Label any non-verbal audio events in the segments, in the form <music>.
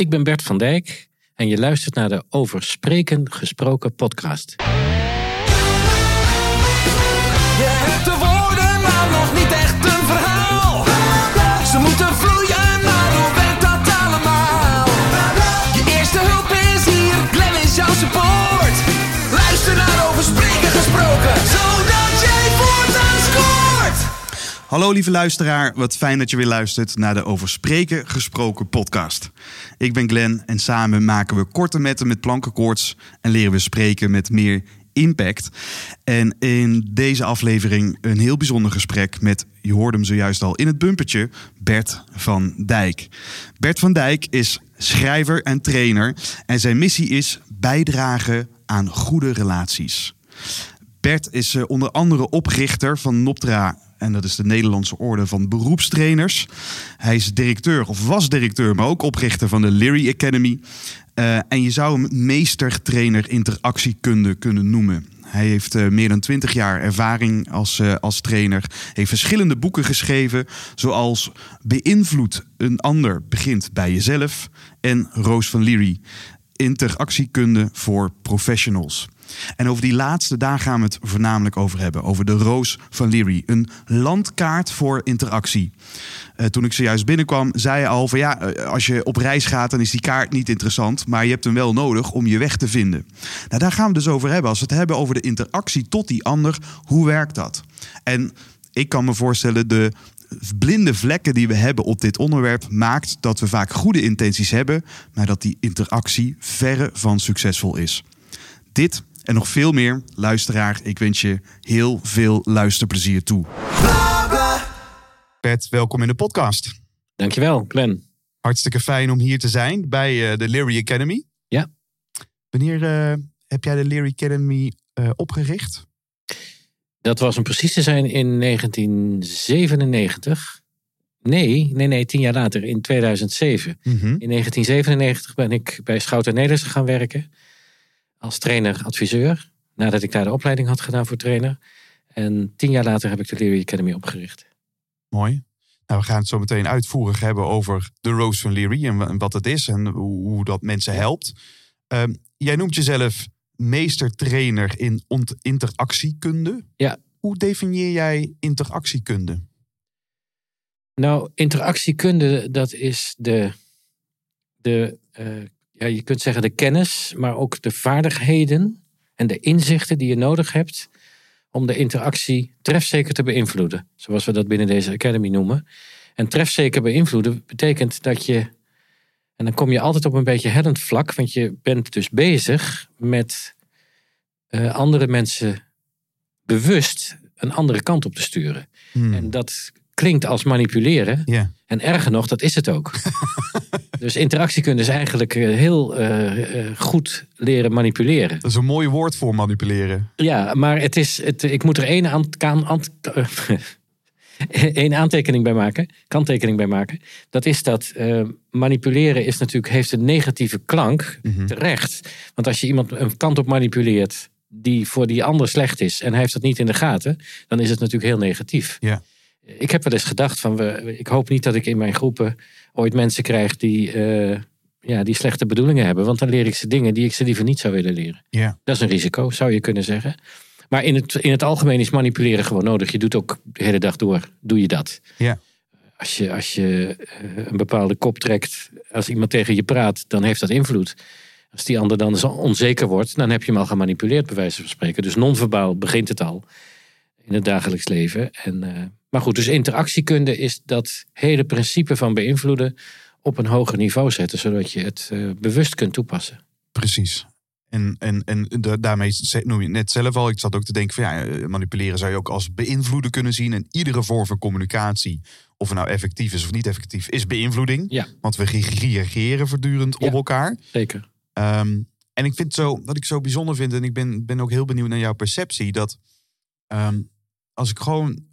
Ik ben Bert van Dijk en je luistert naar de Over Spreken Gesproken podcast. Je hebt de woorden, maar nog niet echt een verhaal. Ze moeten vloeien, maar hoe werkt dat allemaal? Je eerste hulp is hier, Glenn is jouw support. Luister naar over spreken gesproken, Hallo lieve luisteraar, wat fijn dat je weer luistert naar de Over Spreken Gesproken podcast. Ik ben Glenn en samen maken we korte metten met plankenkoorts en leren we spreken met meer impact. En in deze aflevering een heel bijzonder gesprek met, je hoorde hem zojuist al in het bumpertje, Bert van Dijk. Bert van Dijk is schrijver en trainer en zijn missie is bijdragen aan goede relaties. Bert is eh, onder andere oprichter van Noptra. En dat is de Nederlandse Orde van Beroepstrainers. Hij is directeur, of was directeur, maar ook oprichter van de Leary Academy. Eh, en je zou hem meestertrainer interactiekunde kunnen noemen. Hij heeft eh, meer dan twintig jaar ervaring als, eh, als trainer. Heeft verschillende boeken geschreven, zoals Beïnvloed een ander begint bij jezelf. En Roos van Leary, interactiekunde voor professionals. En over die laatste, daar gaan we het voornamelijk over hebben. Over de Roos van Leary. Een landkaart voor interactie. Eh, toen ik zojuist binnenkwam, zei hij al van ja, eh, als je op reis gaat, dan is die kaart niet interessant. Maar je hebt hem wel nodig om je weg te vinden. Nou, daar gaan we dus over hebben. Als we het hebben over de interactie tot die ander, hoe werkt dat? En ik kan me voorstellen, de blinde vlekken die we hebben op dit onderwerp maakt dat we vaak goede intenties hebben, maar dat die interactie verre van succesvol is. Dit en nog veel meer, luisteraar, ik wens je heel veel luisterplezier toe. Bert, welkom in de podcast. Dankjewel, Glenn. Hartstikke fijn om hier te zijn bij eh, de Leary Academy. Ja. Wanneer eh, heb jij de Leary Academy eh, opgericht? Dat was om precies te zijn in 1997. Nee, nee, nee, tien jaar later, in 2007. Mhm. In 1997 ben ik bij Schouten Nederlandse gaan werken. Als trainer-adviseur. Nadat ik daar de opleiding had gedaan voor trainer. En tien jaar later heb ik de Leary Academy opgericht. Mooi. Nou, we gaan het zo meteen uitvoerig hebben over de Roos van Leary en wa- en wat het is en hoe, hoe dat mensen helpt. Ehm, jij noemt jezelf meestertrainer in interactiekunde. Ja. Hoe definieer jij interactiekunde? Nou, interactiekunde, dat is de, de eh, ja, je kunt zeggen de kennis, maar ook de vaardigheden en de inzichten die je nodig hebt om de interactie trefzeker te beïnvloeden. Zoals we dat binnen deze academy noemen. En trefzeker beïnvloeden betekent dat je, en dan kom je altijd op een beetje hellend vlak, want je bent dus bezig met eh, andere mensen bewust een andere kant op te sturen. Hmm. En dat klinkt als manipuleren. En erger nog, dat is het ook. <laughs> dus interactiekunde is eigenlijk eh, heel eh, goed leren manipuleren. Dat is een mooi woord voor manipuleren. Ja, maar het is, het, ik moet er één, aan, aan, aan- <laughs> één aantekening bij maken, kanttekening bij maken. Dat is dat eh, manipuleren is natuurlijk, heeft een negatieve klank, Mhm. terecht. Want als je iemand een kant op manipuleert die voor die ander slecht is en hij heeft dat niet in de gaten, dan is het natuurlijk heel negatief. Ja. Ik heb wel eens gedacht van, we, ik hoop niet dat ik in mijn groepen ooit mensen krijg die, eh, ja, die slechte bedoelingen hebben. Want dan leer ik ze dingen die ik ze liever niet zou willen leren. Ja. Dat is een risico, zou je kunnen zeggen. Maar in het, in het algemeen is manipuleren gewoon nodig. Je doet ook de hele dag door, doe je dat. Ja. Als je, als je eh, een bepaalde kop trekt, als iemand tegen je praat, dan heeft dat invloed. Als die ander dan zo onzeker wordt, dan heb je hem al gemanipuleerd, bij wijze van spreken. Dus non-verbaal begint het al in het dagelijks leven. En, eh, maar goed, dus interactiekunde is dat hele principe van beïnvloeden op een hoger niveau zetten, zodat je het eh, bewust kunt toepassen. Precies. En, en, en da- daarmee noem je het net zelf al. Ik zat ook te denken van ja, eh, manipuleren zou je ook als beïnvloeden kunnen zien. En iedere vorm van communicatie, of het nou effectief is of niet effectief, is beïnvloeding. Ja. Want we re- reageren voortdurend Ja. op elkaar. Zeker. Ehm, en ik vind zo, wat ik zo bijzonder vind, en ik ben, ben ook heel benieuwd naar jouw perceptie, dat ehm, als ik gewoon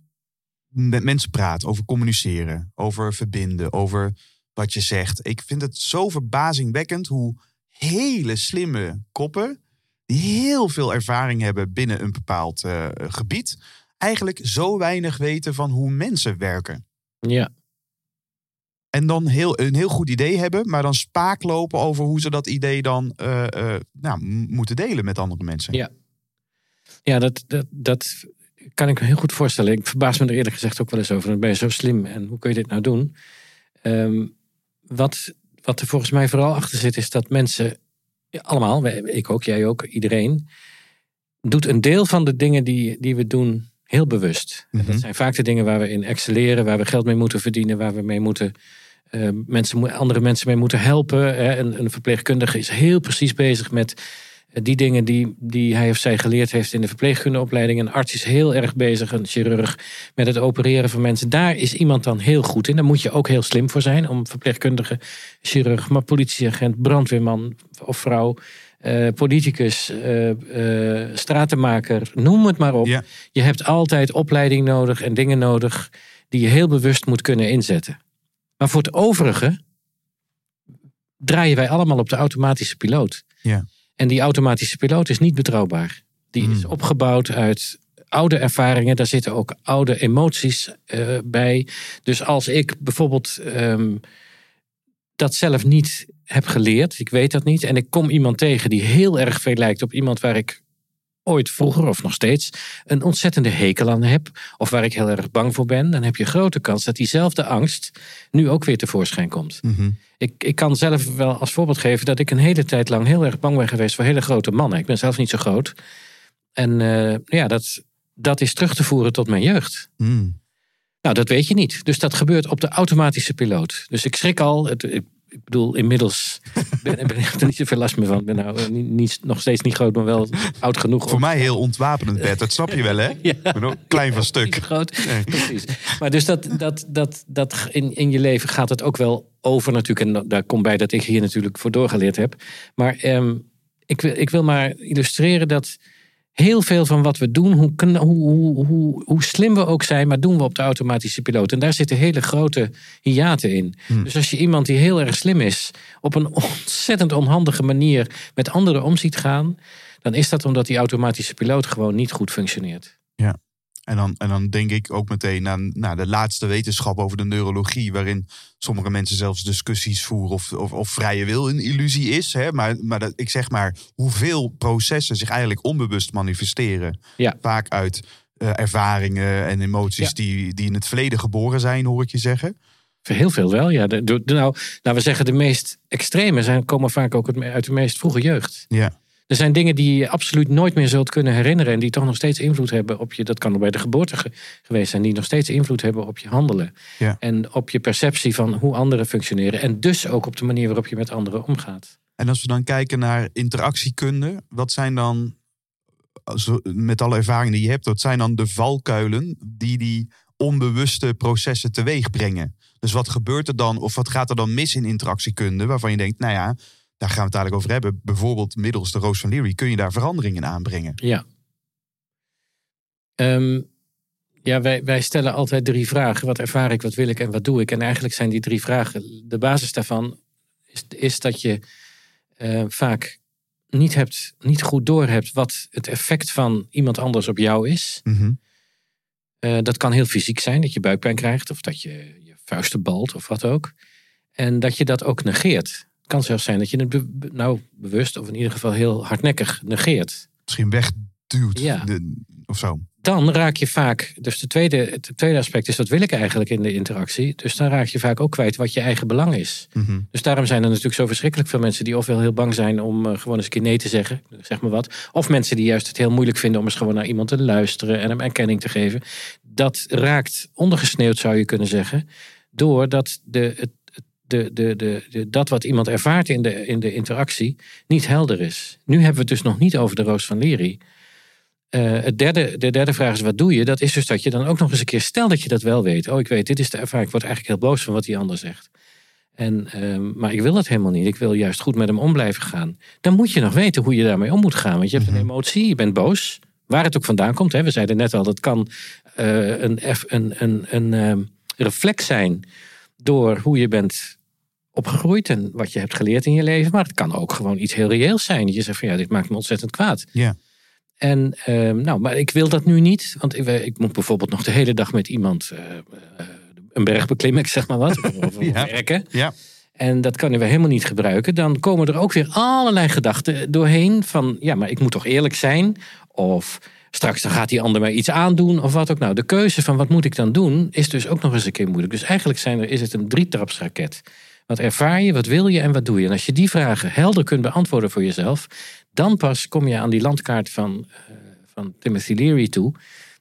met mensen praat over communiceren, over verbinden, over wat je zegt. Ik vind het zo verbazingwekkend hoe hele slimme koppen, die heel veel ervaring hebben binnen een bepaald eh, gebied, eigenlijk zo weinig weten van hoe mensen werken. Ja. En dan heel, een heel goed idee hebben, maar dan spaak lopen over hoe ze dat idee dan eh, eh, nou, moeten delen met andere mensen. Ja. Ja, dat, dat, dat kan ik me heel goed voorstellen. Ik verbaas me er eerlijk gezegd ook wel eens over. Dan ben je zo slim en hoe kun je dit nou doen? Ehm, wat, wat er volgens mij vooral achter zit, is dat mensen, allemaal, ik ook, jij ook, iedereen, doet een deel van de dingen die, die we doen heel bewust. En Mhm. dat zijn vaak de dingen waar we in excelleren, waar we geld mee moeten verdienen, waar we mee moeten. eh, mensen, andere mensen mee moeten helpen. Hè. Een, een verpleegkundige is heel precies bezig met die dingen die, die hij of zij geleerd heeft in de verpleegkundeopleiding. Een arts is heel erg bezig, een chirurg, met het opereren van mensen. Daar is iemand dan heel goed in. Daar moet je ook heel slim voor zijn. Om verpleegkundige, chirurg, maar politieagent, brandweerman of vrouw, eh, politicus, eh, eh, stratenmaker, noem het maar op. Ja. Je hebt altijd opleiding nodig en dingen nodig die je heel bewust moet kunnen inzetten. Maar voor het overige draaien wij allemaal op de automatische piloot. Ja. En die automatische piloot is niet betrouwbaar. Die is Hmm. opgebouwd uit oude ervaringen. Daar zitten ook oude emoties eh, bij. Dus als ik bijvoorbeeld ehm, dat zelf niet heb geleerd, ik weet dat niet, en ik kom iemand tegen die heel erg veel lijkt op iemand waar ik ooit vroeger of nog steeds een ontzettende hekel aan heb, of waar ik heel erg bang voor ben, dan heb je grote kans dat diezelfde angst nu ook weer tevoorschijn komt. Mhm. Ik, ik kan zelf wel als voorbeeld geven dat ik een hele tijd lang heel erg bang ben geweest voor hele grote mannen. Ik ben zelf niet zo groot. En eh, ja, dat, dat is terug te voeren tot mijn jeugd. Mm. Nou, dat weet je niet. Dus dat gebeurt op de automatische piloot. Dus ik schrik al. Het, ik, bedoel, inmiddels ben, ben ik er niet zoveel last meer van. Ik ben nou eh, niet, nog steeds niet groot, maar wel oud genoeg. Voor om- mij heel ontwapenend, Bert. Dat snap je wel, hè? <laughs> Ja. Ik ben ook klein van stuk. groot. Nee. Precies. Maar dus dat, dat, dat, dat in, in je leven gaat het ook wel over natuurlijk. En daar komt bij dat ik hier natuurlijk voor doorgeleerd heb. Maar ehm, ik, wil, ik wil maar illustreren dat heel veel van wat we doen, hoe, hoe, hoe, hoe, slim we ook zijn, maar doen we op de automatische piloot. En daar zitten hele grote hiaten in. Hmm. Dus als je iemand die heel erg slim is, op een <laughs> ontzettend onhandige manier met anderen om ziet gaan, dan is dat omdat die automatische piloot gewoon niet goed functioneert. En dan, en dan denk ik ook meteen aan nou, de laatste wetenschap over de neurologie, waarin sommige mensen zelfs discussies voeren of, of, of vrije wil een illusie is. Hè? Maar, maar dat, ik zeg maar, hoeveel processen zich eigenlijk onbewust manifesteren. Ja. Vaak uit eh, ervaringen en emoties Ja. die, die in het verleden geboren zijn, hoor ik je zeggen. Heel veel wel, ja. De, de- nou, laten we zeggen, de meest extreme zijn, komen vaak ook uit- uit de meest vroege jeugd. Ja. Er zijn dingen die je absoluut nooit meer zult kunnen herinneren. En die toch nog steeds invloed hebben op je. Dat kan al bij de geboorte ge- geweest zijn. Die nog steeds invloed hebben op je handelen. Ja. En op je perceptie van hoe anderen functioneren. En dus ook op de manier waarop je met anderen omgaat. En als we dan kijken naar interactiekunde, wat zijn dan, met alle ervaringen die je hebt, wat zijn dan de valkuilen die die onbewuste processen teweeg brengen? Dus wat gebeurt er dan, of wat gaat er dan mis in interactiekunde, waarvan je denkt, nou ja, daar gaan we het eigenlijk over hebben. Bijvoorbeeld middels de Roos van Leary kun je daar veranderingen in aanbrengen. Ja. Ehm, ja, wij, wij stellen altijd drie vragen. Wat ervaar ik, wat wil ik en wat doe ik? En eigenlijk zijn die drie vragen, de basis daarvan is, is dat je eh, vaak niet, hebt, niet goed doorhebt wat het effect van iemand anders op jou is. Mhm. Eh, dat kan heel fysiek zijn, dat je buikpijn krijgt of dat je je vuisten balt of wat ook. En dat je dat ook negeert. Kan zelfs zijn dat je het be- nou, bewust of in ieder geval heel hardnekkig negeert. Misschien wegduwt Ja. de- of zo. dan raak je vaak, dus de tweede, het tweede aspect is wat wil ik eigenlijk in de interactie. Dus dan raak je vaak ook kwijt wat je eigen belang is. Mhm. Dus daarom zijn er natuurlijk zo verschrikkelijk veel mensen die ofwel heel bang zijn om eh, gewoon eens een keer nee te zeggen, zeg maar wat. Of mensen die juist het heel moeilijk vinden om eens gewoon naar iemand te luisteren en hem erkenning te geven. Dat raakt ondergesneeuwd, zou je kunnen zeggen, doordat de, het- de, de, de, dat wat iemand ervaart in de, in de interactie niet helder is. Nu hebben we het dus nog niet over de Roos van Lery. Eh, het derde, de derde vraag is, wat doe je? Dat is dus dat je dan ook nog eens een keer, stel dat je dat wel weet. Oh, ik weet, dit is de ervaring. Ik word eigenlijk heel boos van wat die ander zegt. En, ehm, maar ik wil dat helemaal niet. Ik wil juist goed met hem om blijven gaan. Dan moet je nog weten hoe je daarmee om moet gaan. Want je hebt een emotie, je bent boos. Waar het ook vandaan komt. Hè. We zeiden net al, dat kan eh, een, een, een, een ehm, reflex zijn door hoe je bent opgegroeid en wat je hebt geleerd in je leven. Maar het kan ook gewoon iets heel reëels zijn. Dat je zegt van ja, dit maakt me ontzettend kwaad. Ja. En ehm, nou, maar ik wil dat nu niet. Want ik, ik moet bijvoorbeeld nog de hele dag met iemand eh, eh, een berg beklimmen, ik zeg maar wat. <laughs> Of, of Ja. werken. Ja. En dat kunnen we helemaal niet gebruiken. Dan komen er ook weer allerlei gedachten doorheen. Van ja, maar ik moet toch eerlijk zijn? Of straks dan gaat die ander mij iets aandoen of wat ook. Nou, de keuze van wat moet ik dan doen is dus ook nog eens een keer moeilijk. Dus eigenlijk zijn er, is het een drietrapsraket. Wat ervaar je, wat wil je en wat doe je? En als je die vragen helder kunt beantwoorden voor jezelf, dan pas kom je aan die landkaart van, eh, van Timothy Leary toe.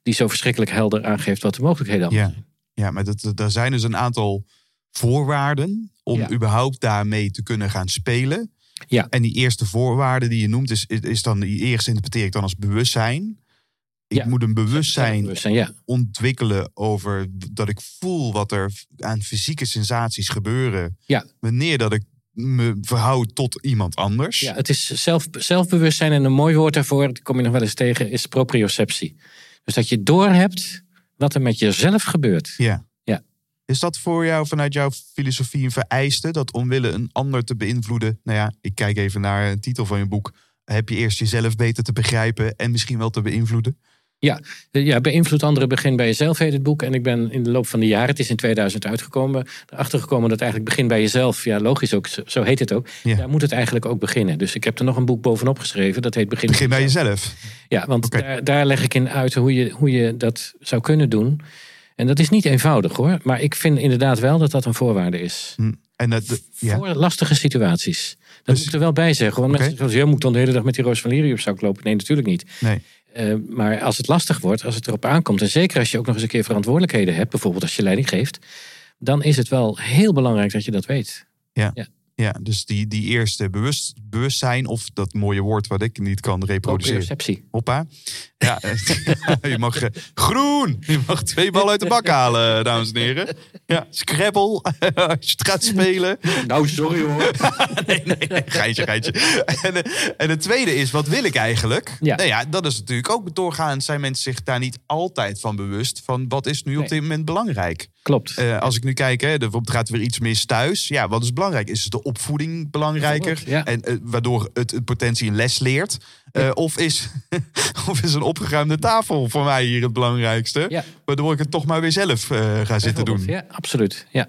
Die zo verschrikkelijk helder aangeeft wat de mogelijkheden allemaal Ja, ja maar dat, er zijn dus een aantal voorwaarden om Ja. überhaupt daarmee te kunnen gaan spelen. Ja. En die eerste voorwaarde die je noemt, is, is- is dan die eerste interpreteer ik dan als bewustzijn. Ik Ja. moet een bewustzijn Bewustzijn, ja. ontwikkelen over dat ik voel wat er aan fysieke sensaties gebeuren. Ja. Wanneer dat ik me verhoud tot iemand anders. Ja, het is zelf, zelfbewustzijn en een mooi woord daarvoor, dat kom je nog wel eens tegen, is proprioceptie. Dus dat je doorhebt wat er met jezelf gebeurt. Ja. Ja. Is dat voor jou vanuit jouw filosofie een vereiste? Dat omwille een ander te beïnvloeden? Nou ja, ik kijk even naar een titel van je boek. Heb je eerst jezelf beter te begrijpen en misschien wel te beïnvloeden? Ja, beïnvloed anderen, begin bij jezelf heet het boek. En ik ben in de loop van de jaren, het is in 2000 uitgekomen, erachter gekomen dat eigenlijk begin bij jezelf, ja logisch ook, zo- heet het ook. Ja. Daar moet het eigenlijk ook beginnen. Dus ik heb er nog een boek bovenop geschreven, dat heet Begin, Begin bij jezelf. Ja, want daar, daar leg ik in uit hoe je, hoe je dat zou kunnen doen. En dat is niet eenvoudig hoor. Maar ik vind inderdaad wel dat dat een voorwaarde is. Hm. En dat, de- ja. Voor lastige situaties. Dat Dus- moet ik er wel bij zeggen. Want mensen zeggen, ja, moet dan de hele dag met die Roos van Lirie op zak lopen? Nee, natuurlijk niet. Nee. Eh, maar als het lastig wordt, als het erop aankomt... en zeker als je ook nog eens een keer verantwoordelijkheden hebt... bijvoorbeeld als je leiding geeft... dan is het wel heel belangrijk dat je dat weet. Ja, dus die, die eerste bewust, bewustzijn, of dat mooie woord wat ik niet kan reproduceren. Proprioceptie. Hoppa. Ja, <laughs> je mag eh, groen. Je mag twee ballen uit de bak halen, dames en heren. Ja, Scrabble, <laughs> als je het gaat spelen. Nou, sorry hoor. <laughs> nee, nee, nee, geintje, geintje. En, eh, en het tweede is, wat wil ik eigenlijk? Ja. Nou ja, dat is natuurlijk ook doorgaans zijn mensen zich daar niet altijd van bewust. Van wat is nu op dit moment belangrijk? Klopt. Eh, als ik nu kijk, hè, er gaat er weer iets mis thuis. Ja, wat is belangrijk? Is de opvoeding belangrijker? Ja. En eh, waardoor het in potentie een les leert? Eh, of, is, <laughs> of is een opgeruimde tafel voor mij hier het belangrijkste? Ja. Waardoor ik het toch maar weer zelf eh, ga zitten doen. Ja, absoluut. Ja.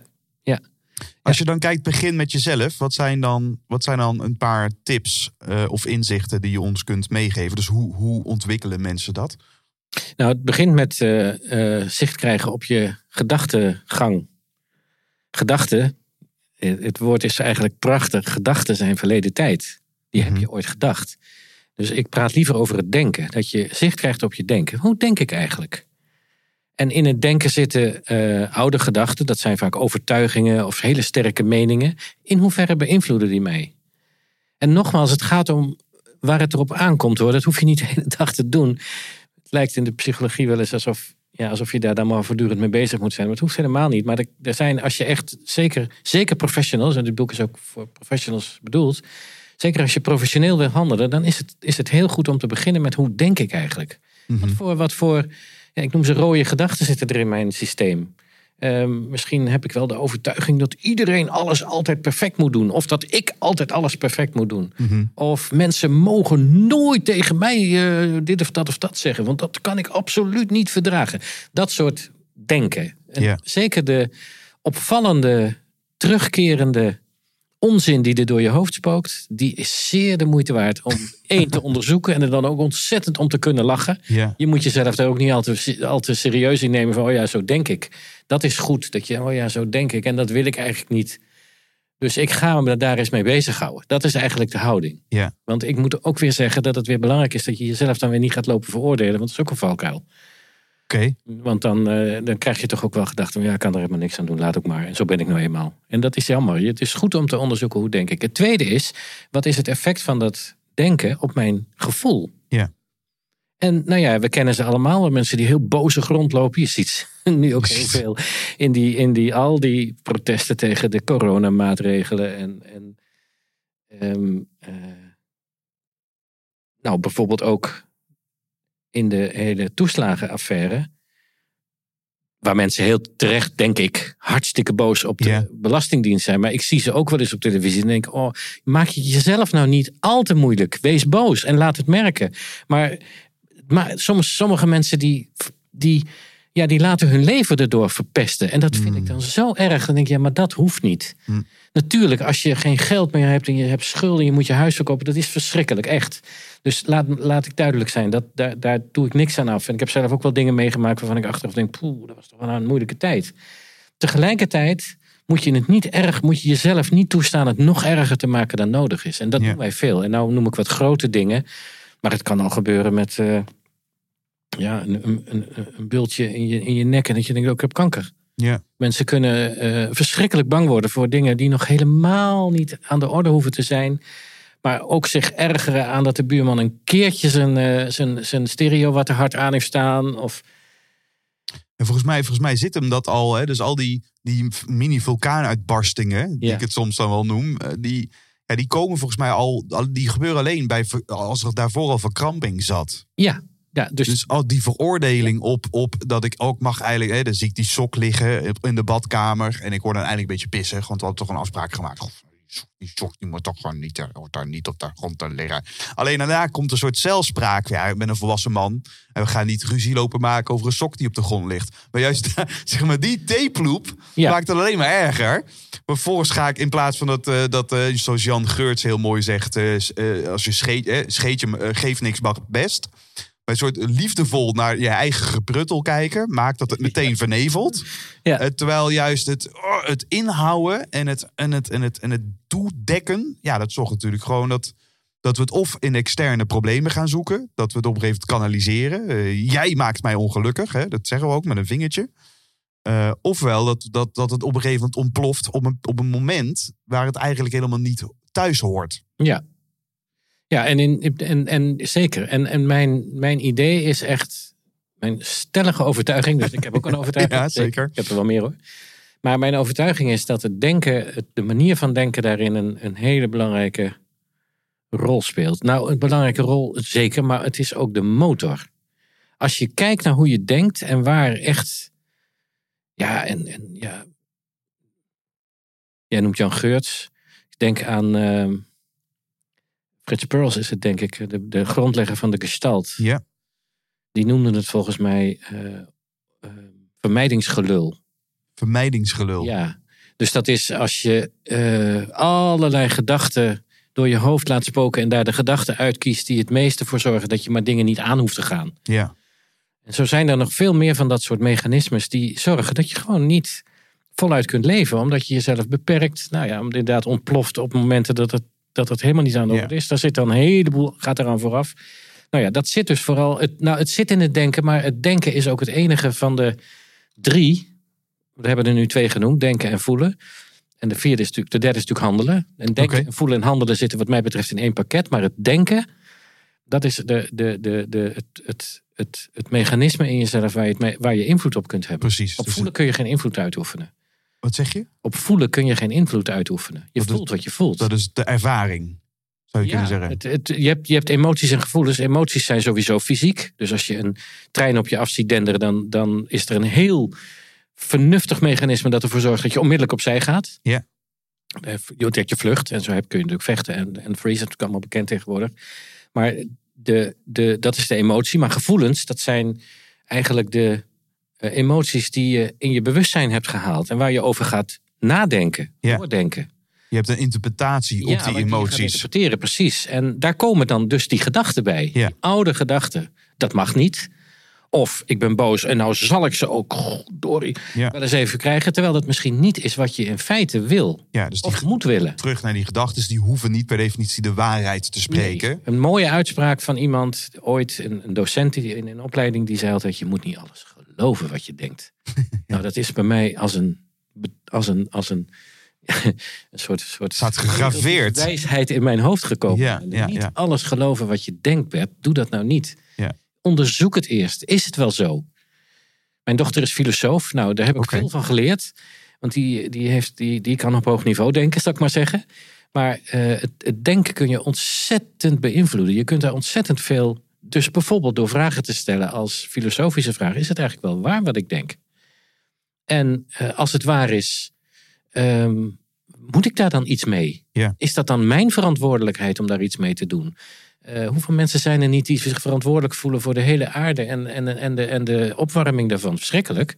Als je dan kijkt, begin met jezelf. Wat zijn dan, wat zijn dan een paar tips of inzichten die je ons kunt meegeven? Dus hoe, hoe ontwikkelen mensen dat? Nou, het begint met zicht krijgen op je gedachtegang. Gedachten, het woord is eigenlijk prachtig. Gedachten zijn verleden tijd. Die heb Mhm. je ooit gedacht. Dus ik praat liever over het denken. Dat je zicht krijgt op je denken. Hoe denk ik eigenlijk? En in het denken zitten eh, oude gedachten. Dat zijn vaak overtuigingen of hele sterke meningen. In hoeverre beïnvloeden die mij? En nogmaals, het gaat om waar het erop aankomt hoor. Dat hoef je niet de hele dag te doen. Het lijkt in de psychologie wel eens alsof, ja, alsof je daar dan maar voortdurend mee bezig moet zijn. Maar het hoeft helemaal niet. Maar er, zijn, als je echt, zeker, zeker professionals, en dit boek is ook voor professionals bedoeld. Zeker als je professioneel wil handelen, dan is het, is het heel goed om te beginnen met hoe denk ik eigenlijk? Wat voor, wat voor ja, ik noem ze rode gedachten zitten er in mijn systeem. Ehm, misschien heb ik wel de overtuiging dat iedereen alles altijd perfect moet doen. Of dat ik altijd alles perfect moet doen. Of mensen mogen nooit tegen mij eh, dit of dat of dat zeggen. Want dat kan ik absoluut niet verdragen. Dat soort denken. En. Zeker de opvallende, terugkerende onzin die er door je hoofd spookt. Die is zeer de moeite waard om <laughs> één te onderzoeken. En er dan ook ontzettend om te kunnen lachen. Je moet jezelf daar ook niet al te, al te serieus in nemen van, oh ja, zo denk ik. Dat is goed, dat je, oh ja, zo denk ik. En dat wil ik eigenlijk niet. Dus ik ga me daar eens mee bezighouden. Dat is eigenlijk de houding. Ja. Want ik moet ook weer zeggen dat het weer belangrijk is dat je jezelf dan weer niet gaat lopen veroordelen. Want dat is ook een valkuil. Oké. Want dan, eh, dan krijg je toch ook wel gedachten, ja, ik kan er helemaal niks aan doen, laat ook maar. En zo ben ik nou eenmaal. En dat is jammer. Het is goed om te onderzoeken hoe denk ik. Het tweede is, wat is het effect van dat denken op mijn gevoel? Ja. En nou ja, we kennen ze allemaal. wel Mensen die heel boze grond lopen. Je ziet <laughs> nu ook heel veel in, die, in die, al die protesten tegen de coronamaatregelen. En, en ehm, eh, nou, bijvoorbeeld ook in de hele toeslagenaffaire. Waar mensen heel terecht, denk ik, hartstikke boos op de. Belastingdienst zijn. Maar ik zie ze ook wel eens op televisie en denk: oh, maak je jezelf nou niet al te moeilijk. Wees boos en laat het merken. Maar, maar soms, sommige mensen die, die, ja, die laten hun leven erdoor verpesten. En dat vind Mm. ik dan zo erg. Dan denk ik, ja, maar dat hoeft niet. Mm. Natuurlijk, als je geen geld meer hebt en je hebt schulden en je moet je huis verkopen, dat is verschrikkelijk, echt. Dus laat, laat ik duidelijk zijn, dat, daar, daar doe ik niks aan af. En ik heb zelf ook wel dingen meegemaakt waarvan ik achteraf denk, poeh, dat was toch wel een moeilijke tijd. Tegelijkertijd moet je het niet erg, moet je jezelf niet toestaan het nog erger te maken dan nodig is. En dat Ja. doen wij veel. En nou noem ik wat grote dingen, maar het kan al gebeuren met eh, ja, een, een, een, bultje in je, in je nek en dat je denkt, ook ik heb kanker. Ja. Mensen kunnen eh, verschrikkelijk bang worden voor dingen die nog helemaal niet aan de orde hoeven te zijn. Maar ook zich ergeren aan dat de buurman een keertje zijn, eh, zijn, zijn stereo wat te hard aan heeft staan. Of, En volgens mij, volgens mij zit hem dat al. Hè? Dus al die, die mini-vulkaanuitbarstingen, die Ja. ik het soms dan wel noem, eh, die, ja, die komen volgens mij al. Die gebeuren alleen bij, als er daarvoor al verkramping zat. ja, ja, dus, Dus al die veroordeling op, op dat ik ook mag eigenlijk. Hè, dan zie ik die sok liggen in de badkamer. En ik word dan eindelijk een beetje pissig, want we hadden toch een afspraak gemaakt. Goh, die sok- Die moet toch gewoon niet, hoort daar niet op de grond te liggen. Alleen daarna komt een soort celspraak. Ja, ik ben een volwassen man. En we gaan niet ruzie lopen maken over een sok die op de grond ligt. Maar juist <laughs> zeg maar, die Ja. maakt het alleen maar erger. Maar vervolgens ga ik in plaats van dat, eh, dat eh, zoals Jan Geurts heel mooi zegt... eh, als je scheet, eh, scheet je, geef niks mag best... Een soort liefdevol naar je eigen gepruttel kijken... maakt dat het meteen vernevelt. Ja. Eh, terwijl juist het, oh, het inhouden en het, en, het, en, het, en het toedekken... ja, dat zorgt natuurlijk gewoon dat, dat we het of in externe problemen gaan zoeken... dat we het op een gegeven moment kanaliseren. Eh, jij maakt mij ongelukkig, hè? dat zeggen we ook met een vingertje. Eh, ofwel dat, dat, dat het op een gegeven moment ontploft op een, op een moment... waar het eigenlijk helemaal niet thuis hoort. ja. Ja, en, in, en, en zeker. En, en mijn, mijn idee is echt mijn stellige overtuiging. Dus ik heb ook een <laughs> overtuiging. Ja, zeker. Ik heb er wel meer hoor. Maar mijn overtuiging is dat het denken, het- de manier van denken daarin een, een hele belangrijke rol speelt. Nou, een belangrijke rol zeker, maar het is ook de motor. Als je kijkt naar hoe je denkt en waar echt. Ja, en, en ja. Jij noemt Jan Geurts. Ik denk aan. ehm Frits Perls is het, denk ik, de, de grondlegger van de gestalt. Ja. Die noemden het volgens mij eh, eh, vermijdingsgelul. Vermijdingsgelul. Ja, dus dat is als je eh, allerlei gedachten door je hoofd laat spoken en daar de gedachten uitkiest die het meeste voor zorgen dat je maar dingen niet aan hoeft te gaan. ja. En zo zijn er nog veel meer van dat soort mechanismes die zorgen dat je gewoon niet voluit kunt leven, omdat je jezelf beperkt. Nou ja, inderdaad ontploft op momenten dat het, dat het helemaal niet aan de orde is. Daar zit dan een heleboel, gaat eraan vooraf. Nou ja, dat zit dus vooral. Het, nou, het zit in het denken, maar het denken is ook het enige van de drie. We hebben er nu twee genoemd: denken en voelen. En de vierde is natuurlijk, de derde is natuurlijk handelen. En denken, voelen en handelen zitten, wat mij betreft, in één pakket. Maar het denken, dat is de, de, de, de, het, het, het, het mechanisme in jezelf waar je, het waar je invloed op kunt hebben. Precies. Op Dus voelen kun je geen invloed uitoefenen. Wat zeg je? Op voelen kun je geen invloed uitoefenen. Je Dat is- voelt wat je voelt. Dat is de ervaring, zou je kunnen zeggen. Het, het, je, hebt, je hebt emoties en gevoelens. Emoties zijn sowieso fysiek. Dus als je een trein op je af ziet denderen, dan, dan is er een heel vernuftig mechanisme dat ervoor zorgt dat je onmiddellijk opzij gaat. Ja. Eh, Dat je vlucht. En zo heb, kun je natuurlijk vechten en, en freeze. Dat is natuurlijk allemaal bekend tegenwoordig. Maar de, de, dat is de emotie. Maar gevoelens, dat zijn eigenlijk de emoties die je in je bewustzijn hebt gehaald. En waar je over gaat nadenken, Ja. doordenken. Je hebt een interpretatie op Ja, die emoties. interpreteren, precies. En daar komen dan dus die gedachten bij. Ja. Die oude gedachten. Dat mag niet. Of ik ben boos en nou zal ik ze ook dorie, Ja. wel eens even krijgen. Terwijl dat misschien niet is wat je in feite wil. Ja, dus die, Of moet willen. terug naar die gedachten, die hoeven niet per definitie de waarheid te spreken. Nee. Een mooie uitspraak van iemand, ooit een, een docent die- in een opleiding, die zei altijd: Je moet niet alles geloven wat je denkt. <laughs> Nou, dat is bij mij als een, als een, als een, <laughs> een soort, soort Staat gegraveerd. wijsheid in mijn hoofd gekomen. Ja, En ja, niet ja. alles geloven wat je denkt, Beb. Doe dat nou niet. Ja. Onderzoek het eerst. Is het wel zo? Mijn dochter is filosoof. Nou, daar heb ik veel van geleerd. Want die, die, heeft, die, die kan op hoog niveau denken, zal ik maar zeggen. Maar eh, het, het denken kun je ontzettend beïnvloeden. Je kunt daar ontzettend veel. Dus bijvoorbeeld door vragen te stellen als filosofische vraag: is het eigenlijk wel waar wat ik denk? En eh, als het waar is, ehm, moet ik daar dan iets mee? Ja. Is dat dan mijn verantwoordelijkheid om daar iets mee te doen? Eh, hoeveel mensen zijn er niet die zich verantwoordelijk voelen voor de hele aarde en, en, en, de, en de opwarming daarvan? Verschrikkelijk.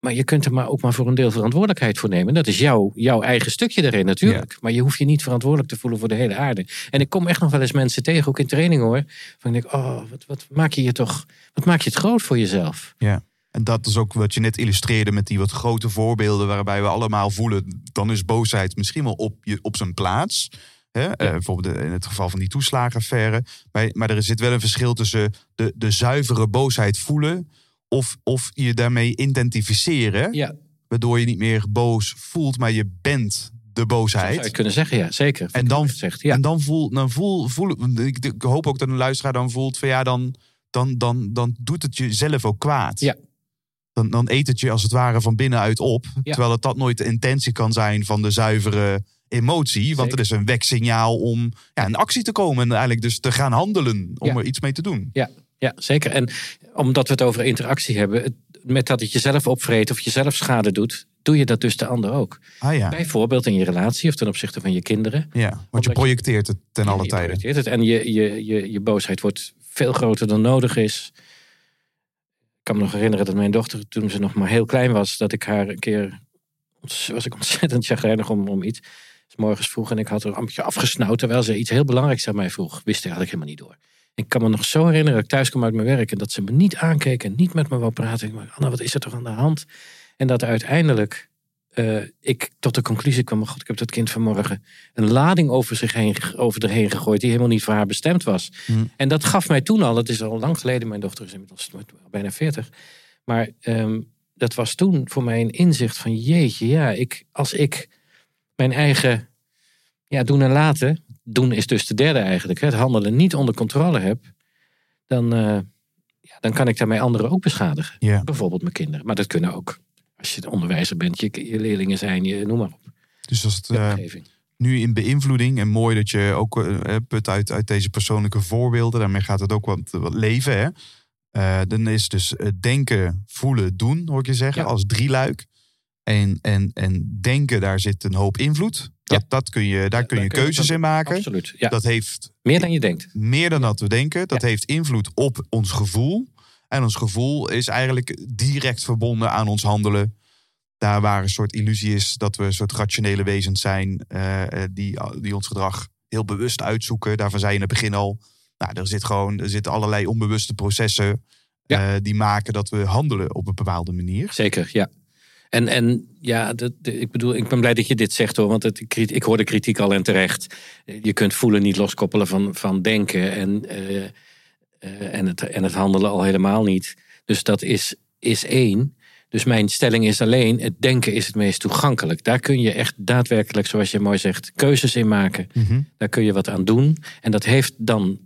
Maar je kunt er maar ook maar voor een deel verantwoordelijkheid voor nemen. Dat is jouw, jouw eigen stukje daarin natuurlijk. Maar je hoeft je niet verantwoordelijk te voelen voor de hele aarde. En ik kom echt nog wel eens mensen tegen, ook in training hoor. Van ik denk, oh, wat, wat maak je je toch, wat maak je het groot voor jezelf? Ja. En dat is ook wat je net illustreerde met die wat grote voorbeelden waarbij we allemaal voelen, dan is boosheid misschien wel op, je, op zijn plaats. Hè? Eh, bijvoorbeeld in het geval van die toeslagenaffaire. Maar, maar er zit wel een verschil tussen de, de zuivere boosheid voelen of, of je daarmee identificeren. Ja, Waardoor je niet meer boos voelt, maar je bent de boosheid. zou je kunnen zeggen, ja, zeker. En dan, zegt, ja. en dan voel, dan voel, voel ik, ik hoop ook dat een luisteraar dan voelt van ja, dan, dan, dan, dan doet het jezelf ook kwaad. Ja. Dan, dan eet het je als het ware van binnenuit op. Ja. Terwijl het dat nooit de intentie kan zijn van de zuivere emotie. Want Zeker. het is een weksignaal om ja, in actie te komen. En eigenlijk dus te gaan handelen. Om Ja. er iets mee te doen. Ja, ja, zeker. En omdat we het over interactie hebben, met dat het jezelf opvreet of jezelf schade doet, doe je dat dus de ander ook. Ah ja. Bijvoorbeeld in je relatie of ten opzichte van je kinderen. ja. Want Omdat je je- projecteert het ten alle Je tijden. projecteert Het. En je, je, je, je boosheid wordt veel groter dan nodig is. Ik kan me nog herinneren dat mijn dochter, toen ze nog maar heel klein was, dat ik haar een keer, was ik ontzettend chagrijnig om, om iets. S morgens vroeg en ik had haar een beetje afgesnauwd, terwijl ze iets heel belangrijks aan mij vroeg. Wist ik eigenlijk helemaal niet door. Ik kan me nog zo herinneren dat ik thuis kwam uit mijn werk en dat ze me niet aankeek en niet met me wou praten. Ik dacht, Anna, wat is er toch aan de hand? En dat uiteindelijk eh, ik tot de conclusie kwam, oh god, ik heb dat kind vanmorgen een lading over zich heen, over erheen gegooid die helemaal niet voor haar bestemd was. Hmm. En dat gaf mij toen al, het is al lang geleden, mijn dochter is inmiddels bijna 40. Maar ehm, dat was toen voor mij een inzicht van jeetje, ja, ik, als ik mijn eigen ja, doen en laten, doen is dus de derde eigenlijk, het handelen niet onder controle heb, dan, eh, ja, dan kan ik daarmee anderen ook beschadigen. Bijvoorbeeld mijn kinderen. Maar dat kunnen ook, als je de onderwijzer bent, je, je leerlingen zijn, je, noem maar op. Dus als het omgeving. nu in beïnvloeding. En mooi dat je ook eh, put uit, uit deze persoonlijke voorbeelden. Daarmee gaat het ook wat, wat leven. Hè? Dan is dus denken, voelen, doen, hoor ik je zeggen. Ja. Als drieluik. En, en, en denken, daar zit een hoop invloed. Dat, dat kun je, daar kun je daar kun je keuzes in maken. Absoluut. Ja. Dat heeft Meer dan je denkt. meer dan dat we denken. Dat heeft invloed op ons gevoel. En ons gevoel is eigenlijk direct verbonden aan ons handelen. Daar waar een soort illusie is dat we een soort rationele wezens zijn. eh, eh, die, die ons gedrag heel bewust uitzoeken. Daarvan zei je in het begin al. Nou, er, zit gewoon, er zitten allerlei onbewuste processen. Ja. eh, die maken dat we handelen op een bepaalde manier. Zeker, ja. En, en ja, dat, ik bedoel, ik ben blij dat je dit zegt hoor. Want het, ik, hoor de kritiek al en terecht. Je kunt voelen niet loskoppelen van, van denken. En, eh, eh, en, het, en het handelen al helemaal niet. Dus dat is, is één. Dus mijn stelling is alleen, het denken is het meest toegankelijk. Daar kun je echt daadwerkelijk, zoals je mooi zegt, keuzes in maken. Daar kun je wat aan doen. En dat heeft dan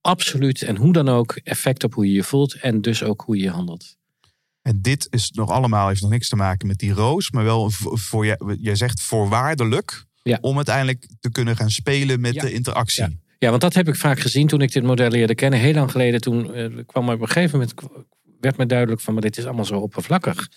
absoluut en hoe dan ook effect op hoe je je voelt. En dus ook hoe je handelt. En dit is nog allemaal, heeft nog niks te maken met die roos. Maar wel voor, voor jij, zegt voorwaardelijk. Ja. Om uiteindelijk te kunnen gaan spelen met Ja. de interactie. Ja. Ja, want dat heb ik vaak gezien toen ik dit model leerde kennen. Heel lang geleden, toen eh, kwam er op een gegeven moment werd me duidelijk van, maar dit is allemaal zo oppervlakkig.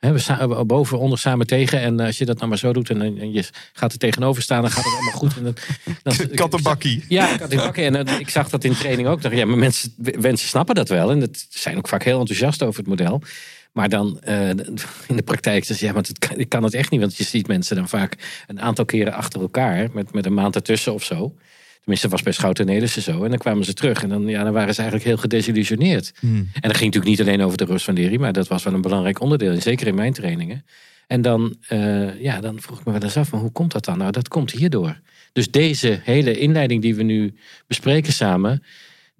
We staan boven, onder, samen tegen. En eh, als je dat nou maar zo doet en, en je gaat er tegenover staan, dan gaat het allemaal goed. En dan, dan, <laughs> Kattenbakkie. Ja, kat in bakken. En eh, ik zag dat in training ook. Dacht, ja, maar mensen, mensen snappen dat wel. En dat zijn ook vaak heel enthousiast over het model. Maar dan eh, in de praktijk, dus ja, maar het kan, ik kan het echt niet. Want je ziet mensen dan vaak een aantal keren achter elkaar. Met, met een maand ertussen of zo. Tenminste, was bij Schouten en Nelissen zo. En dan kwamen ze terug. En dan, ja, dan waren ze eigenlijk heel gedesillusioneerd. Hmm. En dat ging natuurlijk niet alleen over de rust van Lery. Maar dat was wel een belangrijk onderdeel. en Zeker in mijn trainingen. En dan, eh, ja, dan vroeg ik me wel eens af, maar hoe komt dat dan? Nou, dat komt hierdoor. Dus deze hele inleiding die we nu bespreken samen,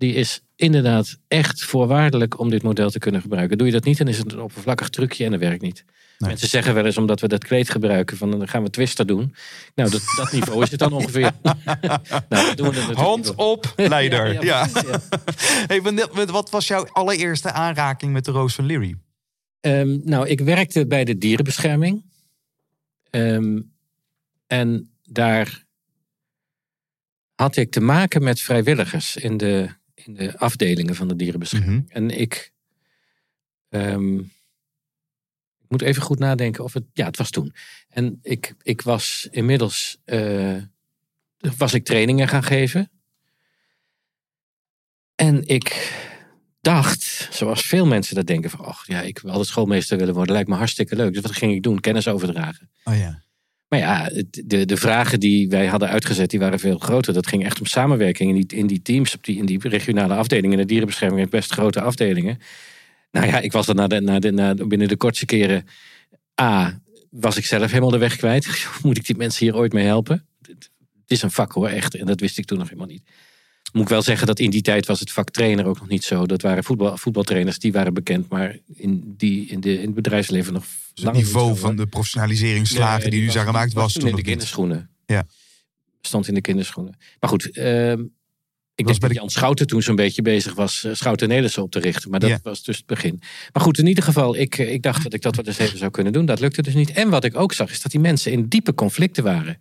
die is inderdaad echt voorwaardelijk om dit model te kunnen gebruiken. Doe je dat niet, dan is het een oppervlakkig trucje en dat werkt niet. Nee. Mensen zeggen wel eens, omdat we dat kleed gebruiken, van dan gaan we twister doen. Nou, dat, dat niveau is het dan ongeveer. <laughs> nou, doen we Hand op, leider. Ja, Ja, ja, precies, ja. Hey, wat was jouw allereerste aanraking met de roos van Leary? Ehm, nou, ik werkte bij de dierenbescherming. Ehm, en daar had ik te maken met vrijwilligers in de, in de afdelingen van de dierenbescherming. En ik, ehm, ik moet even goed nadenken of het. Ja, het was toen. En ik, ik was inmiddels. eh, was ik trainingen gaan geven. En ik dacht, zoals veel mensen dat denken: van, ach ja, ik wil altijd schoolmeester willen worden. Lijkt me hartstikke leuk. Dus wat ging ik doen? Kennis overdragen. Oh ja. Maar ja, de, de vragen die wij hadden uitgezet, die waren veel groter. Dat ging echt om samenwerking in die, in die teams, op die, in die regionale afdelingen. De dierenbescherming heeft best grote afdelingen. Nou ja, ik was er na de, na de, na, binnen de kortste keren... A, was ik zelf helemaal de weg kwijt. <laughs> Moet ik die mensen hier ooit mee helpen? Het is een vak hoor, echt. En dat wist ik toen nog helemaal niet. Moet ik wel zeggen dat in die tijd was het vak trainer ook nog niet zo. Dat waren voetbal, voetbaltrainers, die waren bekend. Maar in, die, in, de, in het bedrijfsleven nog Dus het lang niet niveau van de professionaliseringsslagen Nee, die nu zijn gemaakt was, toen in de kinderschoenen. Ja. Stond in de kinderschoenen. Maar goed, ehm, ik Was denk bij dat de- Jan Schouten toen zo'n beetje bezig was uh, Schouten Nelissen op te richten. Maar dat was dus het begin. Maar goed, in ieder geval, ik, eh, ik dacht dat ik dat wel eens even zou kunnen doen. Dat lukte dus niet. En wat ik ook zag, is dat die mensen in diepe conflicten waren.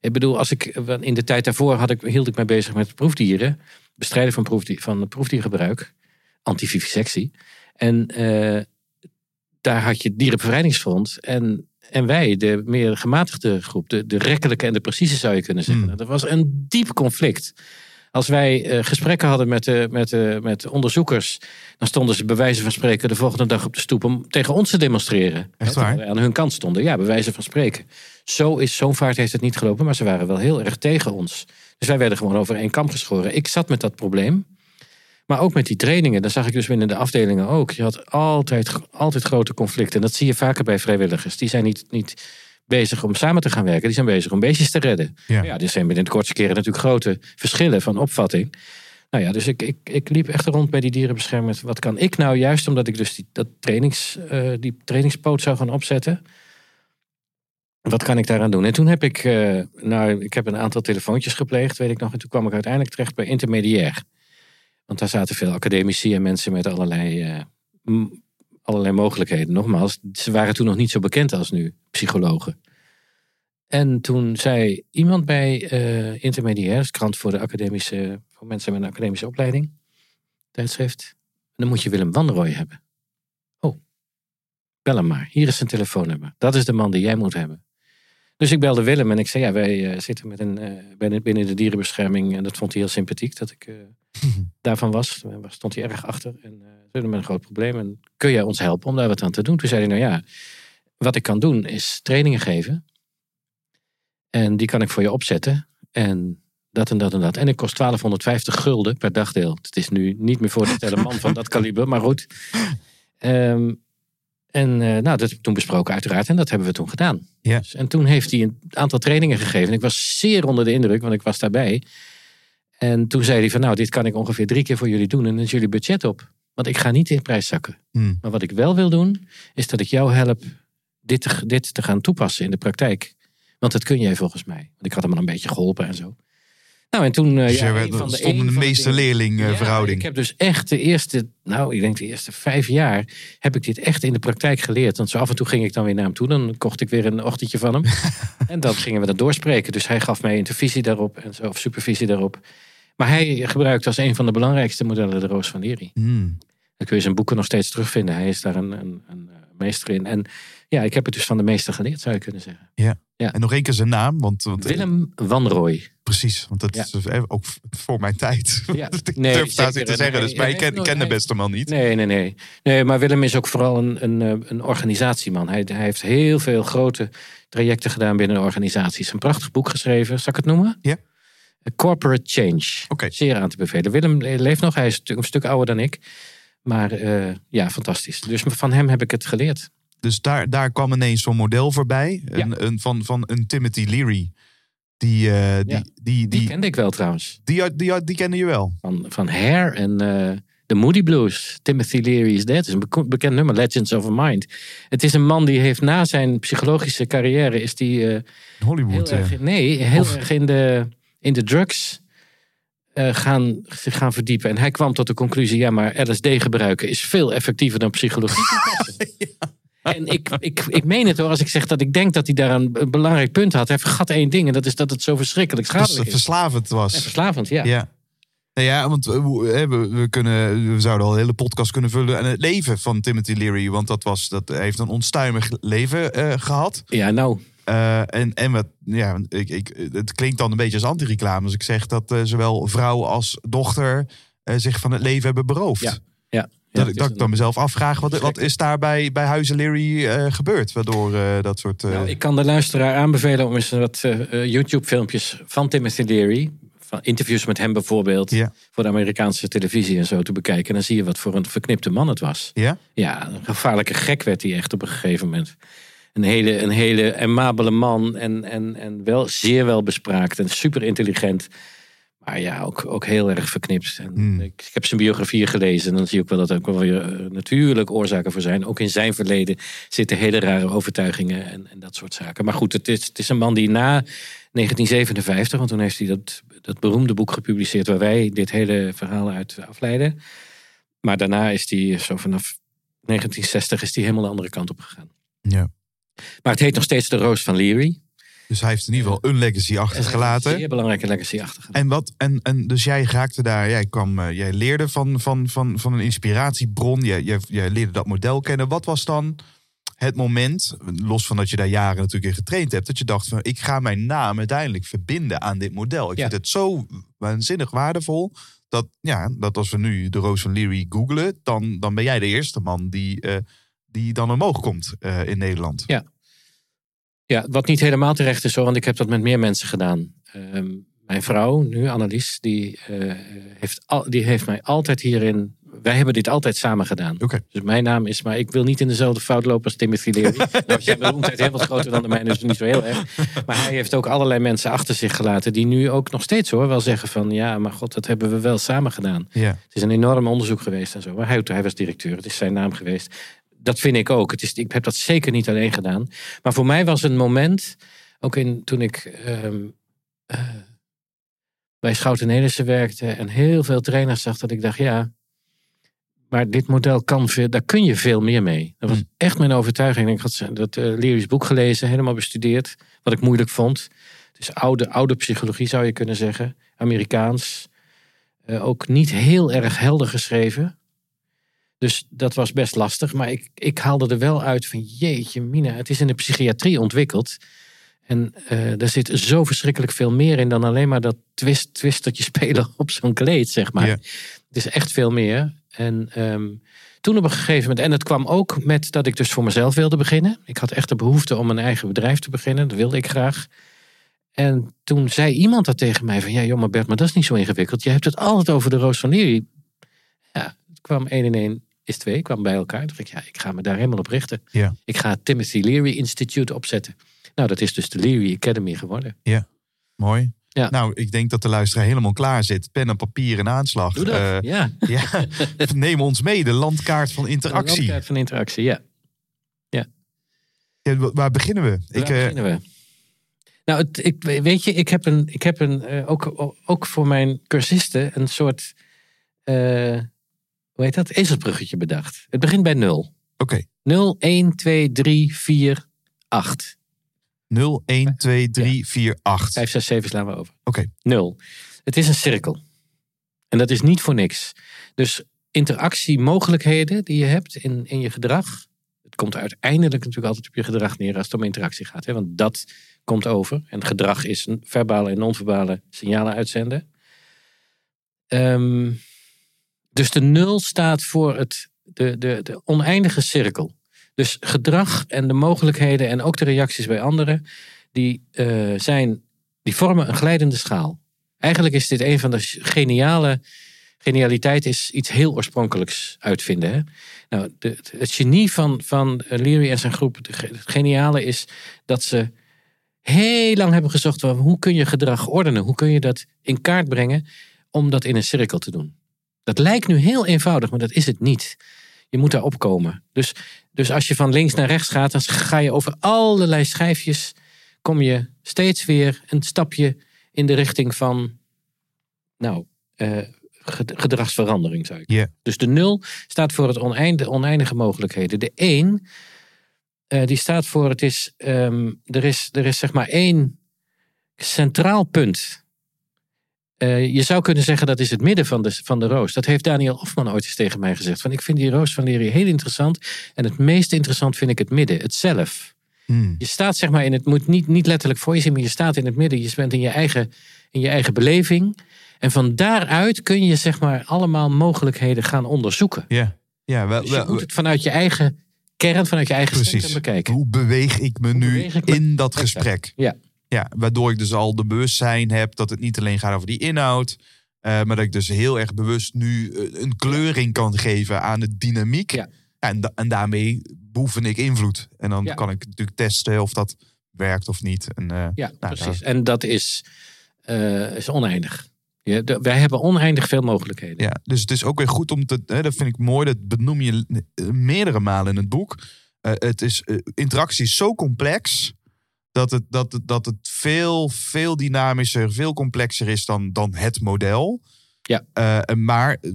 Ik bedoel, als ik, eh, in de tijd daarvoor had ik, hield ik mij bezig met proefdieren. Bestrijden van, proefdier, van proefdiergebruik. Antivivisectie. En eh, daar had je het Dierenbevrijdingsfront. En, en wij, de meer gematigde groep. De, de rekkelijke en de precieze zou je kunnen zeggen. Hmm. Dat was een diep conflict. Als wij eh, gesprekken hadden met, de, met, met onderzoekers, dan stonden ze bij wijze van spreken de volgende dag op de stoep om tegen ons te demonstreren. Echt waar? wij aan hun kant stonden. Ja, bij wijze van spreken. Zo is zo'n vaart heeft het niet gelopen, maar ze waren wel heel erg tegen ons. Dus wij werden gewoon over één kam geschoren. Ik zat met dat probleem. Maar ook met die trainingen, dat zag ik dus binnen de afdelingen ook. Je had altijd, altijd grote conflicten. En dat zie je vaker bij vrijwilligers. Die zijn niet, niet bezig om samen te gaan werken. Die zijn bezig om beestjes te redden. Ja. Ja, er zijn binnen de kortste keren natuurlijk grote verschillen van opvatting. Nou ja, dus ik, ik, ik liep echt rond bij die dierenbescherming. met Wat kan ik nou juist, omdat ik dus die, dat trainings, eh, die trainingspoot zou gaan opzetten. Wat kan ik daaraan doen? En toen heb ik, nou, ik heb een aantal telefoontjes gepleegd, weet ik nog. En toen kwam ik uiteindelijk terecht bij intermediair. Want daar zaten veel academici en mensen met allerlei, eh, allerlei mogelijkheden. Nogmaals, ze waren toen nog niet zo bekend als nu, psychologen. En toen zei iemand bij eh intermediair, krant voor de academische, voor mensen met een academische opleiding, tijdschrift, dan moet je Willem Wanrooy hebben. Oh, bel hem maar. Hier is zijn telefoonnummer. Dat is de man die jij moet hebben. Dus ik belde Willem en ik zei, ja, wij eh, zitten met een, eh, binnen, binnen de dierenbescherming. En dat vond hij heel sympathiek dat ik eh, daarvan was. Daar stond hij erg achter. En we met een groot probleem. En kun jij ons helpen om daar wat aan te doen? Toen zei hij, nou ja, wat ik kan doen is trainingen geven. En die kan ik voor je opzetten. En dat en dat en dat. En het kost 1250 gulden per dagdeel. Het is nu niet meer voor te stellen man van dat kaliber, maar goed. <laughs> Ehm, en eh, nou, dat heb ik toen besproken uiteraard. En dat hebben we toen gedaan. Ja. Dus, en toen heeft hij een aantal trainingen gegeven. En ik was zeer onder de indruk, want ik was daarbij. En toen zei hij van nou, dit kan ik ongeveer drie keer voor jullie doen. En dan is jullie budget op. Want ik ga niet in prijs zakken. Hmm. Maar wat ik wel wil doen, is dat ik jou help dit te, dit te gaan toepassen in de praktijk. Want dat kun jij volgens mij. Want ik had hem al een beetje geholpen en zo. Nou, en toen... eh, Dus ja, werd- van de- stond een meester-leerling eh, ja, verhouding. ik heb dus echt de eerste, nou, ik denk de eerste vijf jaar, heb ik dit echt in de praktijk geleerd. Want zo af en toe ging ik dan weer naar hem toe, dan kocht ik weer een ochtendje van hem. <laughs> en dan gingen we dat doorspreken. Dus hij gaf mij intervisie daarop, en zo, of supervisie daarop. Maar hij gebruikt als een van de belangrijkste modellen de Roos van Liri. Hmm. Dat kun je zijn boeken nog steeds terugvinden. Hij is daar een, een, een meester in. En ja, ik heb het dus van de meester geleerd, zou je kunnen zeggen. En nog één keer zijn naam, want, want Willem Wanrooy. precies, want dat Ja. is eh, ook voor mijn tijd. Ja. <laughs> ik Nee, durf daar zeker. te zeggen, dus Nee, maar ik ken, heeft ik ken de beste man niet. Nee, nee, nee. Nee, maar Willem is ook vooral een, een, eh, een organisatieman. Hij, hij heeft heel veel grote trajecten gedaan binnen de organisaties. Een prachtig boek geschreven, zal ik het noemen? Ja. Corporate Change. Oké. Zeer aan te bevelen. Willem leeft nog, hij is natuurlijk een stuk ouder dan ik. Maar eh, ja, fantastisch. Dus van hem heb ik het geleerd. Dus daar, daar kwam ineens zo'n model voorbij. Een, een, van, van een Timothy Leary. Die, eh, die, Ja. die, die, Die kende ik wel trouwens. die, die, die kende je wel. Van, van Hair en eh de Moody Blues. Timothy Leary is Dead. Het is een bekend nummer, Legends of a Mind. Het is een man die heeft na zijn psychologische carrière... is die Hollywood. heel erg, nee, heel Of- erg in de, in de drugs eh, gaan, zich gaan verdiepen. En hij kwam tot de conclusie, ja, maar LSD gebruiken is veel effectiever dan psychologie <laughs> toepassen. En ik, ik, ik meen het hoor, als ik zeg dat ik denk dat hij daar een, belangrijk punt had. Hij vergat één ding en dat is dat het zo verschrikkelijk Dus schadelijk is. verslavend En was. verslavend, ja. Ja. Nou ja, want we, we, kunnen, we zouden al een hele podcast kunnen vullen aan het leven van Timothy Leary. Want dat, was, dat hij heeft een onstuimig leven eh, gehad. Ja, nou, Eh, en, en wat, ja, ik, ik, het klinkt dan een beetje als anti-reclame als ik zeg dat eh, zowel vrouw als dochter eh, zich van het leven hebben beroofd. Ja, ja. Dat, ja, dat ik dan mezelf afvraag, wat, wat is daar bij, bij Huizen Leary gebeurd? Waardoor dat soort... Nou, ik kan de luisteraar aanbevelen om eens wat YouTube-filmpjes van Timothy Leary, van interviews met hem bijvoorbeeld, Ja. voor de Amerikaanse televisie en zo te bekijken. En dan zie je wat voor een verknipte man het was. Ja? Ja, een gevaarlijke gek werd hij echt op een gegeven moment. Een hele, een hele amabele man en, en, en wel zeer wel bespraakt en super intelligent. Maar ja, ook, ook heel erg verknipt. En Hmm. ik, ik heb zijn biografie gelezen en dan zie ook wel dat er ook wel weer eh, natuurlijk oorzaken voor zijn. Ook in zijn verleden zitten hele rare overtuigingen en, en dat soort zaken. Maar goed, het is, het is een man die na 1957, want toen heeft hij dat, dat beroemde boek gepubliceerd waar wij dit hele verhaal uit afleiden. Maar daarna is hij zo vanaf 1960 is hij helemaal de andere kant op gegaan. ja. Maar het heet nog steeds de Roos van Leary. Dus hij heeft in ieder geval een legacy Een achtergelaten. zeer belangrijke legacy achtergelaten. En wat, en, en dus jij raakte daar, jij kwam, eh, jij leerde van, van, van, van een inspiratiebron, jij, jij, jij leerde dat model kennen. Wat was dan het moment, los van dat je daar jaren natuurlijk in getraind hebt, dat je dacht van ik ga mijn naam uiteindelijk verbinden aan dit model. Ik Ja. vind het zo waanzinnig waardevol dat, ja, dat als we nu de Roos van Leary googlen, dan, dan ben jij de eerste man die, eh, die dan omhoog komt eh, in Nederland. Ja. Ja, wat niet helemaal terecht is hoor, want ik heb dat met meer mensen gedaan. Ehm, mijn vrouw, nu Annelies, die, eh, heeft al, die heeft mij altijd hierin... Wij hebben dit altijd samen gedaan. Oké. Dus mijn naam is, maar ik wil niet in dezelfde fout lopen als Timothy Leary. <laughs> nou, zijn beroemdheid heel wat groter dan de mijne, dus niet zo heel erg. Maar hij heeft ook allerlei mensen achter zich gelaten... die nu ook nog steeds hoor, wel zeggen van... ja, maar god, dat hebben we wel samen gedaan. Ja. Het is een enorm onderzoek geweest en zo. Maar hij, hij was directeur, het is zijn naam geweest. Dat vind ik ook. Het is, ik heb dat zeker niet alleen gedaan. Maar voor mij was een moment, ook in, toen ik ehm, eh, bij Schouten Nelissen werkte en heel veel trainers zag, dat ik dacht, ja, maar dit model kan veel, daar kun je veel meer mee. Dat was Hmm. echt mijn overtuiging. Ik had dat uh, Leary's boek gelezen, helemaal bestudeerd, wat ik moeilijk vond. Is oude, oude psychologie zou je kunnen zeggen, Amerikaans. Eh, ook niet heel erg helder geschreven. Dus dat was best lastig. Maar ik, ik haalde er wel uit van jeetje mina, het is in de psychiatrie ontwikkeld. En eh daar zit zo verschrikkelijk veel meer in dan alleen maar dat twist, twistertje <laughs> spelen op zo'n kleed, zeg maar. Het is echt veel meer. En ehm, toen op een gegeven moment, en het kwam ook met dat ik dus voor mezelf wilde beginnen. Ik had echt de behoefte om een eigen bedrijf te beginnen, dat wilde ik graag. En toen zei iemand dat tegen mij van, ja joh maar Bert, maar dat is niet zo ingewikkeld. Je hebt het altijd over de Roos van Leary. Ja, het kwam 1 in 1 is 2, kwam bij elkaar. Toen dacht ik, ja, ik ga me daar helemaal op richten. Ja. Ik ga het Timothy Leary Institute opzetten. Nou, dat is dus de Leary Academy geworden. Mooi. Ja. Nou, ik denk dat de luisteraar helemaal klaar zit. Pen en papier en aanslag. Doe dat. Eh, ja. <laughs> ja. Neem ons mee, de landkaart van De interactie. landkaart van interactie, ja. Ja, wa- waar beginnen we? Waar Ik, eh, beginnen we? Nou, het, ik, weet je, ik heb, een, ik heb een, eh, ook, ook voor mijn cursisten een soort, hoe heet dat, ezelsbruggetje bedacht. Het begint bij 0. Oké. 0, 1, 2, 3, 4, 8. 0, 1, 2, 3, 4, 8. 5, 6, 7 slaan we over. Oké. 0. Het is een cirkel. En dat is niet voor niks. Dus interactiemogelijkheden die je hebt in, in je gedrag. Het komt uiteindelijk natuurlijk altijd op je gedrag neer als het om interactie gaat. Hè? Want dat komt over. En gedrag is een verbale en non-verbale signalen uitzenden. Ehm, dus de nul staat voor het, de, de, de oneindige cirkel. Dus gedrag en de mogelijkheden en ook de reacties bij anderen, die, eh, zijn, die vormen een glijdende schaal. Eigenlijk is dit een van de geniale. Genialiteit is iets heel oorspronkelijks uitvinden. Hè? Nou, het genie van, van Leary en zijn groep, het geniale is dat ze heel lang hebben gezocht van hoe kun je gedrag ordenen? Hoe kun je dat in kaart brengen om dat in een cirkel te doen? Dat lijkt nu heel eenvoudig, maar dat is het niet. Je moet daar opkomen. Dus, dus als je van links naar rechts gaat, dan ga je over allerlei schijfjes, kom je steeds weer een stapje in de richting van, nou, eh, ged- gedragsverandering zou ik dus de nul staat voor het oneindige, oneindige mogelijkheden. De één, eh, die staat voor het is, ehm, er is, er is zeg maar één centraal punt. Eh, je zou kunnen zeggen dat is het midden van de, van de roos. Dat heeft Daniel Hofman ooit eens tegen mij gezegd. Van, ik vind die roos van Lery heel interessant. En het meest interessant vind ik het midden, het zelf. Hmm. Je staat zeg maar in het, moet niet, niet letterlijk voor je zien, maar je staat in het midden. Je bent in je eigen, in je eigen beleving. En van daaruit kun je zeg maar allemaal mogelijkheden gaan onderzoeken. Ja, ja wel, Dus je wel- moet het vanuit je eigen kern, vanuit je eigen precies. bekijken. Hoe beweeg ik me nu beweeg ik me? in dat gesprek? Ja. Ja, waardoor ik dus al de bewustzijn heb dat het niet alleen gaat over die inhoud. eh, maar dat ik dus heel erg bewust nu eh, een kleuring kan geven aan de dynamiek. Ja. En, da- en daarmee beoefen ik invloed. En dan Ja. kan ik natuurlijk testen of dat werkt of niet. En, eh, Ja, Nou, precies. En dat is, is oneindig. Ja, de- wij hebben oneindig veel mogelijkheden. Ja, dus het is ook weer goed om te. Hè, dat vind ik mooi. Dat benoem je meerdere malen in het boek. Het is, interactie is zo complex. Dat het, dat, het, dat het veel, veel dynamischer, veel complexer is dan, dan het model. Ja. Eh, maar eh,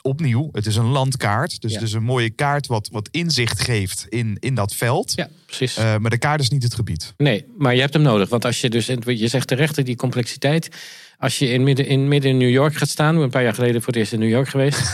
opnieuw, het is een landkaart. Dus Ja. het is een mooie kaart wat, wat inzicht geeft in, in dat veld. Ja, precies. Eh, maar de kaart is niet het gebied. Nee, maar je hebt hem nodig. Want als je dus, je zegt terecht die complexiteit. Als je in midden, in midden in New York gaat staan. Ik een paar jaar geleden voor het eerst in New York geweest. <laughs>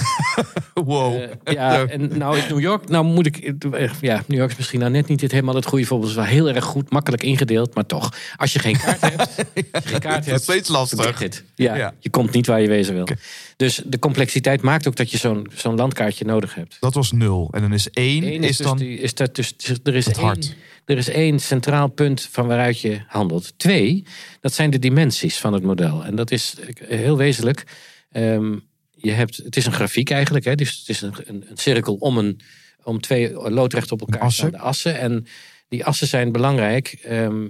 Wow. Eh, ja, en nou is New York, nou moet ik, ja, New York is misschien nou net niet het helemaal het goede voorbeeld. Het is wel heel erg goed, makkelijk ingedeeld, maar toch. Als je geen kaart hebt, <laughs> je geen kaart hebt, steeds lastig. Ja, Ja. je komt niet waar je wezen wil. Dus de complexiteit maakt ook dat je zo'n zo'n landkaartje nodig hebt. Dat was nul. En dan is één, Eén is, is, dus dan die, is dat dus, er is het één, hart. Er is één centraal punt van waaruit je handelt. Twee, dat zijn de dimensies van het model. En dat is eh, heel wezenlijk. Ehm, je hebt, het is een grafiek eigenlijk. Hè? Dus het is een, een, een cirkel om, een, om twee loodrecht op elkaar assen. staande assen. En die assen zijn belangrijk. Ehm,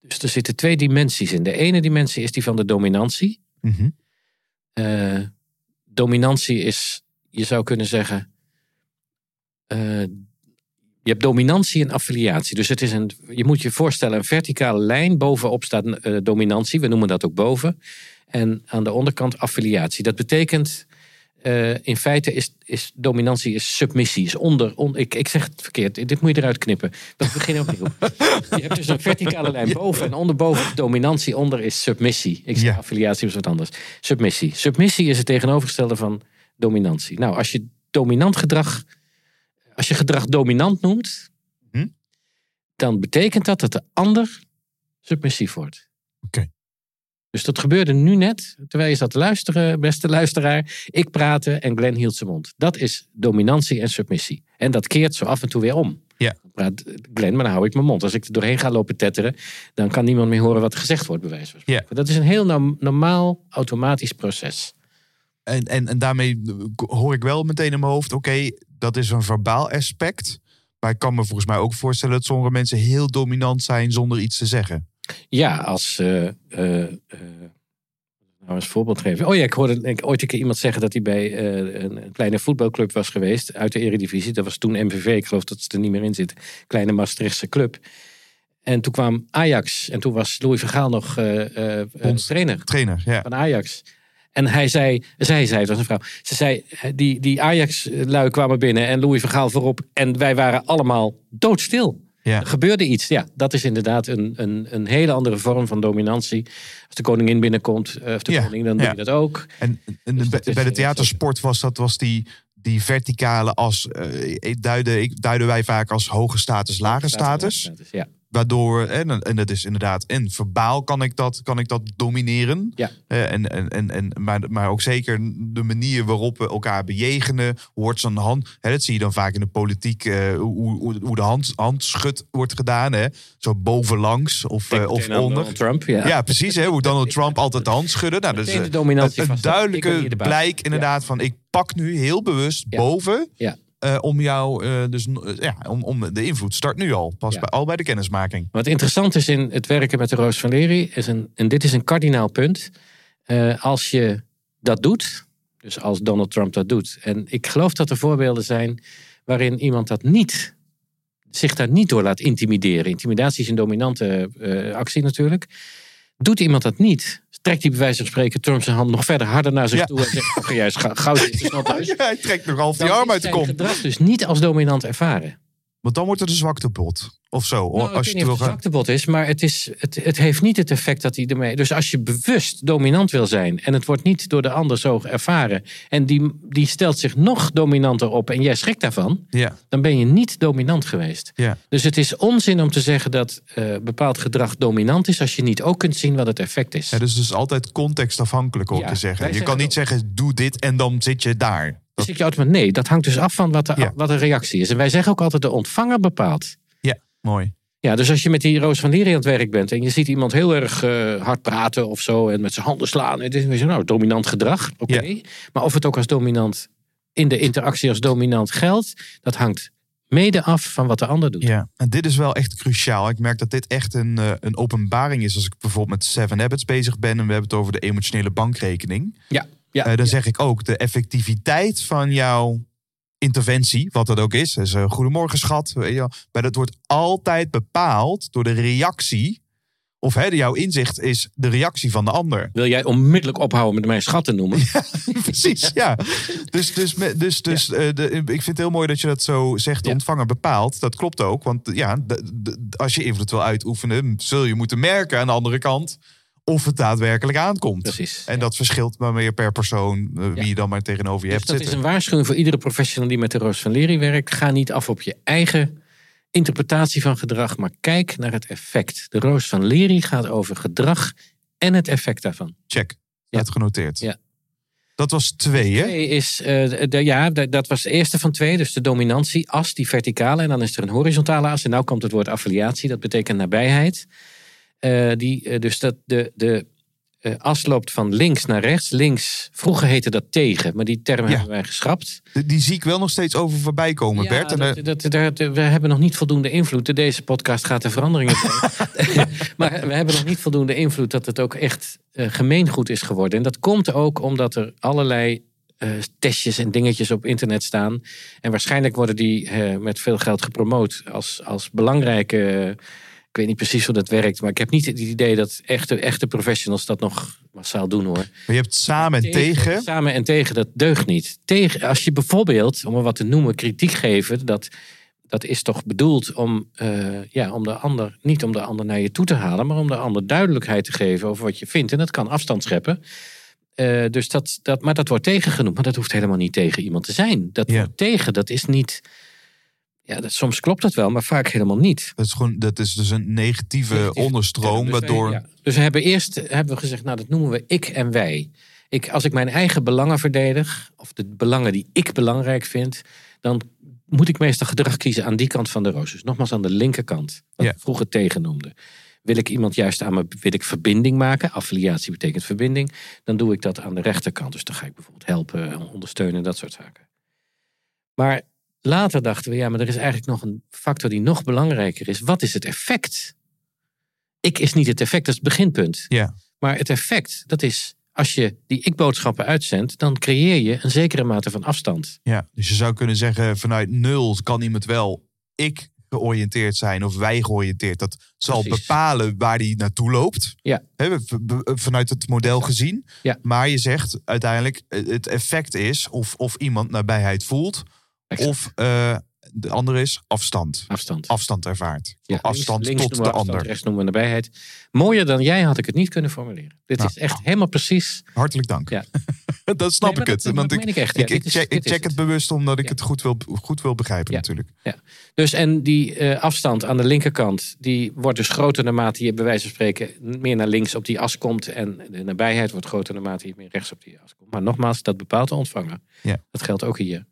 dus er zitten twee dimensies in. De ene dimensie is die van de dominantie. Mhm. Eh, dominantie is, je zou kunnen zeggen. eh, je hebt dominantie en affiliatie. Dus het is een, je moet je voorstellen, een verticale lijn. Bovenop staat eh, dominantie, we noemen dat ook boven. En aan de onderkant affiliatie. Dat betekent, eh, in feite is, is dominantie is submissie. Is onder, on- ik, ik zeg het verkeerd, dit moet je eruit knippen. We beginnen opnieuw. <laughs> je hebt dus een verticale lijn boven en onderboven is dominantie. Onder is submissie. Ik zeg affiliatie is wat anders. Submissie. Submissie is het tegenovergestelde van dominantie. Nou, als je dominant gedrag, als je gedrag dominant noemt, Hm? dan betekent dat dat de ander submissief wordt. Oké. Dus dat gebeurde nu net, terwijl je zat te luisteren, beste luisteraar. Ik praatte en Glenn hield zijn mond. Dat is dominantie en submissie. En dat keert zo af en toe weer om. Ja. Praat Glenn, maar dan hou ik mijn mond. Als ik er doorheen ga lopen tetteren, dan kan niemand meer horen wat er gezegd wordt, bij wijze van spreken. Ja. Dat is een heel norm- normaal, automatisch proces. En, en, en daarmee hoor ik wel meteen in mijn hoofd, oké, dat is een verbaal aspect. Maar ik kan me volgens mij ook voorstellen dat sommige mensen heel dominant zijn zonder iets te zeggen. Ja, als. eh, nou, als voorbeeld geven. Oh ja, ik hoorde ik, ooit een keer iemand zeggen dat hij bij een, kleine voetbalclub was geweest. uit de Eredivisie. Dat was toen MVV. Ik geloof dat ze er niet meer in zitten. Kleine Maastrichtse club. En toen kwam Ajax. En toen was Louis Vergaal nog trainer Trainer, ja. van Ajax. En hij zei, zij zei, het was een vrouw. Ze zei, die, die Ajax-lui kwamen binnen en Louis Vergaal voorop. En wij waren allemaal doodstil. ja. Er gebeurde iets. Ja, dat is inderdaad een, een, een hele andere vorm van dominantie. Als de koningin binnenkomt, eh, of de Ja, koning, dan doe ja. je dat ook. En, en Dus bij, dat is- bij de theatersport was dat was die, die verticale as. eh, ik duiden, duiden wij vaak als hoge status, lage status. Ja, Waardoor, en, en dat is inderdaad, en verbaal kan ik dat, kan ik dat domineren. Ja. En, en, en, en, maar, maar ook zeker de manier waarop we elkaar bejegenen. Wordt zo'n hand, hè, dat zie je dan vaak in de politiek, eh, hoe, hoe, hoe de hand, handschud wordt gedaan. Hè? Zo bovenlangs of, eh, of onder. Donald Trump, ja. Ja, precies. Hè, hoe Donald <laughs> Trump altijd de hand schudde. Nou, dat is eh, een, duidelijke blijk inderdaad van ik pak nu heel bewust boven. Ja. Eh, om jou, eh, dus eh, ja, om, om de invloed start nu al. Pas Ja. bij, al bij de kennismaking. Wat interessant is in het werken met de Roos van Lery, is een, en dit is een kardinaal punt. Als je dat doet, dus als Donald Trump dat doet. En ik geloof dat er voorbeelden zijn waarin iemand dat niet, zich daar niet door laat intimideren. Intimidatie is een dominante actie natuurlijk. Doet iemand dat niet, trekt hij bij wijze van spreken Trump zijn hand nog verder harder naar zich Ja. toe en zegt: juist, ga, gauw zitten, snel thuis. <laughs> Ja, hij trekt nog half die arm is uit de kom. gedrag dus niet als dominant ervaren. Want dan wordt het een zwaktebod. Of zo. Nou, als weet je niet het wil is, maar het, is, het, het heeft niet het effect dat hij ermee... Dus als je bewust dominant wil zijn en het wordt niet door de ander zo ervaren... en die, die stelt zich nog dominanter op en jij schrikt daarvan... Ja, dan ben je niet dominant geweest. ja. Dus het is onzin om te zeggen dat eh, bepaald gedrag dominant is... als je niet ook kunt zien wat het effect is. ja dus het is altijd contextafhankelijk om Ja, te zeggen. Je zeggen kan niet zeggen, doe dit en dan zit je daar. Dat, zit je automatisch, nee, dat hangt dus af van wat de, wat de reactie is. En wij zeggen ook altijd de ontvanger bepaalt. Ja, mooi. Ja, dus als je met die Roos van Lieri aan het werk bent en je ziet iemand heel erg eh, hard praten of zo en met zijn handen slaan, het is nou dominant gedrag, oké. Maar of het ook als dominant in de interactie als dominant geldt, dat hangt mede af van wat de ander doet. Ja, en dit is wel echt cruciaal. Ik merk dat dit echt een, eh, een openbaring is. Als ik bijvoorbeeld met Seven Habits bezig ben en we hebben het over de emotionele bankrekening. Ja, ja. Eh, dan zeg ik ook de effectiviteit van jouw interventie, wat dat ook is. is een goedemorgen schat. Maar dat wordt altijd bepaald door de reactie. Of hè, jouw inzicht is de reactie van de ander. Wil jij onmiddellijk ophouden met mij schat te noemen? <laughs> Precies, ja. Dus, dus, dus, dus eh, de, ik vind het heel mooi dat je dat zo zegt. De Ja. ontvanger ontvanger bepaalt. Dat klopt ook. Want ja, de- de- als je invloed wil uitoefenen, zul je moeten merken aan de andere kant of het daadwerkelijk aankomt. Precies. En dat verschilt maar meer per persoon, eh, wie Ja. je dan maar tegenover je Dus hebt dat is een waarschuwing voor iedere professional die met de Roos van Lery werkt. Ga niet af op je eigen interpretatie van gedrag, maar kijk naar het effect. De Roos van Lery gaat over gedrag en het effect daarvan. Check. Ja. Dat genoteerd. Ja. Dat was twee, hè? Twee is, eh, de, de- ja, de- dat was de eerste van twee. Dus de dominantie, as, die verticale. En dan is er een horizontale as. En nu komt het woord affiliatie. Dat betekent nabijheid. Eh, die, eh, dus dat de, de eh, as loopt van links naar rechts. Links, vroeger heette dat tegen. Maar die term Ja. hebben wij geschrapt. Die- Die zie ik wel nog steeds over voorbij komen, Ja, Bert. En, dat, dat, dat- we hebben nog niet voldoende invloed. Deze podcast gaat er veranderingen brengen. <laughs> <laughs> maar we hebben nog niet voldoende invloed dat het ook echt gemeengoed is geworden. En dat komt ook omdat er allerlei testjes en dingetjes op internet staan. En waarschijnlijk worden die met veel geld gepromoot als, als belangrijke. Ik weet niet precies hoe dat werkt, maar ik heb niet het idee dat echte, echte professionals dat nog massaal doen hoor. maar je hebt samen en tegen. Samen en tegen, dat deugt niet. Tegen, als je bijvoorbeeld, om er wat te noemen, kritiek geven, dat, dat is toch bedoeld om, eh, ja, om de ander, niet om de ander naar je toe te halen, maar om de ander duidelijkheid te geven over wat je vindt. En dat kan afstand scheppen. Eh, dus dat, dat, maar dat wordt tegengenoemd. Maar dat hoeft helemaal niet tegen iemand te zijn. Dat Ja. wordt tegen, dat is niet. Ja, dat, soms klopt dat wel, maar vaak helemaal niet. Dat is, gewoon, dat is dus een negatieve Negatief onderstroom, Dus wij- waardoor... ja. Dus we hebben eerst hebben we gezegd, nou dat noemen we ik en wij. Ik, als ik mijn eigen belangen verdedig, of de belangen die ik belangrijk vind, dan moet ik meestal gedrag kiezen aan die kant van de roos. Dus nogmaals aan de linkerkant, wat Ja. ik vroeger tegen noemde. Wil ik iemand juist aan me, wil ik verbinding maken, affiliatie betekent verbinding, dan doe ik dat aan de rechterkant. Dus dan ga ik bijvoorbeeld helpen, ondersteunen, dat soort zaken. Maar later dachten we, ja, maar er is eigenlijk nog een factor die nog belangrijker is. Wat is het effect? Ik is niet het effect, dat is het beginpunt. Ja. Maar het effect, dat is als je die ik-boodschappen uitzendt, dan creëer je een zekere mate van afstand. Ja, dus je zou kunnen zeggen vanuit nul kan iemand wel ik georiënteerd zijn of wij georiënteerd. Dat zal Precies. bepalen waar die naartoe loopt. Ja. V- vanuit het model gezien. Ja. Maar je zegt uiteindelijk het effect is of, of iemand nabijheid voelt. Exact. Of eh, de andere is afstand. Afstand. Afstand ervaart. Ja, afstand links, links tot de afstand, ander. Rechts noemen we nabijheid. Mooier dan jij had ik het niet kunnen formuleren. Dit Nou, is echt helemaal precies. Hartelijk dank. Ja. <laughs> dat snap Nee, ik het. dat- Want dat ik, ik echt. Ja, ik, ik dit is- check, ik het bewust omdat ik Ja. het goed wil, goed wil begrijpen Ja. natuurlijk. Dus en die eh, afstand aan de linkerkant, die wordt dus groter naarmate je bij wijze van spreken meer naar links op die as komt. En de nabijheid wordt groter naarmate je meer rechts op die as komt. Maar nogmaals, dat bepaalt de ontvanger. Ja. Dat geldt ook hier.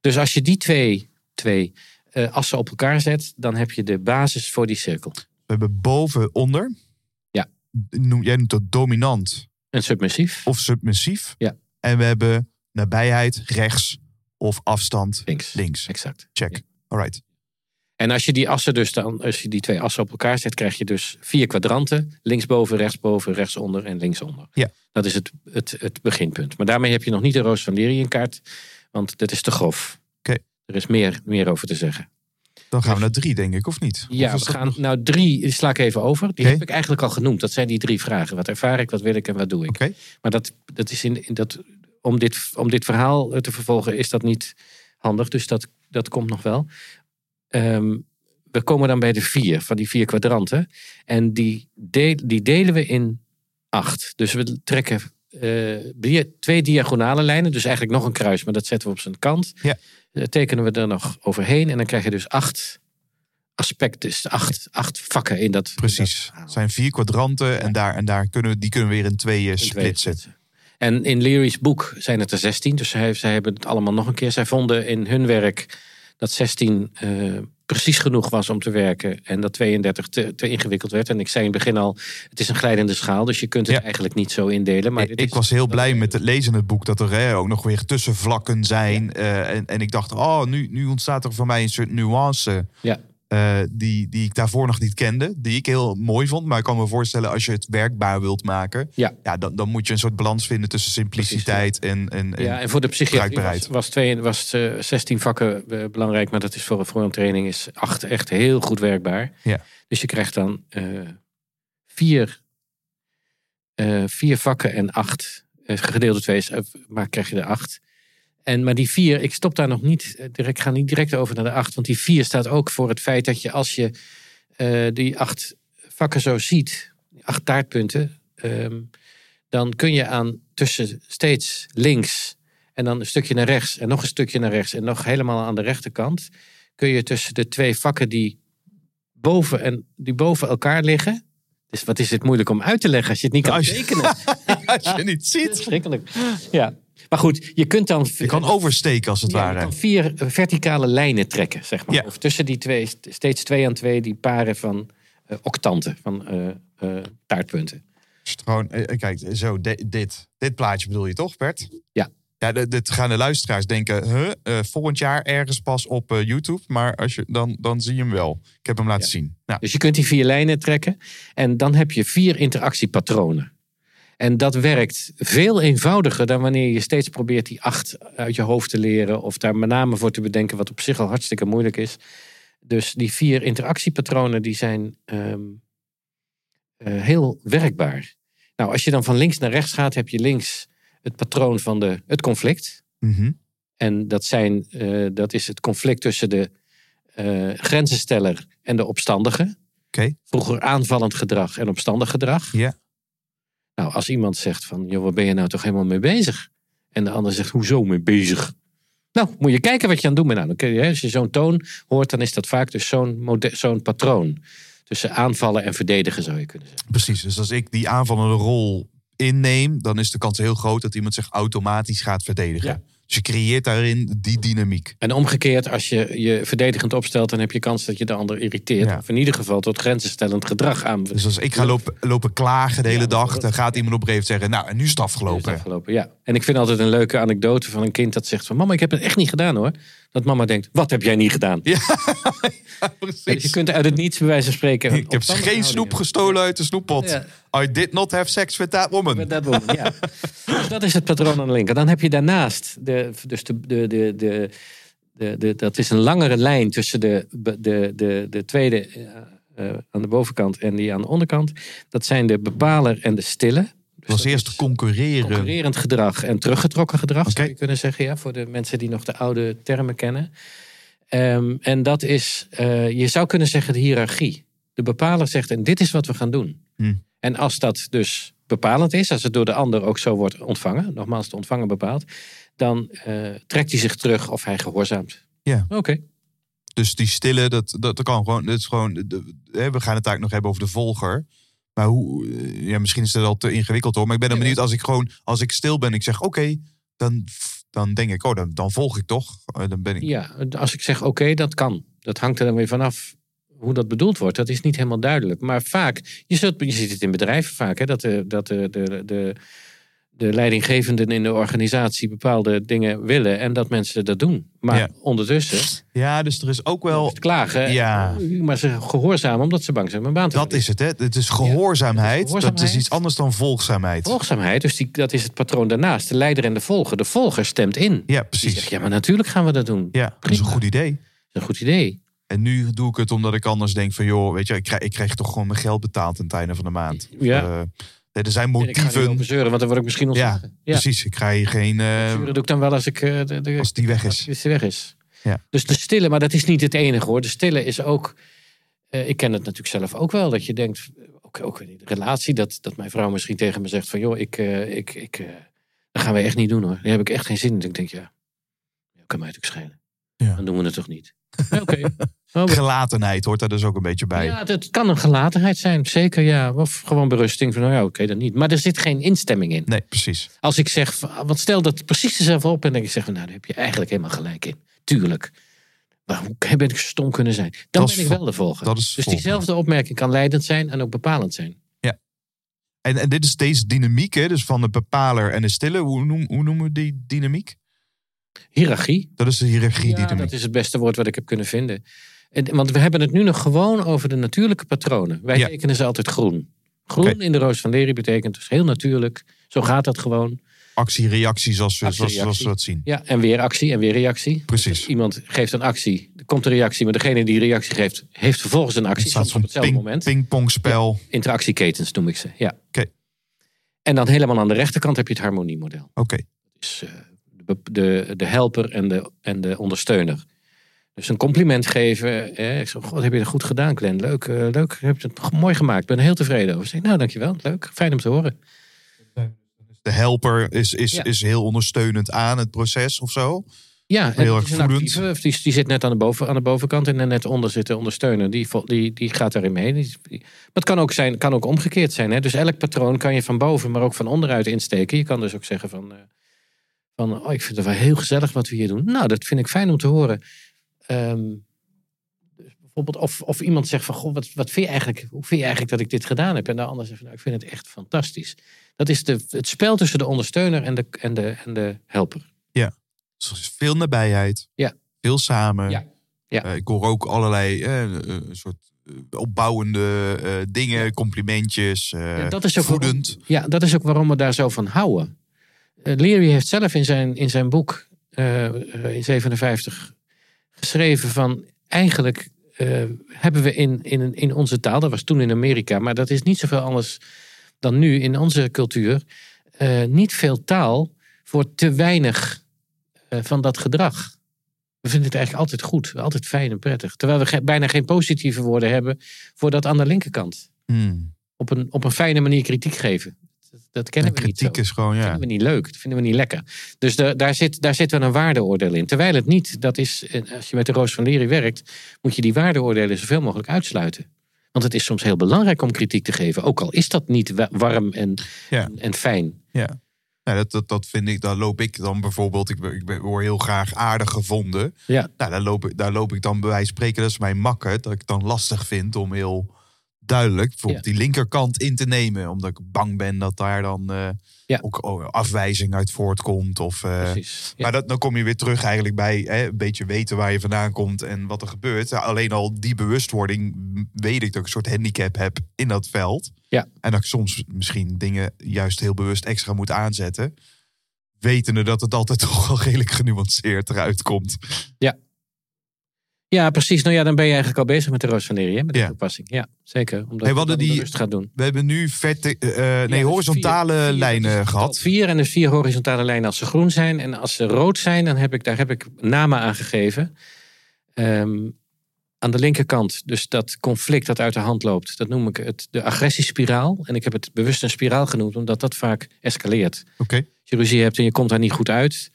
Dus als je die twee, twee eh, assen op elkaar zet, dan heb je de basis voor die cirkel. We hebben boven onder. Ja. Noem, jij noemt dat dominant En submissief, of submissief. Ja. En we hebben nabijheid rechts of afstand links. links. Exact. Check. Alright. En als je die assen dus dan, als je die twee assen op elkaar zet, krijg je dus vier kwadranten. Linksboven, rechtsboven, rechtsonder en linksonder. Ja. Dat is het, het, het beginpunt. Maar daarmee heb je nog niet de Roos van Lery in kaart. Want dat is te grof. Oké. Er is meer, meer over te zeggen. Dan gaan we naar drie, denk ik, of niet? Ja, Of we gaan nog- nou drie, die sla ik even over. Die heb ik eigenlijk al genoemd. Dat zijn die drie vragen. Wat ervaar ik, wat wil ik en wat doe ik? Oké. Maar dat, dat is in, dat, om, dit, om dit verhaal te vervolgen is dat niet handig. Dus dat, dat komt nog wel. ehm, we komen dan bij de vier, van die vier kwadranten. En die, de- die delen we in acht. Dus we trekken eh, twee diagonale lijnen. Dus eigenlijk nog een kruis, maar dat zetten we op zijn kant. Ja. Eh, tekenen we er nog overheen. En dan krijg je dus acht aspecten, dus acht, acht vakken in dat. in dat Precies. Het zijn vier kwadranten en, daar, en daar kunnen, we- die kunnen we weer in tweeën twee splitsen. En in Leary's boek zijn het er 16. Dus zij, zij hebben het allemaal nog een keer. Zij vonden in hun werk dat 16 eh, precies genoeg was om te werken. En dat 32 te, te ingewikkeld werd. En ik zei in het begin al, het is een glijdende schaal. Dus je kunt het Ja. eigenlijk niet zo indelen. Maar Ik, was heel blij met het lezen in het boek dat er hè, ook nog weer tussenvlakken zijn. Eh, en, en ik dacht, oh, nu, nu ontstaat er voor mij een soort nuance Ja. Eh, die, die ik daarvoor nog niet kende. Die ik heel mooi vond. Maar ik kan me voorstellen, als je het werkbaar wilt maken, Ja. ja, dan, dan moet je een soort balans vinden tussen simpliciteit en, en, en Ja, en voor de psychiatrie was, was, twee, was eh, 16 vakken eh, belangrijk. Maar dat is voor, voor een training is 8 echt heel goed werkbaar. Ja. Dus je krijgt dan vier, vier vakken en acht. gedeeld door twee, is, maar krijg je er acht. En, maar die vier, ik stop daar nog niet. eh, Ik ga niet direct over naar de acht. Want die vier staat ook voor het feit dat je als je eh, die acht vakken zo ziet, die acht taartpunten, ehm, dan kun je aan tussen steeds links en dan een stukje naar rechts en nog een stukje naar rechts en nog helemaal aan de rechterkant, kun je tussen de twee vakken die boven, en, die boven elkaar liggen. Dus wat is het moeilijk om uit te leggen als je het niet kan Als je- tekenen? <laughs> als je niet ziet. <laughs> Verschrikkelijk. Ja. Maar goed, je kunt dan. Je kan oversteken als het Ja, je ware. kan vier eh, verticale lijnen trekken, zeg maar. Ja. Of tussen die twee, st- steeds twee aan twee, die paren van eh, octanten, van eh, taartpunten. Gewoon, kijk, zo, di- dit, dit plaatje bedoel je toch, Bert? Ja. Ja, dit- gaan de luisteraars denken, huh, volgend jaar ergens pas op YouTube. Maar als je, dan, dan zie je hem wel. Ik heb hem laten Ja. zien. Nou, Dus je kunt die vier lijnen trekken en dan heb je vier interactiepatronen. En dat werkt veel eenvoudiger dan wanneer je steeds probeert die acht uit je hoofd te leren. Of daar met name voor te bedenken, wat op zich al hartstikke moeilijk is. Dus die vier interactiepatronen die zijn ehm, eh, heel werkbaar. Nou, als je dan van links naar rechts gaat, heb je links het patroon van de, het conflict. mhm. En dat, zijn, eh, dat is het conflict tussen de eh, grenzensteller en de opstandige. Vroeger aanvallend gedrag en opstandig gedrag. Ja. Nou, als iemand zegt van, joh, waar ben je nou toch helemaal mee bezig? En de ander zegt, hoezo mee bezig? Nou, moet je kijken wat je aan het doen bent. Nou, dan kun je, hè, als je zo'n toon hoort, dan is dat vaak dus zo'n zo'n patroon. Tussen aanvallen en verdedigen, zou je kunnen zeggen. Precies. Dus als ik die aanvallende rol inneem, dan is de kans heel groot dat iemand zich automatisch gaat verdedigen. Ja. Dus je creëert daarin die dynamiek. En omgekeerd, als je je verdedigend opstelt, dan heb je kans dat je de ander irriteert. Ja. Of in ieder geval tot grenzenstellend gedrag aan. Dus als ik ga lopen, lopen klagen de hele Ja, dag, dan gaat iemand op een gegeven moment zeggen, nou, en nu is het afgelopen. Is het afgelopen, ja. En ik vind altijd een leuke anekdote van een kind dat zegt van... Mama, ik heb het echt niet gedaan hoor. Dat mama denkt, wat heb jij niet gedaan? <laughs> Ja, precies. je kunt uit het niets bij wijze van spreken... <laughs> Ik heb geen snoep gestolen uit de snoeppot. Ja. I did not have sex with that woman. Woman, ja. Dus dat is het patroon aan de linker. Dan heb je daarnaast, de, dus de, de, de, de, de, de- dat is een langere lijn tussen de, de, de, de tweede eh, eh, aan de bovenkant en die aan de onderkant. Dat zijn de bepaler en de stille. Dus Het was eerst concurreren. concurrerend gedrag en teruggetrokken gedrag, zou Oké. je kunnen zeggen, ja, voor de mensen die nog de oude termen kennen. Ehm, en dat is, eh, je zou kunnen zeggen, de hiërarchie. De bepaler zegt, en dit is wat we gaan doen. Hmm. En als dat dus bepalend is, als het door de ander ook zo wordt ontvangen, nogmaals de ontvanger bepaalt, dan eh, trekt hij zich terug of hij gehoorzaamt. Ja. Oké. Dus die stille, dat, dat, dat kan gewoon. Dat is gewoon de- we gaan het eigenlijk nog hebben over de volger. Maar hoe, eh, ja, misschien is dat al te ingewikkeld hoor. Maar ik ben dan benieuwd als ik gewoon, als ik stil ben, ik zeg oké, dan, dan denk ik, oh, dan, dan volg ik toch. Eh, Dan ben ik. Ja, als ik zeg oké, dat kan. Dat hangt er dan weer vanaf hoe dat bedoeld wordt. Dat is niet helemaal duidelijk. Maar vaak, je, zult, je ziet het in bedrijven vaak, hè, dat, de, dat de, de, de, de leidinggevenden in de organisatie bepaalde dingen willen en dat mensen dat doen. Maar Ja. ondertussen Ja, dus er is ook wel klagen, Ja. maar ze gehoorzamen omdat ze bang zijn om een baan te Dat is het, hè? Het is gehoorzaamheid. Dat is gehoorzaamheid. iets anders dan volgzaamheid. Volgzaamheid, dus die, dat is het patroon daarnaast. De leider en de volger. De volger stemt in. Ja, Die zegt, precies. ja, maar natuurlijk gaan we dat doen. Dat Ja, dat is een goed idee. is een goed idee. En nu doe ik het omdat ik anders denk van, joh, weet je, ik krijg, ik krijg toch gewoon mijn geld betaald aan het einde van de maand. Ja. Eh, er zijn En ik ga niet motieven. zeuren, want dan word ik misschien Ja, ontslagen. Ja, precies. Ik krijg geen, eh, Zeuren doe ik dan wel als, ik, eh, de, de, als die weg als is. die weg is. Ja. Dus de stille, maar dat is niet het enige hoor. De stille is ook, eh, ik ken het natuurlijk zelf ook wel, dat je denkt, ook, ook in de relatie, dat, dat mijn vrouw misschien tegen me zegt van, joh, ik, eh, ik, ik, eh, dat gaan we echt niet doen hoor. Daar heb ik echt geen zin in. Ik denk, ja, ja kan mij natuurlijk schelen. Ja. Dan doen we het toch niet. Ja. <laughs> Oh, Gelatenheid hoort daar dus ook een beetje bij. ja, het kan een gelatenheid zijn, zeker ja. Of gewoon berusting van, nou ja, oké, dan niet. Maar er zit geen instemming in. Nee, precies. Als ik zeg, want stel dat precies dezelfde op en denk ik zeg, nou, daar heb je eigenlijk helemaal gelijk in. Tuurlijk. Maar hoe ben ik stom kunnen zijn? Dan Dat ben ik wel de volger. is dus diezelfde opmerking kan leidend zijn en ook bepalend zijn. En, en dit is deze dynamiek, hè, dus van de bepaler en de stille. Hoe, noem, hoe noemen we die dynamiek? Hiërarchie, Dat is de ja, hiërarchie-dynamiek. dat is het beste woord wat ik heb kunnen vinden. En, want we hebben het nu nog gewoon over de natuurlijke patronen. Wij Ja. tekenen ze altijd groen. Groen in de roos van Leri betekent dus heel natuurlijk. Zo gaat dat gewoon. Actie-reactie, zoals, we- zoals, zoals we dat zien. Ja, en weer actie en weer reactie. Precies. Dus iemand geeft een actie, er komt een reactie, maar degene die reactie geeft, heeft vervolgens een Het actie. staat Soms op zo'n hetzelfde ping, moment. pingpongspel. Interactieketens noem ik ze. Ja. Oké. En dan helemaal aan de rechterkant heb je het harmoniemodel. Oké. Dus eh, de, de, helper en de, en de ondersteuner. Dus een compliment geven. Eh, ik zeg, God, heb je het goed gedaan, Glenn. Leuk, eh, leuk. Heb je het mooi gemaakt. Ik ben er heel tevreden over. Ik zeg, nou, dankjewel. Leuk. Fijn om te horen. De helper is, is, Ja. is heel ondersteunend aan het proces of zo. Ja, Heel erg voedend. actieve, die, die zit net aan de, boven, aan de bovenkant en er net onder zit de ondersteuner. Die, die, die gaat daarin mee. Die- die- maar het kan ook, zijn, kan ook omgekeerd zijn. Hè? Dus elk patroon kan je van boven, maar ook van onderuit insteken. Je kan dus ook zeggen van, eh, van oh, ik vind het wel heel gezellig wat we hier doen. Nou, dat vind ik fijn om te horen. Dus bijvoorbeeld of, of iemand zegt van, goh, wat, wat vind je eigenlijk, hoe vind je eigenlijk dat ik dit gedaan heb? En de ander zegt van, nou, ik vind het echt fantastisch. Dat is de, het spel tussen de ondersteuner en de, en de, en de helper. Dus er is veel nabijheid. Ja. Veel samen. Ja. Ja. Eh, ik hoor ook allerlei eh, een soort eh, opbouwende dingen, complimentjes. Ja, dat is ook voedend. Waarom, ja, dat is ook waarom we daar zo van houden. Eh, Leary heeft zelf in zijn, in zijn boek eh, eh, in 57 geschreven van eigenlijk hebben we in, in, in onze taal, dat was toen in Amerika, maar dat is niet zoveel anders dan nu in onze cultuur, niet veel taal voor te weinig van dat gedrag. We vinden het eigenlijk altijd goed, altijd fijn en prettig. Terwijl we ge- bijna geen positieve woorden hebben voor dat aan de linkerkant Hmm. op een, op een fijne manier kritiek geven. Dat, dat kennen En we niet zo. kritiek is gewoon, Dat ja. vinden we niet leuk. Dat vinden we niet lekker. Dus de- daar, zit, daar zit wel een waardeoordeel in. Terwijl het niet, dat is, eh, als je met de Roos van Lery werkt, moet je die waardeoordelen zoveel mogelijk uitsluiten. Want het is soms heel belangrijk om kritiek te geven. Ook al is dat niet wa- warm en, Ja. en, en fijn. ja. Nou, dat, dat, dat vind ik, daar loop ik dan bijvoorbeeld, ik, ik word heel graag aardig gevonden. Ja. Nou, daar loop, ik, daar loop ik dan bij wijze van spreken, dat is mijn makker, dat ik dan lastig vind om heel duidelijk bijvoorbeeld die linkerkant in te nemen. Omdat ik bang ben dat daar dan eh, Ja. ook oh, afwijzing uit voortkomt. Of, eh, Precies. Ja. Maar dat, dan kom je weer terug eigenlijk bij hè, een beetje weten waar je vandaan komt en wat er gebeurt. Alleen al die bewustwording weet ik dat ik een soort handicap heb in dat veld. Ja. En dat ik soms misschien dingen juist heel bewust extra moet aanzetten. Wetende dat het altijd <laughs> toch wel redelijk genuanceerd eruit komt. ja, precies. Nou ja, dan ben je eigenlijk al bezig met de Roos van hè, met de Ja. toepassing. Ja, zeker. Omdat Hey, we dat die- gaat doen. We hebben nu verte, eh, Ja, nee, dus horizontale vier- vier- lijnen is gehad. Vier en dus vier horizontale lijnen als ze groen zijn. En als ze rood zijn, dan heb ik, daar heb ik namen aan gegeven. Ehm, aan de linkerkant, dus dat conflict dat uit de hand loopt, dat noem ik het, de agressiespiraal. En ik heb het bewust een spiraal genoemd, omdat dat vaak escaleert. Oké. Als je ruzie hebt en je komt daar niet goed uit,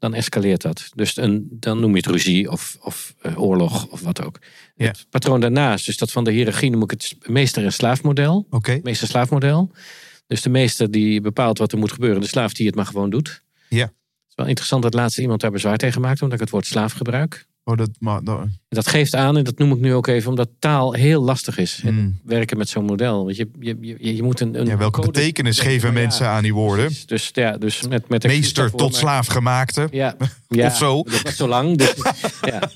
dan escaleert dat. Dus een, dan noem je het ruzie of, of eh, oorlog of wat ook. Ja. Het patroon daarnaast, dus dat van de hiërarchie noem ik het meester- en slaafmodel Oké. meester-slaafmodel. Dus de meester die bepaalt wat er moet gebeuren. De slaaf die het maar gewoon doet. Ja. Het is wel interessant dat laatste iemand daar bezwaar tegen maakt. Omdat ik het woord slaaf gebruik. Oh, dat, maar, dat, geeft aan, en dat noem ik nu ook even. Omdat taal heel lastig is. Hmm. werken met zo'n model. Want je, je, je, je moet een, een ja, welke code- betekenis geven ja, mensen aan die woorden? precies. Dus ja, dus met, met Meester tot slaaf gemaakte. Ja, ja <laughs> Of zo. Dat zo lang. Dus, <laughs> ja.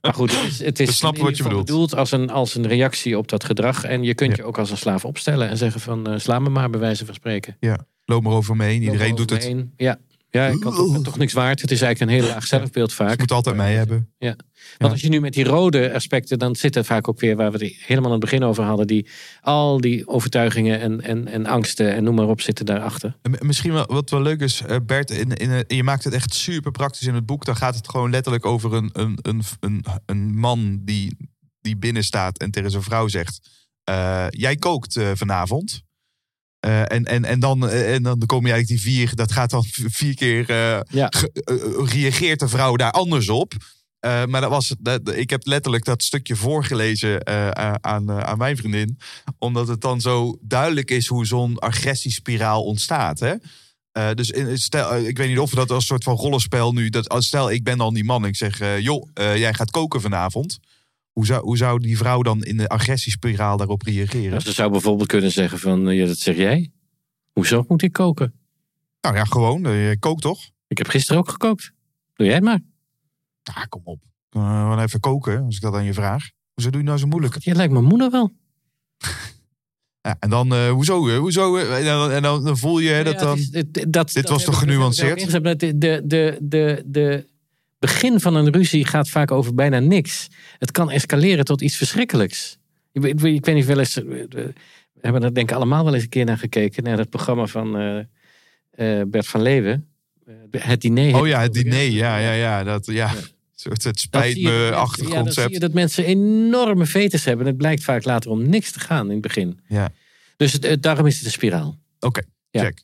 Maar goed, het is, het is wat je bedoelt. bedoeld als een, als een reactie op dat gedrag. En je kunt je ook als een slaaf opstellen en zeggen van eh, sla me maar bij wijze van spreken. Ja, loop maar over me heen. Iedereen doet het. Ja, Ja, ik kan toch, toch niks waard. Het is eigenlijk een heel laag zelfbeeld vaak. Je moet altijd mee hebben. Ja. Want als je nu met die rode aspecten, dan zit er vaak ook weer waar we het helemaal aan het begin over hadden. Die, al die overtuigingen en, en, en angsten en noem maar op zitten daarachter. En Misschien wel, wat wel leuk is, eh, Bert, in, in, je maakt het echt super praktisch in het boek. Dan gaat het gewoon letterlijk over een, een, een, een, een man die, die binnen staat en tegen zijn vrouw zegt: eh, Jij kookt eh, vanavond. Eh, en, en, en, dan, eh, en dan kom je eigenlijk die vier, dat gaat dan vier keer, Ja. eh, reageert de vrouw daar anders op. Maar dat was, dat, ik heb letterlijk dat stukje voorgelezen aan, aan mijn vriendin. Omdat het dan zo duidelijk is hoe zo'n agressiespiraal ontstaat. Hè? Dus in, stel, ik weet niet of dat als soort van rollenspel nu. Dat, stel, ik ben dan die man. Ik zeg, joh, jij gaat koken vanavond. Hoe zou, hoe zou die vrouw dan in de agressiespiraal daarop reageren? Ja, ze zou bijvoorbeeld kunnen zeggen van, eh, ja, dat zeg jij. Hoezo moet ik koken? Nou ja, gewoon. eh, Je kookt toch? Ik heb gisteren ook gekookt. Doe jij het maar. Ja, kom op. Uh, even koken, als ik dat aan je vraag. Hoezo doe je nou zo moeilijk? Je lijkt mijn moeder wel. <laughs> Ja, en dan, hoezo? hoezo en, dan, en dan, dan voel je dat Ja, dan... is- dat, Dit dat was toch genuanceerd? de, de, de, de begin van een ruzie gaat vaak over bijna niks. Het kan escaleren tot iets verschrikkelijks. Ik, weet- ik weet niet wel eens... eh, We hebben er denk ik allemaal wel eens een keer naar gekeken. Naar het programma van eh, eh, Bert van Leeuwen. Eh, Het diner. Oh ja, het diner. Ja, ja, ja. Dat, ja. Soort het spijt dat me mensen- achtig ja, dan zie concept. je dat mensen enorme fetus hebben. En het blijkt vaak later om niks te gaan in het begin. Ja. Dus het, daarom is het een spiraal. Oké, Ja. check.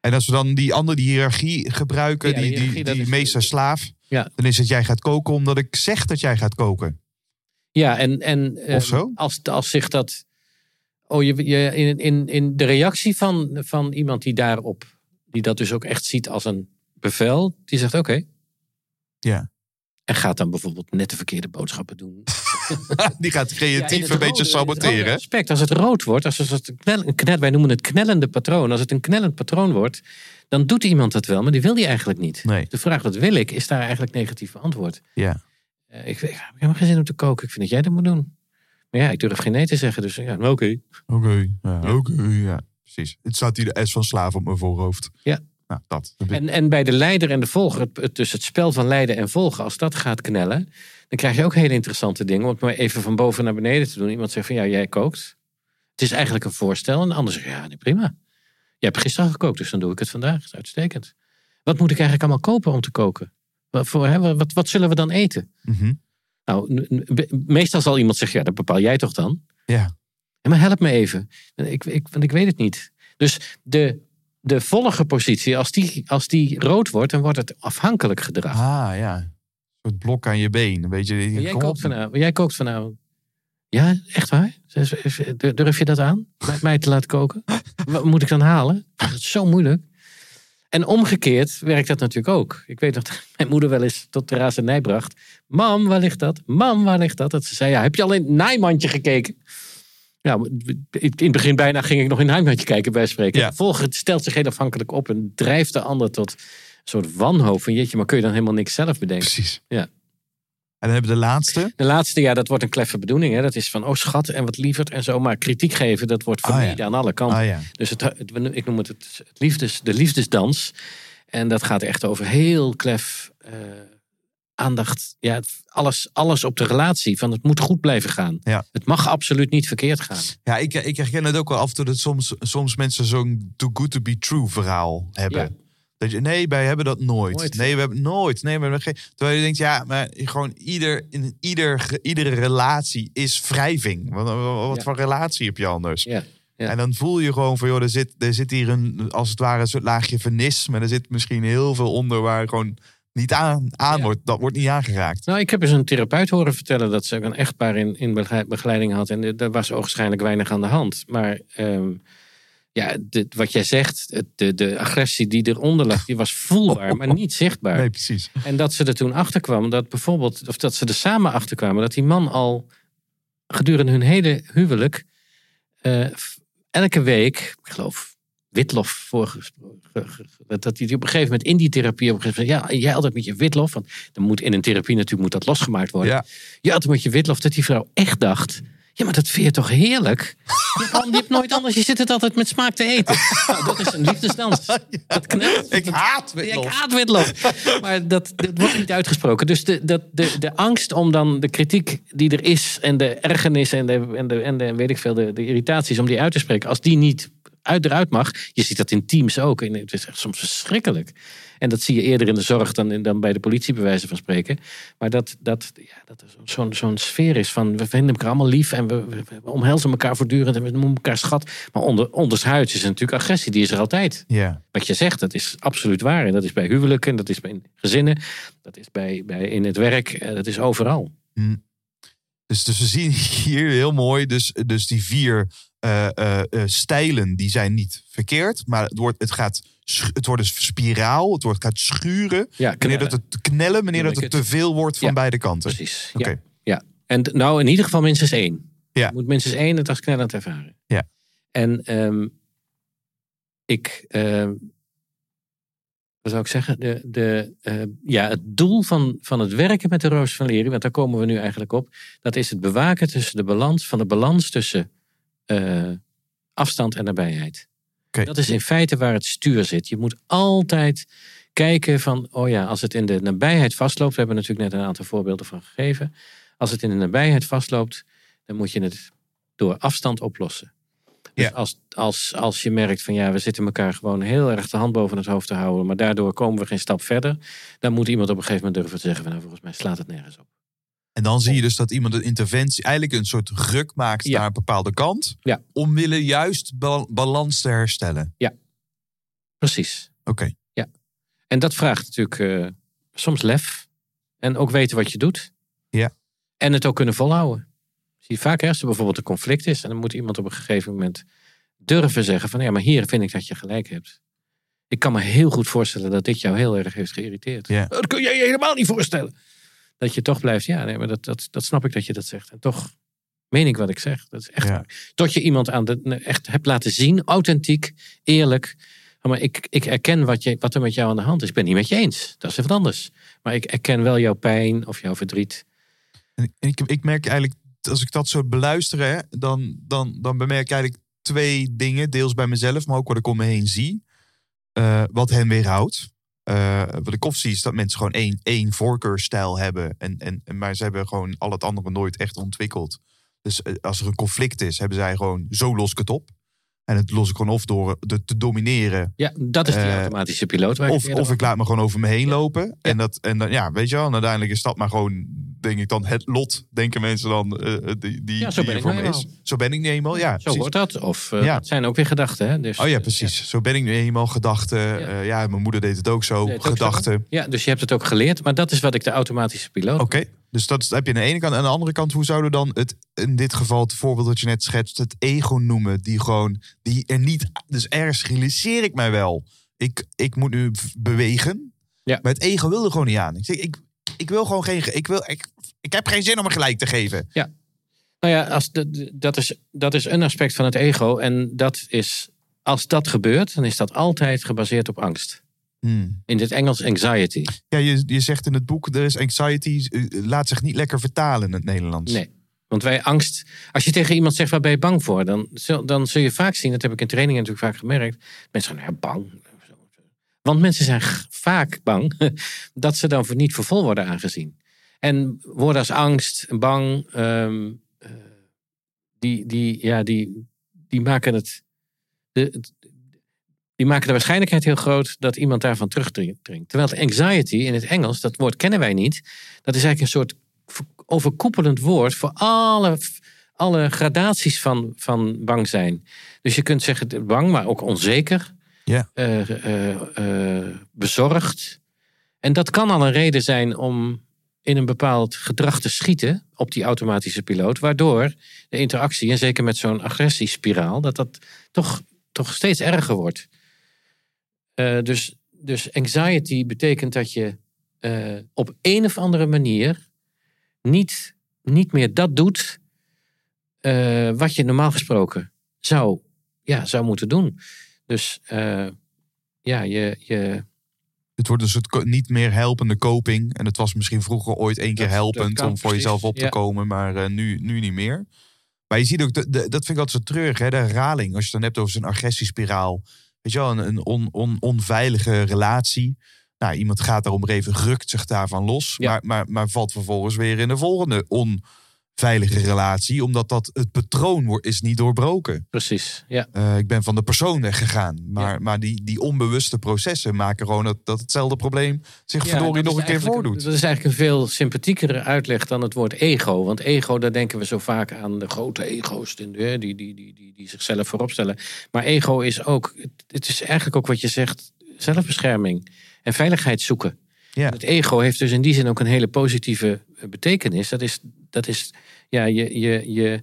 En als we dan die andere die hiërarchie gebruiken, Ja, die die, die, dat die meester-slaaf, Ja. dan is het jij gaat koken omdat ik zeg dat jij gaat koken. Ja, en, en eh, Of zo? Als, als zich dat. Oh, je, je, in, in, in de reactie van, van iemand die daarop, die dat dus ook echt ziet als een bevel, die zegt: Oké. Ja. En gaat dan bijvoorbeeld net de verkeerde boodschappen doen. <laughs> Die gaat creatief een beetje rode saboteren. aspect, als het rood wordt, als het een knel, een knel, wij noemen het knellende patroon. Als het een knellend patroon wordt, dan doet iemand dat wel, maar die wil die eigenlijk niet. Nee. De vraag, wat wil ik, is daar eigenlijk negatief beantwoord. Ja. Eh, ik, ik heb helemaal geen zin om te koken. Ik vind dat jij dat moet doen. Maar ja, ik durf geen nee te zeggen. Dus ja, nou, oké. Oké, ja, Ja. oké, ja. Precies. Het staat hier de S van slaaf op mijn voorhoofd. Ja. Nou, dat. En, en bij de leider en de volger, het, het- dus het spel van leiden en volgen, als dat gaat knellen, dan krijg je ook hele interessante dingen. Om het maar even van boven naar beneden te doen. Iemand zegt van ja, jij kookt. Het is eigenlijk een voorstel. En de ander zegt ja, nee, prima. Hebt gisteren gekookt, dus dan doe ik het vandaag. Dat is uitstekend. Wat moet ik eigenlijk allemaal kopen om te koken? Wat, voor, hè, wat, wat zullen we dan eten? Mhm. Nou, meestal zal iemand zeggen, ja, dat bepaal jij toch dan? Ja. Maar help me even. Ik, ik, want ik weet het niet. Dus de, de volgerpositie, als die, als die rood wordt, dan wordt het afhankelijk gedrag. Ah, ja. Een soort blok aan je been. Een beetje, jij, kookt vanavond, jij kookt vanavond. Ja, echt waar? Durf je dat aan? Mij te laten koken? <laughs> Wat moet ik dan halen? Dat is zo moeilijk. En omgekeerd werkt dat natuurlijk ook. Ik weet dat <laughs> mijn moeder wel eens tot de razernij bracht. Mam, waar ligt dat? Mam, waar ligt dat? Dat ze zei, ja, heb je al in het naaimandje gekeken? Ja, in het begin bijna ging ik nog in het naaimandje kijken bij spreken. Ja. Stelt zich heel afhankelijk op en drijft de ander tot een soort wanhoop. Van jeetje, maar kun je dan helemaal niks zelf bedenken? Precies. Ja. En dan hebben we de laatste. De laatste, ja, dat wordt een kleffe bedoeling. Hè? Dat is van, oh schat, en wat lieverd en zo. Maar kritiek geven, dat wordt Ah, ja. vermeden aan alle kanten. Ah ja. Dus het, het- ik noem het, het, liefdes, de liefdesdans. En dat gaat echt over heel klef eh, aandacht. Ja, alles, alles op de relatie. Van het moet goed blijven gaan. Ja. Het mag absoluut niet verkeerd gaan. Ja, ik, ik herken het ook wel af en toe dat soms, soms mensen zo'n too good to be true verhaal hebben. Dat je, nee, wij hebben dat nooit. Nooit. Nee, we hebben nooit. Nee, we hebben geen. Terwijl je denkt, ja, maar gewoon ieder, in ieder, iedere relatie is wrijving. Wat, wat Ja. voor relatie heb je anders? Ja. Ja. En dan voel je gewoon van, joh, er zit, er zit hier een, als het ware, een soort laagje vernis. Maar er zit misschien heel veel onder waar gewoon niet aan, aan Ja. wordt. Dat wordt niet aangeraakt. Nou, ik heb eens een therapeut horen vertellen dat ze een echtpaar in, in begeleid- begeleiding had. En er was waarschijnlijk weinig aan de hand. Maar ehm, ja, de- wat jij zegt, de, de agressie die eronder lag, die was voelbaar, maar niet zichtbaar. Nee, precies. En dat ze er toen achter kwam dat bijvoorbeeld, of dat ze er samen achter kwamen, dat die man al gedurende hun hele huwelijk eh, elke week, ik geloof, Witlof voorgesproken. Dat hij op een gegeven moment in die therapie op een gegeven moment, ja, jij altijd met je witlof, want dan moet in een therapie natuurlijk moet dat losgemaakt worden. Ja. Je altijd met je witlof, dat die vrouw echt dacht, Ja, maar dat vind je toch heerlijk? Je al- je hebt nooit anders, je zit het altijd met smaak te eten. Nou, dat is een liefdesdans. <laughs> Dat knelt. Ik haat Ja, ik witlof. haat witlof. Maar dat, dat wordt niet uitgesproken. Dus de, dat, de, de angst om dan de kritiek die er is... en de ergernis en de, en de, en de weet ik veel, de, de irritaties om die uit te spreken... als die niet uit, eruit mag... je ziet dat in teams ook. En het is echt soms verschrikkelijk. En dat zie je eerder in de zorg dan, in- dan bij de politie, bij wijze van spreken. Maar dat, dat, ja, dat er zo'n zo'n sfeer is van... we vinden elkaar allemaal lief en we, we, we omhelzen elkaar voortdurend... en we noemen elkaar schat. Maar onder, ondershuids is natuurlijk agressie, die is er altijd Ja. wat je zegt, dat is absoluut waar. En dat is bij huwelijken, dat is bij gezinnen, dat is bij, bij in het werk, eh, dat is overal. Dus, dus we zien <laughs> hier heel mooi, dus, dus die vier eh, eh, eh, stijlen, die zijn niet verkeerd. Maar het wordt, het gaat, het wordt een spiraal, het wordt, gaat schuren. Ja, Wanneer dat het knellen, wanneer dat het te veel wordt van Ja, beide kanten. Precies. Oké. Ja. ja. En nou, in ieder geval minstens één. Ja. Je moet minstens één het als knellend ervaren. Ja. En ehm, ik, ehm, wat zou ik zeggen? De, de, ja, het doel van, van het werken met de roos van Lerie, want daar komen we nu eigenlijk op, dat is het bewaken tussen de balans, van de balans tussen eh, afstand en nabijheid. Dat is in feite waar het stuur zit. Je moet altijd kijken van, oh ja, als het in de nabijheid vastloopt, we hebben natuurlijk net een aantal voorbeelden van gegeven. Als het in de nabijheid vastloopt, dan moet je het door afstand oplossen. Dus Ja. als, als, als je merkt van ja, we zitten elkaar gewoon heel erg de hand boven het hoofd te houden, maar daardoor komen we geen stap verder, dan moet iemand op een gegeven moment durven te zeggen van nou, volgens mij slaat het nergens op. En dan zie je dus dat iemand een interventie, eigenlijk een soort ruk maakt Ja. naar een bepaalde kant. Ja. Omwille juist bal- balans te herstellen. Precies. Oké. En dat vraagt natuurlijk eh, soms lef. En ook weten wat je doet. Ja. En het ook kunnen volhouden. Zie je vaak hè, als er bijvoorbeeld een conflict is. En dan moet iemand op een gegeven moment durven zeggen van ja, maar hier vind ik dat je gelijk hebt. Ik kan me heel goed voorstellen dat dit jou heel erg heeft geïrriteerd. Ja. Dat kun jij je helemaal niet voorstellen. Dat je toch blijft, ja, nee, maar dat, dat, dat snap ik dat je dat zegt. En toch meen ik wat ik zeg. Dat is echt Ja. Tot je iemand aan de, echt hebt laten zien, authentiek, eerlijk. Maar ik, ik erken wat, je, wat er met jou aan de hand is. Ik ben het niet met je eens. Dat is even anders. Maar ik erken wel jouw pijn of jouw verdriet. En ik, ik merk eigenlijk, als ik dat zo beluister, hè, dan, dan, dan bemerk ik eigenlijk twee dingen. Deels bij mezelf, maar ook wat ik om me heen zie. Eh, wat hen weerhoudt. Eh, wat ik of zie is dat mensen gewoon één, één voorkeurstijl hebben. En, en, maar ze hebben gewoon al het andere nooit echt ontwikkeld. Dus eh, als er een conflict is, hebben zij gewoon zo los ik het op. En het los ik gewoon of door de, te domineren. Ja, dat is die Eh, automatische piloot. Waar ik Of, het eerder of ik laat me gewoon over me heen lopen. En, dat, en dan, ja, weet je wel, en uiteindelijk is dat maar gewoon, denk ik dan, het lot. Denken mensen dan, eh, die, die, Ja, zo die ben ik voor me is. Zo ben ik nu eenmaal, ja. Zo precies. wordt dat. Of eh Ja. dat zijn ook weer gedachten. Hè? Dus, Oh ja, eh, precies. Zo ben ik nu eenmaal. Gedachten. Ja. Mijn moeder deed het ook zo. Het Gedachten. Ja, dus je hebt het ook geleerd. Maar dat is wat ik de automatische piloot. Oké, dus dat heb je aan de ene kant. En aan de andere kant, hoe zouden we dan het, in dit geval, het voorbeeld dat je net schetst, het ego noemen, die gewoon, die er niet, dus ergens realiseer ik mij wel. Ik, ik moet nu bewegen. Ja. Maar het ego wil er gewoon niet aan. Ik zeg, ik, ik wil gewoon geen, ik wil, ik, ik heb geen zin om me gelijk te geven. Nou ja, als de- dat, is, dat is een aspect van het ego. En dat is, als dat gebeurt, dan is dat altijd gebaseerd op angst. Hmm. In het Engels anxiety. Ja, je, je zegt in het boek, er is anxiety, eh, laat zich niet lekker vertalen in het Nederlands. Nee. Want wij angst. Als je tegen iemand zegt waar ben je bang voor, dan, zul- dan zul je vaak zien, dat heb ik in trainingen natuurlijk vaak gemerkt. Mensen gaan, ja, bang. Want mensen zijn vaak bang <laughs> dat ze dan voor niet voor vol worden aangezien. En woorden als angst bang, ehm, eh, die, die, ja, die, die maken het. De, het- die maken de waarschijnlijkheid heel groot dat iemand daarvan terugdringt. Terwijl anxiety in het Engels, dat woord kennen wij niet. Dat is eigenlijk een soort overkoepelend woord voor alle, alle gradaties van, van bang zijn. Dus je kunt zeggen bang, maar ook onzeker, Ja. eh, eh, eh, bezorgd. En dat kan al een reden zijn om in een bepaald gedrag te schieten op die automatische piloot, waardoor de interactie, en zeker met zo'n agressiespiraal, dat dat toch, toch steeds erger wordt. Eh, dus, dus anxiety betekent dat je eh, op een of andere manier niet, niet meer dat doet eh, wat je normaal gesproken zou, ja, zou moeten doen. Dus ja, je, je, Het wordt dus het niet meer helpende coping. En het was misschien vroeger ooit één keer helpend om voor precies, jezelf op te ja. komen, maar nu, nu niet meer. Maar je ziet ook, de, de- dat vind ik altijd zo treurig, hè, de herhaling. Als je het dan hebt over zo'n agressiespiraal. Weet je wel, een, een on, on, onveilige relatie. Nou, iemand gaat daarom even, rukt zich daarvan los. Ja. Maar, maar, maar valt vervolgens weer in de volgende onveilige relatie. Omdat dat het patroon wordt, is niet doorbroken. Precies, ja. Eh, ik ben van de persoon weggegaan. Maar, Ja. maar die, die onbewuste processen maken gewoon dat, dat hetzelfde probleem zich Ja, verdorie nog een keer voordoet. Dat is eigenlijk een veel sympathiekere uitleg dan het woord ego. Want ego, daar denken we zo vaak aan de grote ego's die, die, die, die, die, die zichzelf voorop stellen. Maar ego is ook, het- het is eigenlijk ook wat je zegt, zelfbescherming en veiligheid zoeken. Ja. Het ego heeft dus in die zin ook een hele positieve eh, betekenis. Dat is, dat is ja, je, je, je,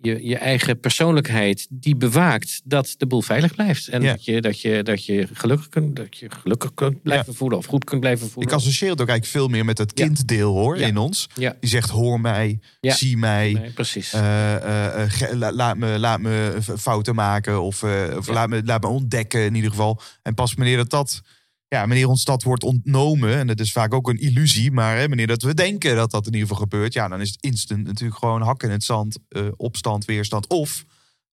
je, je eigen persoonlijkheid die bewaakt dat de boel veilig blijft. En Ja. dat, je, dat, je, dat, je gelukkig kunt, dat je gelukkig kunt blijven voelen of goed kunt blijven voelen. Ik associeer het ook eigenlijk veel meer met het Ja. kinddeel hoor, Ja. in ons. Ja. Die zegt hoor mij, zie mij. Nee, precies. eh, eh, eh, la- laat, me, laat me fouten maken of, of laat, me, laat me ontdekken in ieder geval. En pas wanneer dat, dat ja, wanneer ons dat wordt ontnomen, en dat is vaak ook een illusie, maar hè, wanneer dat we denken dat dat in ieder geval gebeurt, ja, dan is het instant natuurlijk gewoon hakken in het zand, eh, opstand, weerstand of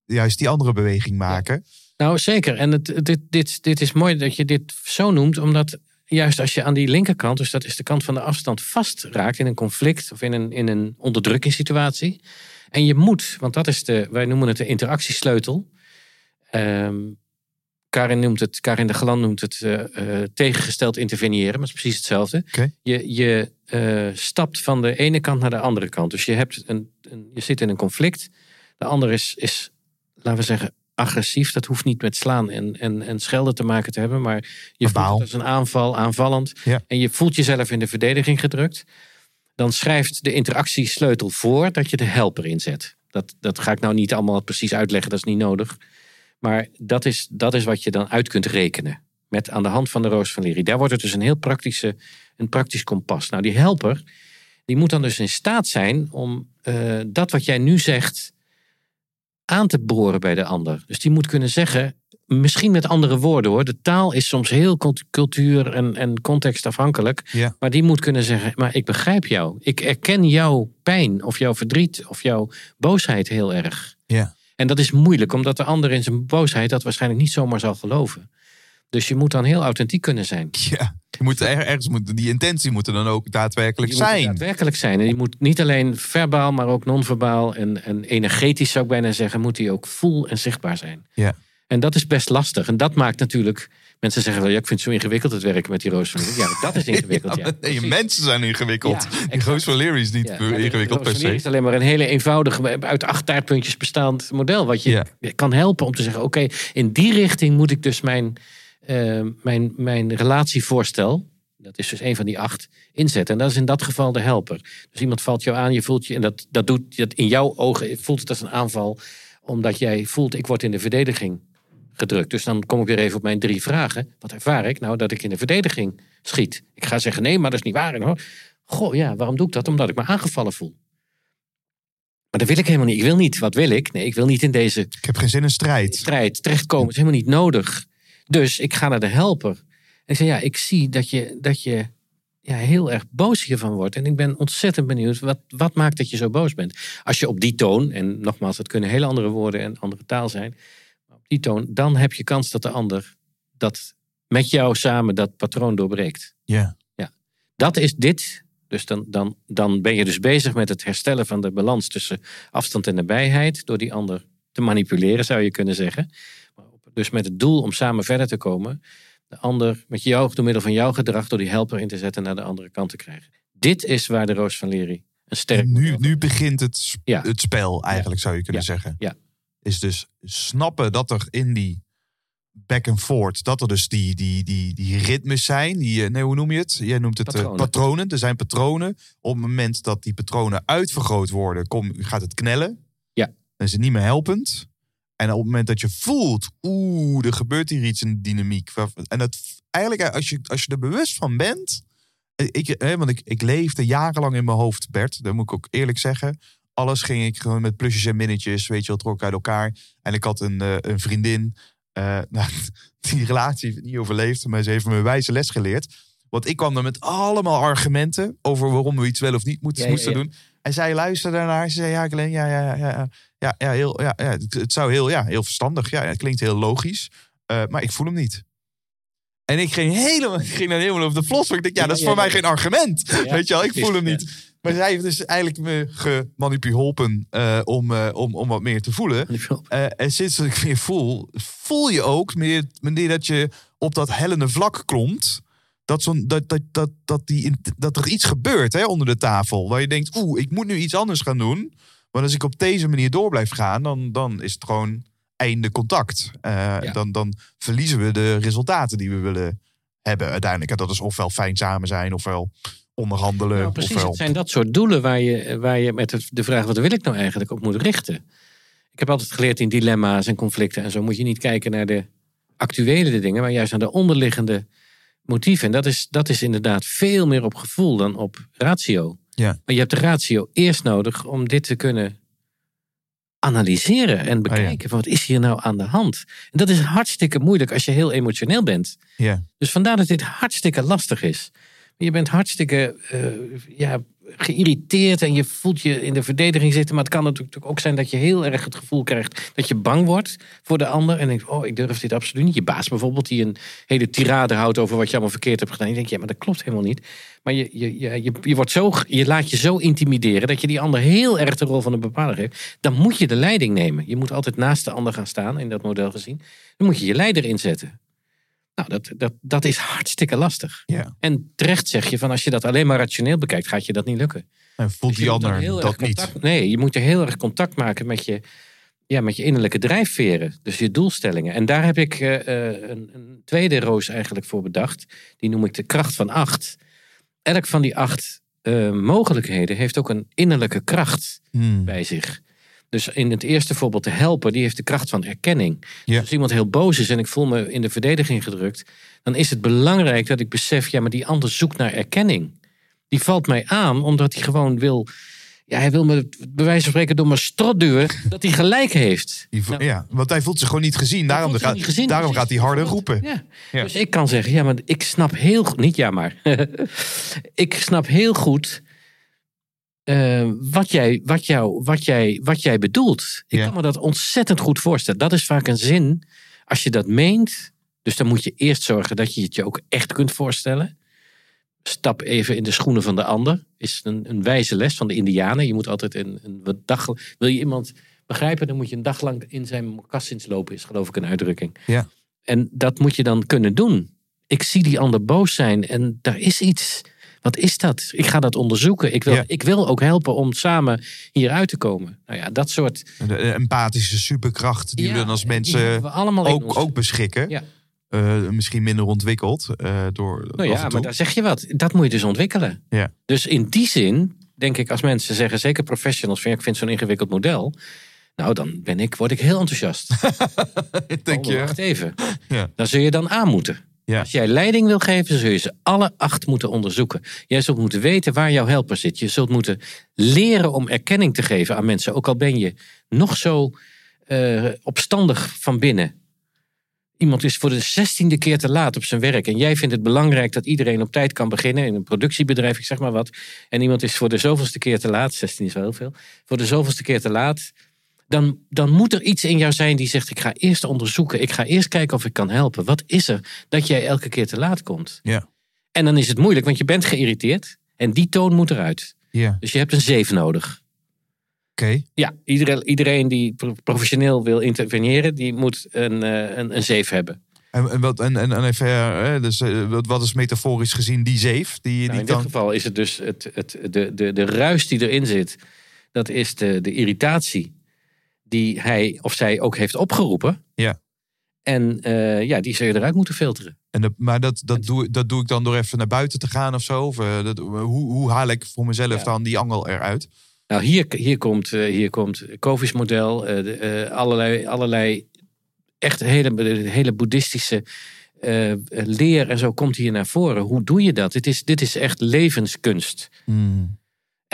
juist die andere beweging maken. Nou, zeker. En het, dit, dit, dit is mooi dat je dit zo noemt, omdat juist als je aan die linkerkant, dus dat is de kant van de afstand, vastraakt in een conflict of in een, in een onderdrukkingssituatie. En je moet, want dat is de, wij noemen het de interactiesleutel. Ehm, Karin, noemt het, Karin de Galan noemt het eh, eh, tegengesteld interveneren, maar het is precies hetzelfde. Je, je eh, stapt van de ene kant naar de andere kant. Dus je, hebt een, een, je zit in een conflict. De ander is, is, laten we zeggen, agressief. Dat hoeft niet met slaan en, en, en schelden te maken te hebben. Maar je voelt het als een aanval, aanvallend. Ja. En je voelt jezelf in de verdediging gedrukt. Dan schrijft de interactiesleutel voor dat je de helper inzet. Dat, dat ga ik nou niet allemaal precies uitleggen, dat is niet nodig. Maar dat is, dat is wat je dan uit kunt rekenen. Met aan de hand van de Roos van Lerie. Daar wordt het dus een heel praktische, een praktisch kompas. Nou, die helper, die moet dan dus in staat zijn om eh, dat wat jij nu zegt aan te boren bij de ander. Dus die moet kunnen zeggen, misschien met andere woorden hoor. De taal is soms heel cult- cultuur en, en contextafhankelijk. Ja. Maar die moet kunnen zeggen, maar ik begrijp jou. Ik erken jouw pijn of jouw verdriet of jouw boosheid heel erg. Ja. En dat is moeilijk, omdat de ander in zijn boosheid dat waarschijnlijk niet zomaar zal geloven. Dus je moet dan heel authentiek kunnen zijn. <laughs> Ja, je moet er, ergens moet, die intentie moet er dan ook daadwerkelijk Je moet zijn. daadwerkelijk zijn. En die moet niet alleen verbaal, maar ook non-verbaal en, en energetisch zou ik bijna zeggen, moet die ook voel en zichtbaar zijn. Ja. En dat is best lastig. En dat maakt natuurlijk. Mensen zeggen wel, ja, ik vind het zo ingewikkeld het werken met die Roos van. Ja, dat is <laughs> ingewikkeld. Ja, nee, mensen zijn ingewikkeld. Ja, exact. Roos Valerie is niet Ja, ingewikkeld per van se. is alleen maar een hele eenvoudige, uit acht taartpuntjes bestaand model. Wat je kan helpen om te zeggen, oké, in die richting moet ik dus mijn, eh, mijn, mijn relatievoorstel, dat is dus een van die acht, inzetten. En dat is in dat geval de helper. Dus iemand valt jou aan, je voelt je, en dat, dat doet dat in jouw ogen, voelt het als een aanval, omdat jij voelt, ik word in de verdediging gedrukt. Dus dan kom ik weer even op mijn drie vragen. Wat ervaar ik? Nou, dat ik in de verdediging schiet. Ik ga zeggen, nee, maar dat is niet waar. hoor. Goh, ja, waarom doe ik dat? Omdat ik me aangevallen voel. Maar dat wil ik helemaal niet. Ik wil niet. Wat wil ik? Nee, ik wil niet in deze Ik heb geen zin in strijd. strijd terechtkomen. Is helemaal niet nodig. Dus ik ga naar de helper. En ik zeg, ja, ik zie dat je, dat je ja, heel erg boos hiervan wordt. En ik ben ontzettend benieuwd, wat, wat maakt dat je zo boos bent? Als je op die toon, en nogmaals, het kunnen hele andere woorden en andere taal zijn. Die toon, dan heb je kans dat de ander dat met jou samen dat patroon doorbreekt. Ja. Dat is dit. Dus dan, dan, dan ben je dus bezig met het herstellen van de balans tussen afstand en nabijheid. Door die ander te manipuleren, zou je kunnen zeggen. Dus met het doel om samen verder te komen. De ander met jou, door middel van jouw gedrag, door die helper in te zetten naar de andere kant te krijgen. Dit is waar de Roos van Lery een sterk En nu, nu begint het, Ja. het spel, eigenlijk zou je kunnen Ja. zeggen. Ja. Is dus snappen dat er in die back and forth, dat er dus die, die, die, die ritmes zijn. Die, eh, nee, hoe noem je het? Jij noemt het eh, Patronen. patronen. Er zijn patronen. Op het moment dat die patronen uitvergroot worden, kom, gaat het knellen. Ja. Dan is het niet meer helpend. En op het moment dat je voelt, oeh, er gebeurt hier iets in de dynamiek. En dat eigenlijk, als je, als je er bewust van bent. eh, Ik, hè, want ik, ik leefde jarenlang in mijn hoofd, Bert. Dat moet ik ook eerlijk zeggen. Alles ging ik gewoon met plusjes en minnetjes, weet je wel, trok uit elkaar. En ik had een, eh, een vriendin. eh, <laughs> nou, die relatie heeft niet overleefd, maar ze heeft me een wijze les geleerd. Want ik kwam er met allemaal argumenten over waarom we iets wel of niet moet- Ja, ja, moesten ja. doen. En zij luisterde daarnaar. Ze zei, ja, Glenn, ja, ja, ja, ja, ja, ja, heel, ja, ja het, het zou heel, ja, heel verstandig. Ja, het klinkt heel logisch. Eh, maar ik voel hem niet. En ik ging helemaal, <laughs> ik ging dan helemaal op de vlos. Ik denk, ja, dat is voor mij geen argument. Weet je wel, ik voel hem niet. Maar zij heeft dus eigenlijk me gemanipuleerd eh om, eh, om, om wat meer te voelen. Eh, en sinds dat ik weer voel, voel je ook, wanneer, dat je op dat hellende vlak klomt, dat, zo'n, dat, dat, dat, dat, die, dat er iets gebeurt hè, onder de tafel. Waar je denkt, oeh, ik moet nu iets anders gaan doen. Want als ik op deze manier door blijf gaan, dan, dan is het gewoon einde contact. Ja. dan, dan verliezen we de resultaten die we willen hebben uiteindelijk. En dat is ofwel fijn samen zijn, ofwel onderhandelen. Nou, precies, ofwel... het zijn dat soort doelen waar je, waar je met de vraag wat wil ik nou eigenlijk op moet richten. Ik heb altijd geleerd in dilemma's en conflicten en zo moet je niet kijken naar de actuele dingen, maar juist naar de onderliggende motieven. En dat is, dat is inderdaad veel meer op gevoel dan op ratio. Ja. Maar je hebt de ratio eerst nodig om dit te kunnen analyseren en bekijken. van wat is hier nou aan de hand? En dat is hartstikke moeilijk als je heel emotioneel bent. Ja. Dus vandaar dat dit hartstikke lastig is. Je bent hartstikke eh, ja, geïrriteerd en je voelt je in de verdediging zitten. Maar het kan natuurlijk ook zijn dat je heel erg het gevoel krijgt dat je bang wordt voor de ander. En denkt, oh, ik durf dit absoluut niet. Je baas bijvoorbeeld, die een hele tirade houdt over wat je allemaal verkeerd hebt gedaan. Je denkt, ja, maar dat klopt helemaal niet. Maar je, je, je, je, je, wordt zo, je laat je zo intimideren dat je die ander heel erg de rol van een bepaler geeft. Dan moet je de leiding nemen. Je moet altijd naast de ander gaan staan, in dat model gezien. Dan moet je je leider inzetten. Nou, dat, dat, dat is hartstikke lastig. Ja. En terecht zeg je van als je dat alleen maar rationeel bekijkt, gaat je dat niet lukken. En voelt die ander dat niet. Nee, je moet er heel erg contact maken met je, ja, met je innerlijke drijfveren. Dus je doelstellingen. En daar heb ik eh, eh, een, een tweede roos eigenlijk voor bedacht. Die noem ik de kracht van acht. Elk van die acht eh, mogelijkheden heeft ook een innerlijke kracht Hmm. bij zich. Dus in het eerste voorbeeld, de helper, die heeft de kracht van erkenning. Dus Ja. als iemand heel boos is en ik voel me in de verdediging gedrukt, dan is het belangrijk dat ik besef, ja, maar die ander zoekt naar erkenning. Die valt mij aan omdat hij gewoon wil, ja, hij wil me bij wijze van spreken door mijn strot duwen dat hij gelijk heeft. Die Nou, ja, want hij voelt zich gewoon niet gezien. Daarom, gaat, niet gezien, daarom precies. gaat hij harder roepen. Ja. Ja. Dus ik kan zeggen, ja, maar ik snap heel goed, niet ja maar, <laughs> ik snap heel goed eh, wat, jij, wat, jou, wat, jij, wat jij bedoelt. Ik Ja. kan me dat ontzettend goed voorstellen. Dat is vaak een zin, als je dat meent, dus dan moet je eerst zorgen dat je het je ook echt kunt voorstellen. Stap even in de schoenen van de ander. Is een, een wijze les van de Indianen. Je moet altijd een, een dag. Wil je iemand begrijpen, dan moet je een dag lang in zijn mokassins lopen, is geloof ik een uitdrukking. Ja. En dat moet je dan kunnen doen. Ik zie die ander boos zijn en daar is iets. Wat is dat? Ik ga dat onderzoeken. Ik wil, Ja. ik wil ook helpen om samen hieruit te komen. Nou ja, dat soort. De, empathische superkracht die Ja, we dan als mensen allemaal ook, ook beschikken. Ja. Eh, misschien minder ontwikkeld. eh, door Nou ja, maar daar zeg je wat. Dat moet je dus ontwikkelen. Ja. Dus in die zin, denk ik, als mensen zeggen, zeker professionals, van ja, ik vind zo'n ingewikkeld model. Nou, dan ben ik, word ik heel enthousiast. <laughs> Denk Oh, je? Wacht even. Ja. Dan zul je dan aan moeten. Ja. Als jij leiding wil geven, zul je ze alle acht moeten onderzoeken. Jij zult moeten weten waar jouw helper zit. Je zult moeten leren om erkenning te geven aan mensen. Ook al ben je nog zo eh, opstandig van binnen. Iemand is voor de zestiende keer te laat op zijn werk. En jij vindt het belangrijk dat iedereen op tijd kan beginnen. In een productiebedrijf, ik zeg maar wat. En iemand is voor de zoveelste keer te laat. 16 is wel heel veel. Voor de zoveelste keer te laat. Dan, dan moet er iets in jou zijn die zegt: Ik ga eerst onderzoeken. Ik ga eerst kijken of ik kan helpen. Wat is er dat jij elke keer te laat komt? Ja. En dan is het moeilijk, want je bent geïrriteerd. En die toon moet eruit. Ja, Dus je hebt een zeef nodig. oké. Ja, iedereen, iedereen die pro- professioneel wil interveneren, die moet een, eh, een, een zeef hebben. En, en, wat, en, en, en even, eh, dus, eh, wat, is metaforisch gezien die zeef? Die, Nou, die in dit dan, geval is het dus het, het, de, de, de ruis die erin zit. Dat is de, de irritatie die hij of zij ook heeft opgeroepen. Ja. En eh, ja, die zou je eruit moeten filteren. en maar dat, dat, doe, dat doe ik dan door even naar buiten te gaan of zo? Of, eh, dat, hoe, hoe haal ik voor mezelf Ja. dan die angel eruit? Nou, hier, hier komt, eh, hier komt Kovi's model, de, allerlei, allerlei echt hele, hele boeddhistische eh, leer en zo komt hier naar voren. Hoe doe je dat? Dit is, dit is echt levenskunst.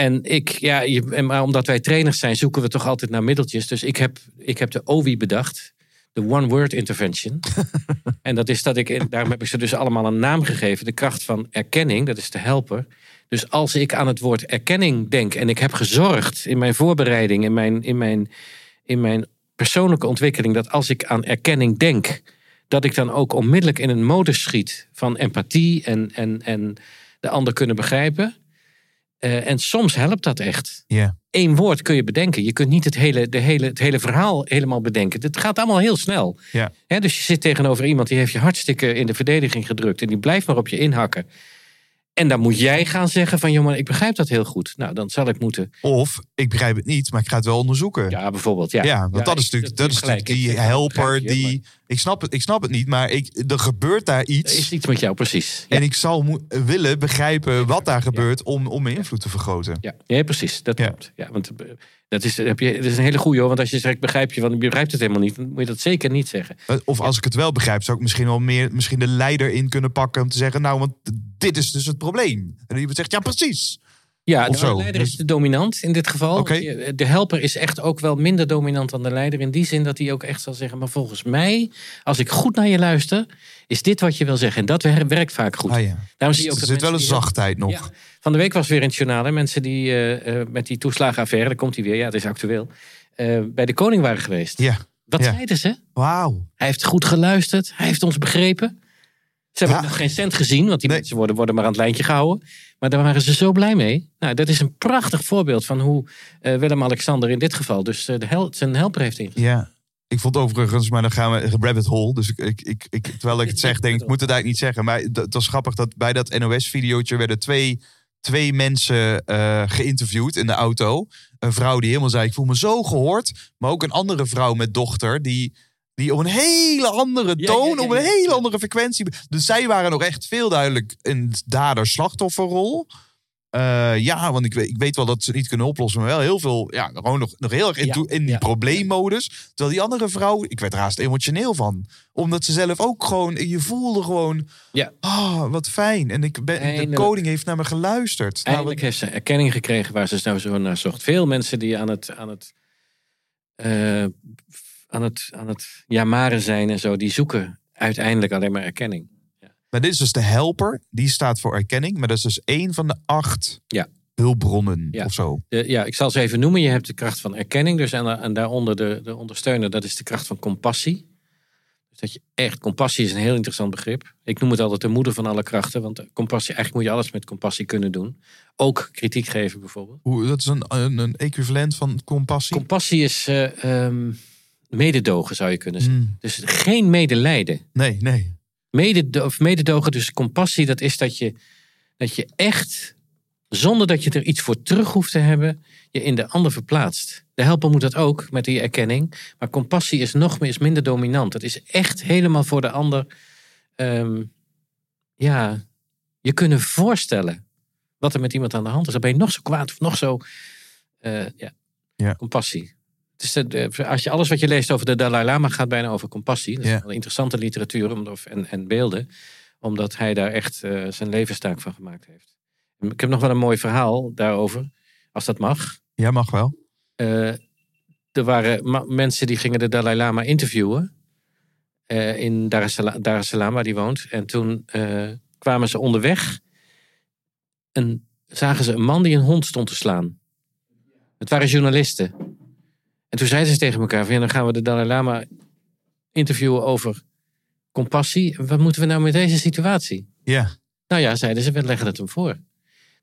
En ik, ja, je, maar omdat wij trainers zijn, zoeken we toch altijd naar middeltjes. Dus ik heb, ik heb de OWI bedacht. De One Word Intervention. <laughs> en dat is dat ik, daarom heb ik ze dus allemaal een naam gegeven. De kracht van erkenning, dat is de helper. Dus als ik aan het woord erkenning denk en ik heb gezorgd in mijn voorbereiding, in mijn, in mijn, in mijn persoonlijke ontwikkeling, dat als ik aan erkenning denk, dat ik dan ook onmiddellijk in een modus schiet van empathie en, en, en de ander kunnen begrijpen. Eh, en soms helpt dat echt. Ja. Eén woord kun je bedenken. Je kunt niet het hele, de hele, het hele verhaal helemaal bedenken. Het gaat allemaal heel snel. Ja. Hè, dus je zit tegenover iemand die heeft je hartstikke in de verdediging gedrukt. En die blijft maar op je inhakken. En dan moet jij gaan zeggen van... maar ik begrijp dat heel goed. Nou, dan zal ik moeten... Of, ik begrijp het niet, maar ik ga het wel onderzoeken. Ja, Ja, bijvoorbeeld. Ja, want dat is natuurlijk, dat is natuurlijk die helper die... Ik snap, het, ik snap het niet, maar ik, er gebeurt daar Er iets. is iets met jou, precies. Ja. En ik zal mo- willen begrijpen wat daar gebeurt om, om mijn invloed te vergroten. Ja, ja precies. Dat klopt. Ja, want eh, dat is, heb je, dat is een hele goeie hoor. Want als je zegt, begrijp je, want je begrijpt het helemaal niet, dan moet je dat zeker niet zeggen. Eh, Of als ik het wel begrijp, zou ik misschien wel meer misschien de leider in kunnen pakken om te zeggen, nou, want dit is dus het probleem. En iemand zegt, ja, precies. Ja, de leider is Dus- de dominant in dit geval. De helper is echt ook wel minder dominant dan de leider. In die zin dat hij ook echt zal zeggen, maar volgens mij, als ik goed naar je luister, is dit wat je wil zeggen. En dat wer- werkt vaak goed. Ah, ja. Daarom zie je Er ook dat zit wel een zachtheid nog. Ja. Van de week was weer in het journaal. Hè, mensen die eh, eh, met die toeslagenaffaire, daar komt hij weer, ja, het is actueel, eh, bij de koning waren geweest. Ja. Wat Ja. zeiden ze? Wauw. Hij heeft goed geluisterd. Hij heeft ons begrepen. Ze hebben nog geen cent gezien, want die Nee. mensen worden, worden maar aan het lijntje gehouden. Maar daar waren ze zo blij mee. Nou, dat is een prachtig voorbeeld van hoe eh, Willem-Alexander in dit geval dus eh, de hel zijn helper heeft ingezet. Ja. Ik vond overigens, maar dan gaan we rabbit hole. Dus ik, ik, ik, ik, terwijl ik het zeg, denk ik, moet het eigenlijk niet zeggen. Maar het was grappig dat bij dat NOS-videootje werden twee, twee mensen eh, geïnterviewd in de auto. Een vrouw die helemaal zei, ik voel me zo gehoord. Maar ook een andere vrouw met dochter die, die op een hele andere toon, ja, ja, op een hele andere frequentie. Dus zij waren nog echt veel duidelijk een dader-slachtofferrol. Eh, ja, want ik weet, ik weet wel dat ze het niet kunnen oplossen, maar wel heel veel, ja, gewoon nog, nog heel erg in, Ja, in die ja. probleemmodus. Terwijl die andere vrouw, ik werd er haast emotioneel van. Omdat ze zelf ook gewoon, je voelde gewoon, Ja. ah, wat fijn. En ik ben, de koning heeft naar me geluisterd. Nou, Eindelijk heeft ze erkenning gekregen waar ze nou zo naar zocht. Veel mensen die aan het, aan het, eh, aan het, aan het jamaren zijn en zo, die zoeken uiteindelijk alleen maar erkenning. maar dit is dus de helper, die staat voor erkenning. Maar dat is dus één van de acht Ja. hulpbronnen Ja. of zo. De, ja, ik zal ze even noemen. Je hebt de kracht van erkenning. Dus en, en daaronder de, de ondersteuner, dat is de kracht van compassie. Dus dat je echt, compassie is een heel interessant begrip. Ik noem het altijd de moeder van alle krachten. Want compassie, eigenlijk moet je alles met compassie kunnen doen. Ook kritiek geven bijvoorbeeld. Hoe, dat is een, een, een equivalent van compassie. Compassie is eh, ehm, mededogen, zou je kunnen zeggen. Hmm. Dus geen medelijden. Nee, nee. Mededo of mededogen, dus compassie, dat is dat je, dat je echt, zonder dat je er iets voor terug hoeft te hebben, je in de ander verplaatst. De helper moet dat ook met die erkenning. Maar compassie is nog meer, is minder dominant. Het is echt helemaal voor de ander, ehm, ja, je kunnen voorstellen wat er met iemand aan de hand is. Dan ben je nog zo kwaad of nog zo, eh, ja, Ja. compassie. De- als je alles wat je leest over de Dalai Lama gaat bijna over compassie. Dat is Ja. interessante literatuur en, en beelden. Omdat hij daar echt eh, zijn levenstaak van gemaakt heeft. Ik heb nog wel een mooi verhaal daarover. Als dat mag. Ja, mag wel. Eh, er waren mensen die gingen de Dalai Lama interviewen. in Dar es Salaam, Dar es Salaam, waar die woont. En toen kwamen ze onderweg. En zagen ze een man die een hond stond te slaan. Het waren journalisten. En toen zeiden ze tegen elkaar: van, ja, dan gaan we de Dalai Lama interviewen over compassie. Wat moeten we nou met deze situatie? Ja. Nou ja, zeiden ze, we leggen het hem voor.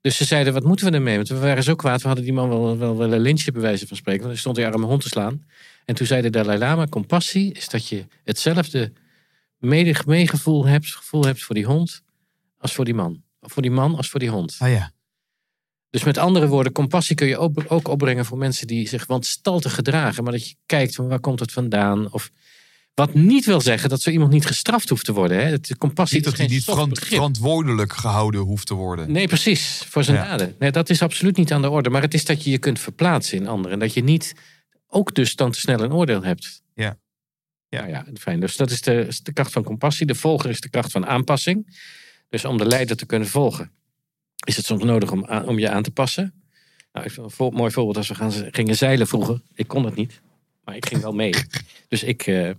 Dus ze zeiden, wat moeten we ermee? Want we waren zo kwaad, we hadden die man wel, wel willen lynchen bij wijze van spreken. Want hij stond die arme hond te slaan. En toen zei de Dalai Lama, compassie is dat je hetzelfde meegevoel hebt, gevoel hebt voor die hond als voor die man. Of voor die man als voor die hond. Ah ja. Dus met andere woorden, compassie kun je ook, ook opbrengen voor mensen die zich wanstaltig gedragen. Maar dat je kijkt van waar komt het vandaan? Of wat niet wil zeggen dat zo iemand niet gestraft hoeft te worden. Hè? Het, compassie Niet dat hij niet verant- verantwoordelijk gehouden hoeft te worden. Nee, precies. Voor zijn Ja. daden. Nee, dat is absoluut niet aan de orde. Maar het is dat je je kunt verplaatsen in anderen. En dat je niet ook dus dan te snel een oordeel hebt. Ja. Ja, ja, fijn. Dus dat is de, is de kracht van compassie. De volger is de kracht van aanpassing. Dus om de leider te kunnen volgen, is het soms nodig om, aan- om je aan te passen. Nou, ik vind een mooi voorbeeld als we gaan, gingen zeilen vroeger. Ik kon het niet, maar ik ging wel mee. <laughs> Dus ik, eh,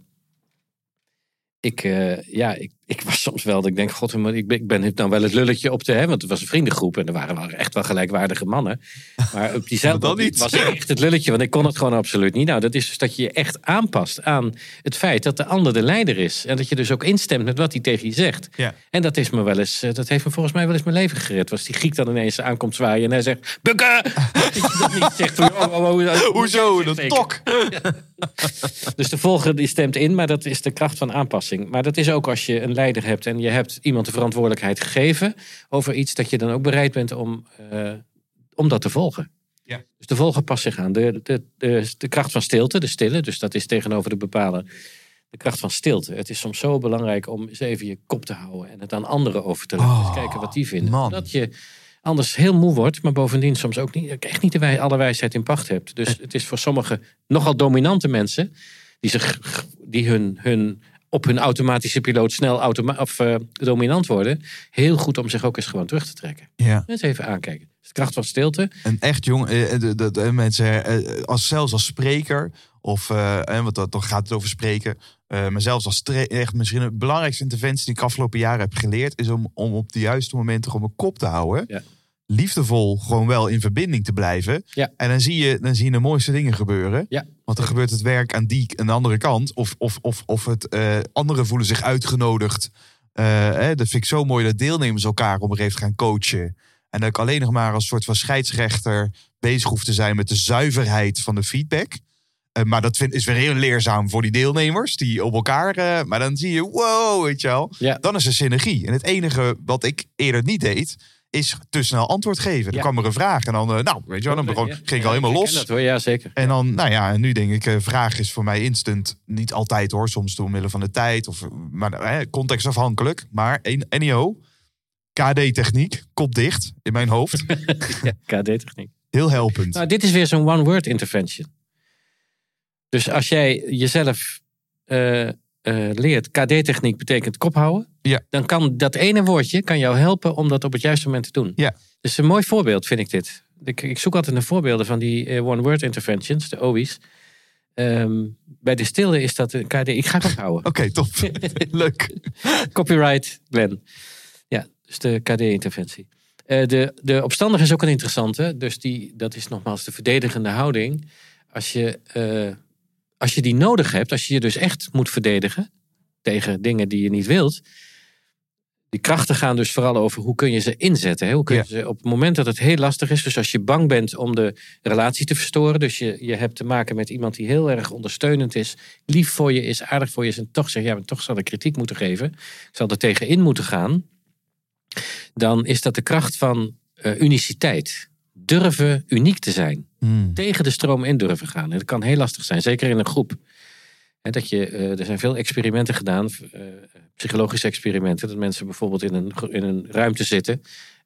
ik, eh, ja, ik, ik was soms wel dat ik denk, god, maar ik ben, ik ben nou wel het lulletje op de, hè, want het was een vriendengroep en er waren wel echt wel gelijkwaardige mannen. Maar op <laughs> diezelfde was echt het lulletje, want ik kon het gewoon absoluut niet. Nou, dat is dus dat je je echt aanpast aan het feit dat de ander de leider is. En dat je dus ook instemt met wat hij tegen je zegt. Ja. En dat is me wel eens, eh, dat heeft me volgens mij wel eens mijn leven gered. Was die Griek dan ineens aankomt zwaaien en hij zegt, bukken! <laughs> Dat je dat niet zegt oh, oh, oh, oh, Hoezo? Een tok. <laughs> Dus de volger die stemt in, maar dat is de kracht van aanpassing. Maar dat is ook als je een leider hebt en je hebt iemand de verantwoordelijkheid gegeven over iets, dat je dan ook bereid bent om, eh, om dat te volgen. Ja. Dus de volger past zich aan. De, de, de, de kracht van stilte, de stille, dus dat is tegenover de bepalen. De kracht van stilte. Het is soms zo belangrijk om eens even je kop te houden en het aan anderen over te laten. Oh, eens kijken wat die vinden. man. Dat je anders heel moe wordt, maar bovendien soms ook niet, echt niet de wij, alle wijsheid in pacht hebt. Dus het is voor sommige nogal dominante mensen die, zich, die hun, hun, op hun automatische piloot snel automa of, eh, dominant worden, heel goed om zich ook eens gewoon terug te trekken. Ja. Eens even aankijken. De kracht van stilte. En echt jong, eh, de, de, de mensen, eh, als, zelfs als spreker, of, eh, eh, want dat, dan gaat het over spreken, eh, maar zelfs als echt misschien de belangrijkste interventie die ik afgelopen jaren heb geleerd, is om, om op de juiste momenten gewoon mijn kop te houden. Ja. Liefdevol gewoon wel in verbinding te blijven. Ja. En dan zie, je, dan zie je de mooiste dingen gebeuren. Ja. Want dan gebeurt het werk aan die aan de andere kant. Of, of, of, of het, eh, anderen voelen zich uitgenodigd. Eh, hè, dat vind ik zo mooi dat deelnemers elkaar een gegeven moment gaan coachen. En dat ik alleen nog maar als soort van scheidsrechter bezig hoef te zijn met de zuiverheid van de feedback. Eh, maar dat vind, is weer heel leerzaam voor die deelnemers die op elkaar. maar dan zie je, wow, weet je wel. Ja. Dan is er synergie. En het enige wat ik eerder niet deed, is te snel antwoord geven. Dan kwam er een vraag en dan, eh, nou, weet je wel, dan begon, ging ik al helemaal los. ken Dat, hoor. Ja, zeker. En dan, nou ja, en nu denk ik, eh, vraag is voor mij instant. Niet altijd hoor, soms door middel van de tijd. Of, maar eh, contextafhankelijk. Maar anyhow, KD-techniek, kop dicht in mijn hoofd. <laughs> Ja, KD-techniek. Heel helpend. Nou, dit is weer zo'n one-word intervention. Dus als jij jezelf leert, KD-techniek betekent kop houden. Ja. Dan kan dat ene woordje kan jou helpen om dat op het juiste moment te doen. Ja. Dus een mooi voorbeeld vind ik dit. Ik, ik zoek altijd naar voorbeelden van die eh, one-word interventions, de OI's. Ehm, bij de stille is dat een KD. Ik ga het ophouden. <laughs> Oké, top. <laughs> Leuk. Copyright, Glenn. Ja, dus de KD-interventie. Eh, de, de opstandige is ook een interessante. Dus die, dat is nogmaals de verdedigende houding. Als je, eh, als je die nodig hebt, als je je dus echt moet verdedigen tegen dingen die je niet wilt. Die krachten gaan dus vooral over hoe kun je ze inzetten. Hè? Hoe kun je Ja. ze op het moment dat het heel lastig is. Dus als je bang bent om de relatie te verstoren. Dus je, je hebt te maken met iemand die heel erg ondersteunend is. Lief voor je is, aardig voor je is. En toch zegt, ja, maar toch zal ik kritiek moeten geven. Ik zal er tegenin moeten gaan. Dan is dat de kracht van eh, uniciteit. Durven uniek te zijn Hmm. tegen de stroom in durven gaan. En dat kan heel lastig zijn, zeker in een groep. Dat je, eh, er zijn veel experimenten gedaan, eh, psychologische experimenten, dat mensen bijvoorbeeld in een, in een ruimte zitten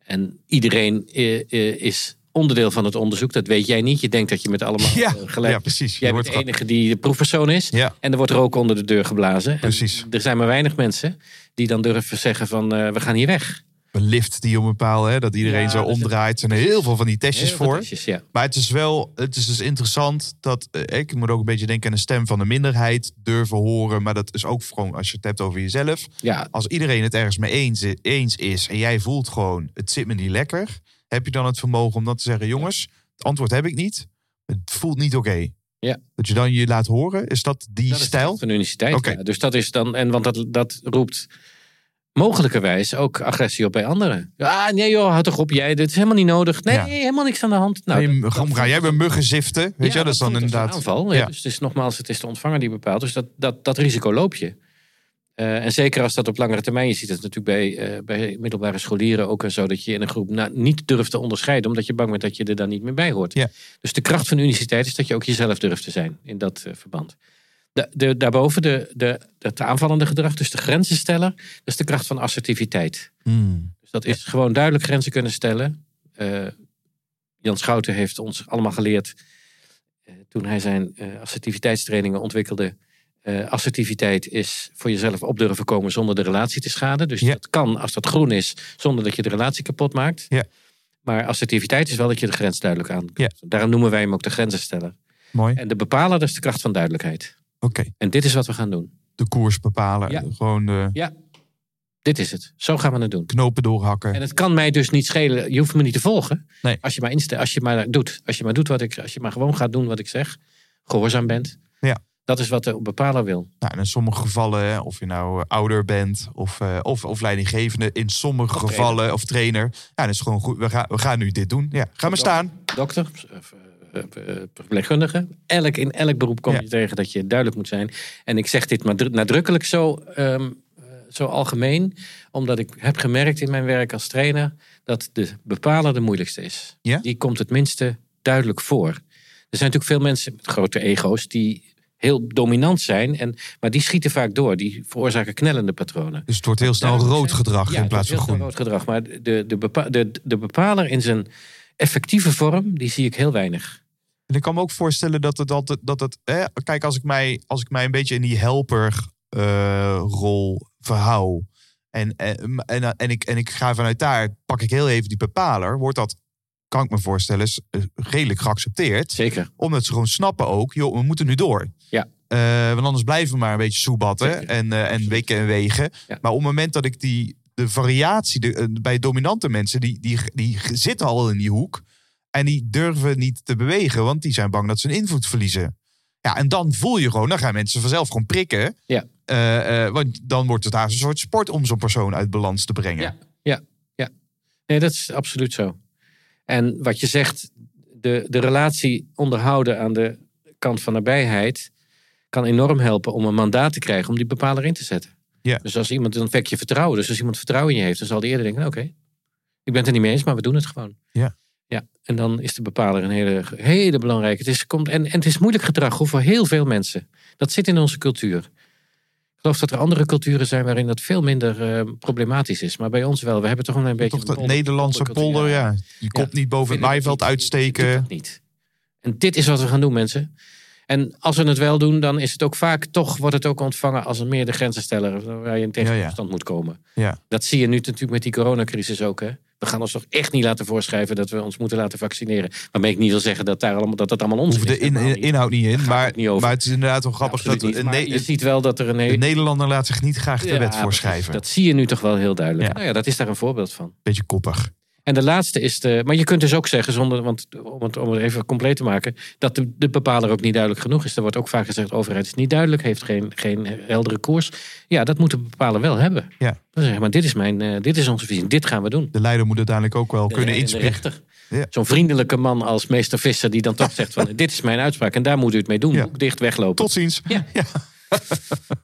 en iedereen eh, is onderdeel van het onderzoek. Dat weet jij niet. Je denkt dat je met allemaal Ja, gelijk. ja, precies. Je Jij wordt bent de enige die de proefpersoon is. Ja, En er wordt rook onder de deur geblazen. En Precies. er zijn maar weinig mensen die dan durven zeggen van we gaan hier weg. Een lift die om een paal, hè, dat iedereen Ja, zo dat omdraait. Er zijn heel veel van die testjes voor. testjes, ja. Maar het is wel, het is dus interessant dat, eh, ik moet ook een beetje denken aan de stem van de minderheid, durven horen. Maar dat is ook gewoon, als je het hebt over jezelf. ja, Als iedereen het ergens mee eens, eens is en jij voelt gewoon, het zit me niet lekker. Heb je dan het vermogen om dan te zeggen, jongens, het antwoord heb ik niet. Het voelt niet oké. Ja. Dat je dan je laat horen, is dat die Dat de stijl? van. Oké. ja. Dus dat is dan, en want dat, dat roept mogelijkerwijs ook agressie op bij anderen. Ja, nee joh, houd toch op, jij, dit is helemaal niet nodig. Nee, Ja. helemaal niks aan de hand. Nou, dat- dat- ga jij bij muggen ziften? Weet Ja, je, dat is dan als een inderdaad. aanval. Ja. Ja. Dus het is nogmaals, het is de ontvanger die bepaalt. Dus dat, dat, dat risico loop je. Eh, en zeker als dat op langere termijn, je ziet het natuurlijk bij, eh, bij middelbare scholieren ook en zo, dat je in een groep niet durft te onderscheiden, omdat je bang bent dat je er dan niet meer bij hoort. Dus de kracht van uniciteit is dat je ook jezelf durft te zijn in dat eh, verband. De, de, daarboven de, de, het aanvallende gedrag, dus de grenzensteller, dat is de kracht van assertiviteit. Hmm. Dus dat is gewoon duidelijk grenzen kunnen stellen. Eh, Jan Schouten heeft ons allemaal geleerd eh, toen hij zijn eh, assertiviteitstrainingen ontwikkelde. eh, assertiviteit is voor jezelf op durven komen zonder de relatie te schaden. Dus Ja. dat kan als dat groen is, zonder dat je de relatie kapot maakt. Ja. Maar assertiviteit is wel dat je de grens duidelijk aan. Ja. Daarom noemen wij hem ook de grenzensteller. Mooi. En de bepaler, dat is de kracht van duidelijkheid. Oké. En dit is wat we gaan doen. de koers bepalen. Ja. Gewoon de Ja, dit is het. Zo gaan we het doen. knopen doorhakken. En het kan mij dus niet schelen. Je hoeft me niet te volgen. Nee. Als je maar als je maar doet. Als je maar doet wat ik. Als je maar gewoon gaat doen wat ik zeg. Gehoorzaam bent. Ja. Dat is wat de bepaler wil. Nou, en in sommige gevallen, of je nou eh, ouder bent of, eh, of, of leidinggevende, in sommige Of gevallen, trainer. of trainer. Ja, dat is gewoon goed. We gaan, we gaan nu dit doen. Ja, ga maar staan. Dokter, eh, eh, eh, verpleegkundige. Elk, in elk beroep kom Ja. je tegen dat je duidelijk moet zijn. En ik zeg dit maar dru- nadrukkelijk zo, ehm, eh, zo algemeen. Omdat ik heb gemerkt in mijn werk als trainer. Dat de bepaler de moeilijkste is. Ja? Die komt het minste duidelijk voor. Er zijn natuurlijk veel mensen met grote ego's die heel dominant zijn. En, maar die schieten vaak door. Die veroorzaken knellende patronen. Dus het wordt heel snel rood gedrag Ja, in plaats van groen. rood gedrag. Maar de, de, bepa- de, de bepaler in zijn effectieve vorm, die zie ik heel weinig. En ik kan me ook voorstellen dat het altijd. Dat het, hè, kijk, als ik, mij, als ik mij een beetje in die helperrol verhoud. En, en, en, en, ik, en ik ga vanuit daar, pak ik heel even die bepaler. Wordt dat, kan ik me voorstellen, is, eh, redelijk geaccepteerd. Zeker. Omdat ze gewoon snappen ook, joh, we moeten nu door. Ja. Eh, want anders blijven we maar een beetje soebatten en, eh, en weken en wegen. Ja. Maar op het moment dat ik die, de variatie de, eh, bij dominante mensen, die, die, die zitten al in die hoek. En die durven niet te bewegen, want die zijn bang dat ze hun invloed verliezen. Ja, en dan voel je gewoon, dan gaan mensen vanzelf gewoon prikken. Ja. Eh, eh, want dan wordt het daar een soort sport om zo'n persoon uit balans te brengen. Ja, ja, ja. Nee, dat is absoluut zo. En wat je zegt, de, de relatie onderhouden aan de kant van nabijheid kan enorm helpen om een mandaat te krijgen om die bepaler in te zetten. Ja. Dus als iemand dan wek je vertrouwen. Dus als iemand vertrouwen in je heeft, dan zal die eerder denken: oké, ik ben het er niet mee eens, maar we doen het gewoon. Ja. Ja, en dan is de bepaler een hele, hele belangrijke. Het is, komt, en, en het is moeilijk gedrag voor heel veel mensen. Dat zit in onze cultuur. Ik geloof dat er andere culturen zijn waarin dat veel minder eh, problematisch is. Maar bij ons wel. We hebben toch een beetje. Toch dat polder- Nederlandse polder, Ja. ja. Je kop niet boven het maaiveld uitsteken. Dat niet. En dit is wat we gaan doen, mensen. En als we het wel doen, dan is het ook vaak toch wordt het ook ontvangen als een meer de grenzensteller waar je in tegenstand ja. moet komen. Ja. Dat zie je nu natuurlijk met die coronacrisis ook. Hè? We gaan ons toch echt niet laten voorschrijven dat we ons moeten laten vaccineren. Waarmee ik niet wil zeggen dat daar allemaal, dat, dat allemaal is. de in, inhoud niet in. Maar, niet maar het is inderdaad wel grappig dat niet. je ziet wel dat er een de. Nederlander laat zich niet graag de Ja, wet precies. voorschrijven. Dat zie je nu toch wel heel duidelijk. Ja. Nou ja, dat is daar een voorbeeld van. Beetje koppig. En de laatste is de. Maar je kunt dus ook zeggen, zonder, want om het, om het even compleet te maken, dat de, de bepaler ook niet duidelijk genoeg is. Er wordt ook vaak gezegd: de overheid is niet duidelijk, heeft geen, geen heldere koers. Ja, dat moet de bepaler wel hebben. Ja. Dan zeg maar dit is, mijn, eh, dit is onze visie, dit gaan we doen. De leider moet uiteindelijk ook wel De- kunnen rechter. Ja. Zo'n vriendelijke man als meester Visser, die dan toch <laughs> zegt: van dit is mijn uitspraak en daar moet u het mee doen. Ja. Dicht weglopen. Tot ziens. <laughs> Ja.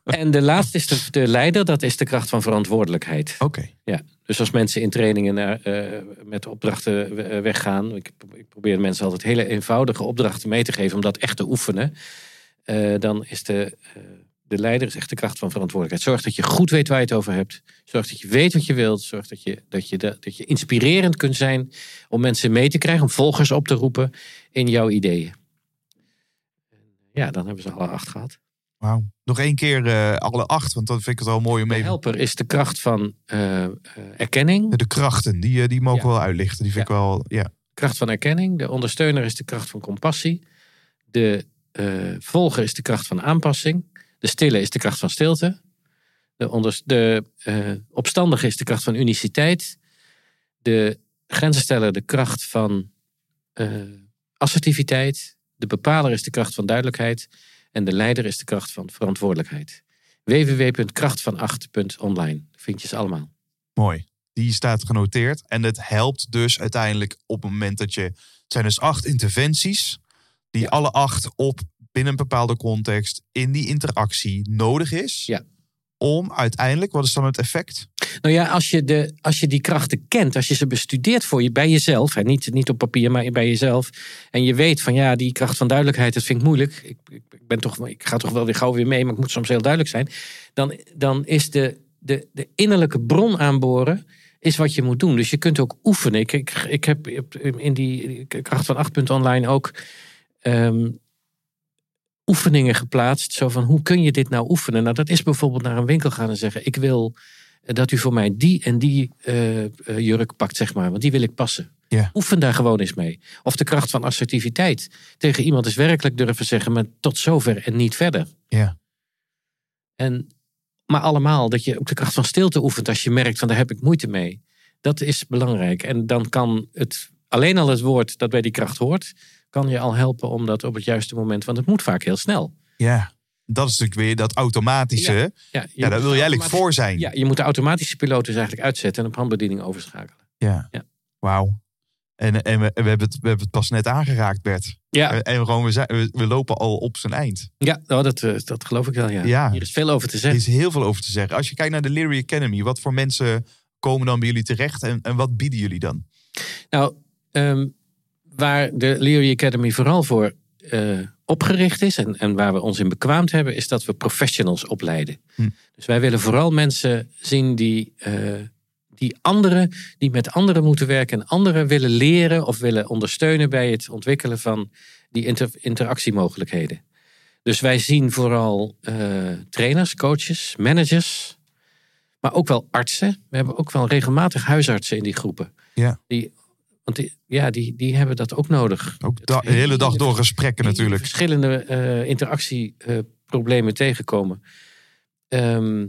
En de laatste is de, de leider, dat is de kracht van verantwoordelijkheid. Oké. Ja, dus als mensen in trainingen naar, eh, met opdrachten eh, weggaan. Ik, ik probeer mensen altijd hele eenvoudige opdrachten mee te geven om dat echt te oefenen. eh, dan is de, de leider is echt de kracht van verantwoordelijkheid. Zorg dat je goed weet waar je het over hebt. Zorg dat je weet wat je wilt. Zorg dat je, dat je, dat je inspirerend kunt zijn om mensen mee te krijgen, om volgers op te roepen in jouw ideeën. Ja, dan hebben ze alle acht gehad. Wauw. Nog één keer eh, alle acht, want dan vind ik het wel mooi om De even... helper is de kracht van eh, eh, erkenning. De krachten, die, die mogen Ja. wel uitlichten. Die vind ik wel, ja. kracht van erkenning. De ondersteuner is de kracht van compassie. De volger is de kracht van aanpassing. De stille is de kracht van stilte. De, onders- de opstandige is de kracht van uniciteit. De grenzensteller de kracht van assertiviteit. De bepaler is de kracht van duidelijkheid. En de leider is de kracht van verantwoordelijkheid. www.krachtvanacht.online vind je ze allemaal. Mooi. Die staat genoteerd. En het helpt dus uiteindelijk op het moment dat je... Het zijn dus acht interventies. Die Ja. alle acht op binnen een bepaalde context in die interactie nodig is. Ja. Om uiteindelijk, wat is dan het effect? Nou ja, als je, de, als je die krachten kent, als je ze bestudeert voor je, bij jezelf, hè, niet, niet op papier, maar bij jezelf. En je weet van ja, die kracht van duidelijkheid, dat vind ik moeilijk. Ik, ik, ik ben toch, ik ga toch wel weer gauw weer mee, maar ik moet soms heel duidelijk zijn. Dan, dan is de, de, de innerlijke bron aanboren, is wat je moet doen. Dus je kunt ook oefenen. Ik, ik, ik heb in die kracht van 8 online ook ehm, oefeningen geplaatst. Zo van, hoe kun je dit nou oefenen? Nou, dat is bijvoorbeeld naar een winkel gaan en zeggen, ik wil dat u voor mij die en die eh, eh, jurk pakt, zeg maar. Want die wil ik passen. Oefen daar gewoon eens mee. Of de kracht van assertiviteit. Tegen iemand is werkelijk durven zeggen, maar tot zover en niet verder. Ja. En, maar allemaal dat je ook de kracht van stilte oefent als je merkt van daar heb ik moeite mee. Dat is belangrijk. En dan kan het, alleen al het woord dat bij die kracht hoort, kan je al helpen om dat op het juiste moment, want het moet vaak heel snel. Ja, dat is natuurlijk weer dat automatische. Ja, daar wil je eigenlijk voor zijn. Ja, je moet de automatische piloot dus eigenlijk uitzetten en op handbediening overschakelen. Ja. Ja. Wauw. En, en we, we, hebben het, we hebben het pas net aangeraakt, Bert. Ja, En gewoon, we, zijn, we, we lopen al op zijn eind. ja oh, dat, eh, dat geloof ik wel. Ja. Ja. Hier is veel over te Er zeggen. is heel veel over te zeggen. Als je kijkt naar de Leary Academy, wat voor mensen komen dan bij jullie terecht en, en wat bieden jullie dan? Nou, ehm, waar de Leary Academy vooral voor eh, opgericht is en, en waar we ons in bekwaamd hebben, is dat we professionals opleiden. Hm. Dus wij willen vooral mensen zien die, eh, die anderen, die met anderen moeten werken en anderen willen leren of willen ondersteunen bij het ontwikkelen van die inter- interactiemogelijkheden. Dus wij zien vooral eh, trainers, coaches, managers, maar ook wel artsen. We hebben ook wel regelmatig huisartsen in die groepen. Ja. Die, want die, ja, die, die hebben dat ook nodig. Ook da- de hele dag door gesprekken natuurlijk. verschillende eh, interactieproblemen tegenkomen. Ehm,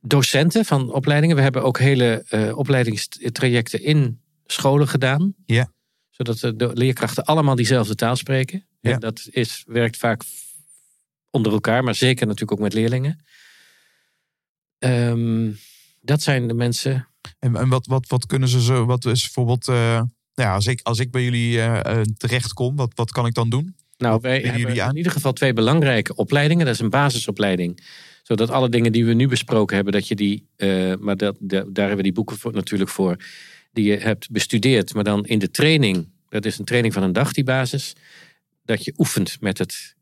docenten van opleidingen. We hebben ook hele eh, opleidingstrajecten in scholen gedaan. Ja. Zodat de, de leerkrachten allemaal diezelfde taal spreken. Ja. En dat is, werkt vaak onder elkaar, maar zeker natuurlijk ook met leerlingen. Ehm, dat zijn de mensen. En, en wat, wat, wat kunnen ze zo, wat is bijvoorbeeld, eh, nou ja, als ik, als ik bij jullie eh, eh, terechtkom, wat, wat kan ik dan doen? Nou, wij hebben jullie aan? in ieder geval twee belangrijke opleidingen. Dat is een basisopleiding. Zodat alle dingen die we nu besproken hebben, dat je die, eh, maar dat, daar hebben we die boeken voor, natuurlijk voor, die je hebt bestudeerd. Maar dan in de training, dat is een training van een dag, die basis, dat je oefent met het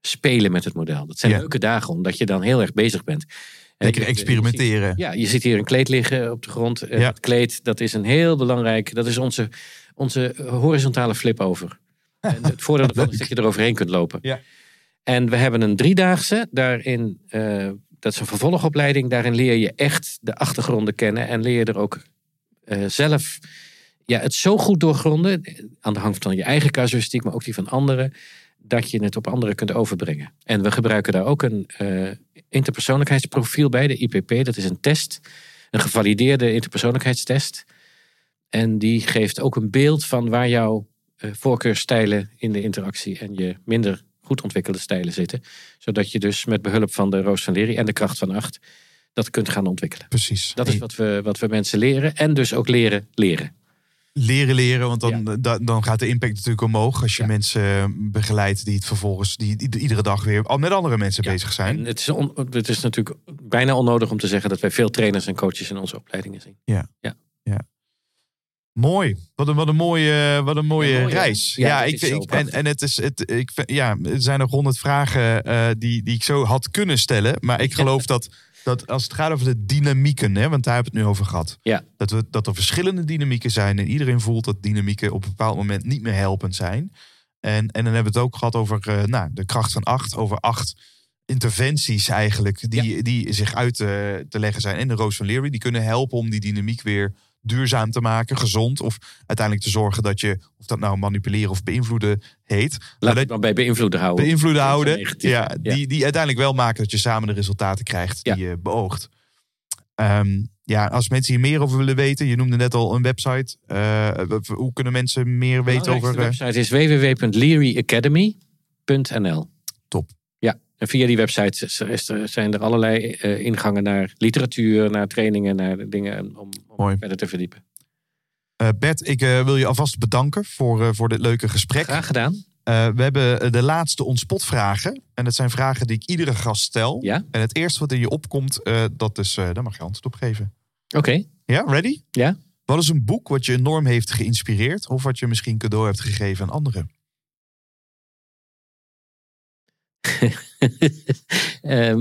spelen met het model. Dat zijn Ja. leuke dagen, omdat je dan heel erg bezig bent. Lekker je experimenteren. Ja, je ziet hier een kleed liggen op de grond. Eh, Ja. Het kleed, dat is een heel belangrijk, dat is onze, onze horizontale flip over. <laughs> En het voordeel ervan is dat je er overheen kunt lopen. Ja. En we hebben een driedaagse. Daarin, eh, dat is een vervolgopleiding. Daarin leer je echt de achtergronden kennen. En leer je er ook eh, zelf ja, het zo goed doorgronden. Aan de hand van je eigen casuïstiek, maar ook die van anderen. Dat je het op anderen kunt overbrengen. En we gebruiken daar ook een eh, interpersoonlijkheidsprofiel bij, de IPP. Dat is een test. Een gevalideerde interpersoonlijkheidstest. En die geeft ook een beeld van waar jouw eh, voorkeurstijlen in de interactie en je minder goed ontwikkelde stijlen zitten. Zodat je dus met behulp van de Roos van Lery en de kracht van acht dat kunt gaan ontwikkelen. Precies. Dat is wat we, wat we mensen leren en dus ook leren leren. Leren leren, want dan, da- dan gaat de impact natuurlijk omhoog. Als je Ja. mensen eh, begeleidt die het vervolgens, die, die iedere dag weer al met andere mensen bezig zijn. En het is, on- het is natuurlijk bijna onnodig om te zeggen dat wij veel trainers en coaches in onze opleidingen zien. Mooi. Wat een, wat een mooie, wat een mooie Ja, reis. Ja, Ja, ik, en, en het is, het, ik, ja, er zijn nog honderd vragen eh, die, die ik zo had kunnen stellen. Maar ik geloof dat, dat als het gaat over de dynamieken, hè, want daar hebben we het nu over gehad. Ja. Dat, we, dat er verschillende dynamieken zijn. En iedereen voelt dat dynamieken op een bepaald moment niet meer helpend zijn. En, en dan hebben we het ook gehad over eh, nou, de kracht van acht. Over acht interventies eigenlijk die, die zich uit te, te leggen zijn. En de Roos van Leary, die kunnen helpen om die dynamiek weer duurzaam te maken, gezond. Of uiteindelijk te zorgen dat je, of dat nou manipuleren of beïnvloeden heet. maar Laat dat het maar bij beïnvloeden houden. beïnvloeden houden. Ja, Ja. Die, die uiteindelijk wel maken dat je samen de resultaten krijgt die je beoogt. Ehm, ja, als mensen hier meer over willen weten, je noemde net al een website. Eh, hoe kunnen mensen meer weten De over. eh, website is www.learyacademy.nl. Top. En via die website zijn er allerlei eh, ingangen naar literatuur, naar trainingen, naar dingen om, om verder te verdiepen. Eh, Bert, ik eh, wil je alvast bedanken voor, voor dit leuke gesprek. Graag gedaan. We hebben de laatste onspot-vragen. En dat zijn vragen die ik iedere gast stel. Ja, En het eerste wat in je opkomt, dat is, daar mag je antwoord op geven. oké. Ja, ready? Ja. Wat is een boek wat je enorm heeft geïnspireerd? Of wat je misschien cadeau hebt gegeven aan anderen? <laughs> Ehm,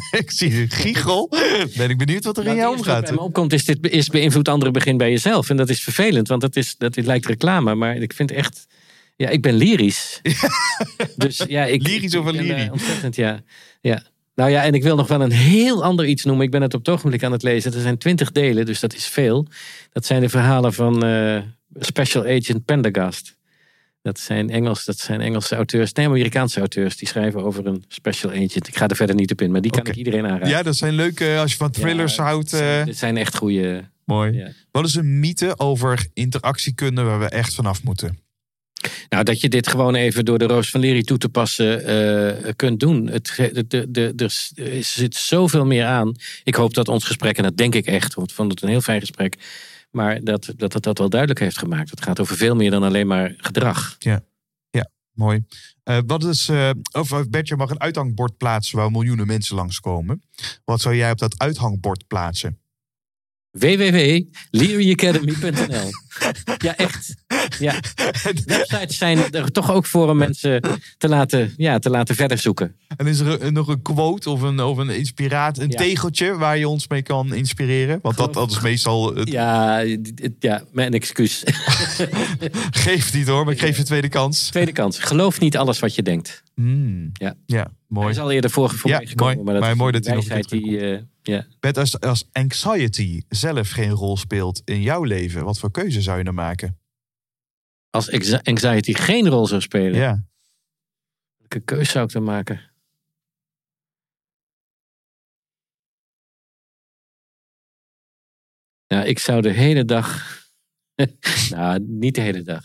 <laughs> ik zie een giegel. Ben ik benieuwd wat er in jou wat omgaat. me opkomt is, dit is beïnvloed anderen begin bij jezelf. En dat is vervelend, want dat, is, dat lijkt reclame. Maar ik vind echt... Ja, ik ben lyrisch. <laughs> dus ja, ik... Lyrisch over eh, lyrie. ontzettend, ja. ja. Nou ja, en ik wil nog wel een heel ander iets noemen. Ik ben het op het ogenblik aan het lezen. Er zijn twintig delen, dus dat is veel. Dat zijn de verhalen van eh, Special Agent Pendergast. Dat zijn, Engels, dat zijn Engelse auteurs, nee, Amerikaanse auteurs. Die schrijven over een special agent. Ik ga er verder niet op in, maar die kan ik iedereen aanraden. Ja, dat zijn leuke, als je van thrillers Ja, houdt. dit zijn- eh, zijn echt goede. mooi. Ja. Wat is een mythe over interactiekunde waar we echt vanaf moeten? Nou, dat je dit gewoon even door de Roos van Lery toe te passen eh, kunt doen. Het, de, de, de, er s- er zit zoveel meer aan. Ik hoop dat ons gesprek, en dat denk ik echt, want ik vond het een heel fijn gesprek. Maar dat, dat het dat wel duidelijk heeft gemaakt. Het gaat over veel meer dan alleen maar gedrag. Mooi. Eh, wat is, eh of Bertje mag een uithangbord plaatsen waar miljoenen mensen langskomen. Wat zou jij op dat uithangbord plaatsen? www.learyacademy.nl Ja, echt. Ja. Websites zijn er toch ook voor om mensen te laten, ja, te laten verder zoeken. En is er nog een quote of een, of een inspiraat, een Ja. tegeltje waar je ons mee kan inspireren? Want dat, dat is meestal, het Ja, ja mijn excuus. <laughs> geeft niet hoor, maar ik geef je tweede kans. Tweede kant. Geloof niet alles wat je denkt. Hmm. Ja. ja, Hij mooi. is al eerder voor, voor Ja, mij gekomen. mooi. Maar dat Maar is mooi dat hij nog een die. Bert, als, als anxiety zelf geen rol speelt in jouw leven, wat voor keuze zou je dan maken? Als anxiety geen rol zou spelen, Ja. welke keuze zou ik dan maken? Nou, ik zou de hele dag. <laughs> nou, niet de hele dag.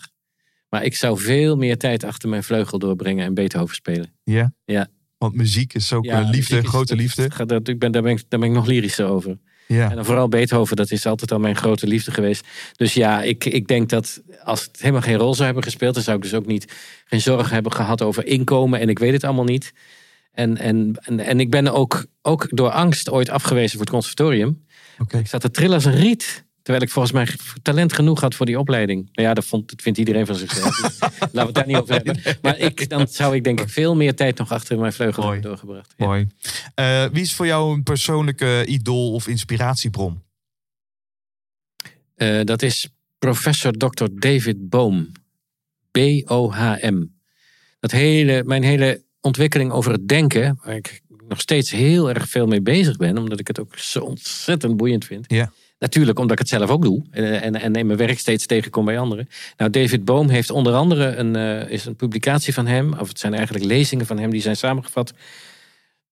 Maar ik zou veel meer tijd achter mijn vleugel doorbrengen en Beethoven spelen. Ja? Ja. Want muziek is ook een liefde, is- grote liefde. dat- ik ben, daar, ben ik, daar ben ik nog lyrischer over. Ja. En dan vooral Beethoven, dat is altijd al mijn grote liefde geweest. Dus ja, ik, ik denk dat als het helemaal geen rol zou hebben gespeeld, dan zou ik dus ook niet geen zorgen hebben gehad over inkomen. En ik weet het allemaal niet. En, en, en, en ik ben ook, ook door angst ooit afgewezen voor het conservatorium. Oké. Ik zat te trillen als een riet. Terwijl ik volgens mij talent genoeg had voor die opleiding. Nou ja, dat, vond, dat vindt iedereen van zichzelf. Dus <laughs> laten we het daar niet over hebben. Maar ik, dan zou ik denk ik veel meer tijd nog achter mijn vleugel Mooi. hebben doorgebracht. Ja. Mooi. Eh, wie is voor jou een persoonlijke idool of inspiratiebron? Eh, dat is professor Dr. David Bohm. B-O-H-M. Dat hele, mijn hele ontwikkeling over het denken, waar ik nog steeds heel erg veel mee bezig ben, omdat ik het ook zo ontzettend boeiend vind. Ja. Natuurlijk omdat ik het zelf ook doe en, en, en in mijn werk steeds tegenkom bij anderen. Nou, David Bohm heeft onder andere een, eh, is een publicatie van hem, of het zijn eigenlijk lezingen van hem, die zijn samengevat,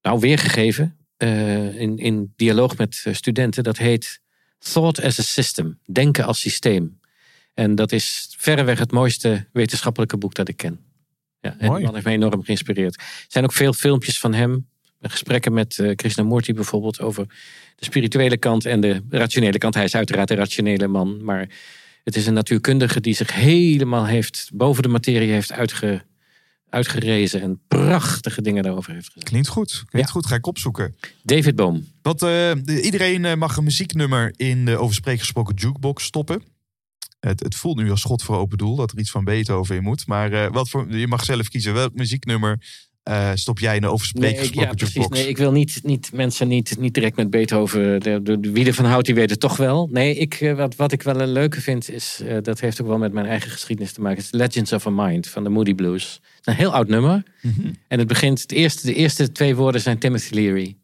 nou weergegeven eh, in, in dialoog met eh, studenten. Dat heet Thought as a System, Denken als systeem. En dat is verreweg het mooiste wetenschappelijke boek dat ik ken. Ja, en die man heeft me enorm geïnspireerd. Er zijn ook veel filmpjes van hem. Gesprekken met eh Krishnamurti bijvoorbeeld over de spirituele kant en de rationele kant. Hij is uiteraard een rationele man, maar het is een natuurkundige die zich helemaal heeft boven de materie heeft uitge, uitgerezen en prachtige dingen daarover heeft gezegd. Klinkt goed. Klinkt Ja. goed. Ga ik opzoeken. David Boom. Wat, de- iedereen eh, mag een muzieknummer in de over gesproken jukebox stoppen. Het, het voelt nu als schot voor open doel dat er iets van Beethoven in moet. Maar eh, wat voor, je mag zelf kiezen welk muzieknummer eh, stop jij in de over spreek Nee, gesproken ja, precies. Nee, ik wil niet, niet mensen niet, niet direct met Beethoven. De, de, de- wie ervan houdt, die weet het toch wel. Nee, ik, eh, wat, wat ik wel een leuke vind, is. eh, dat heeft ook wel met mijn eigen geschiedenis te maken. Is Legends of a Mind van de Moody Blues. Een heel oud nummer. Mhm. En het begint. Het eerste, de eerste twee woorden zijn Timothy Leary.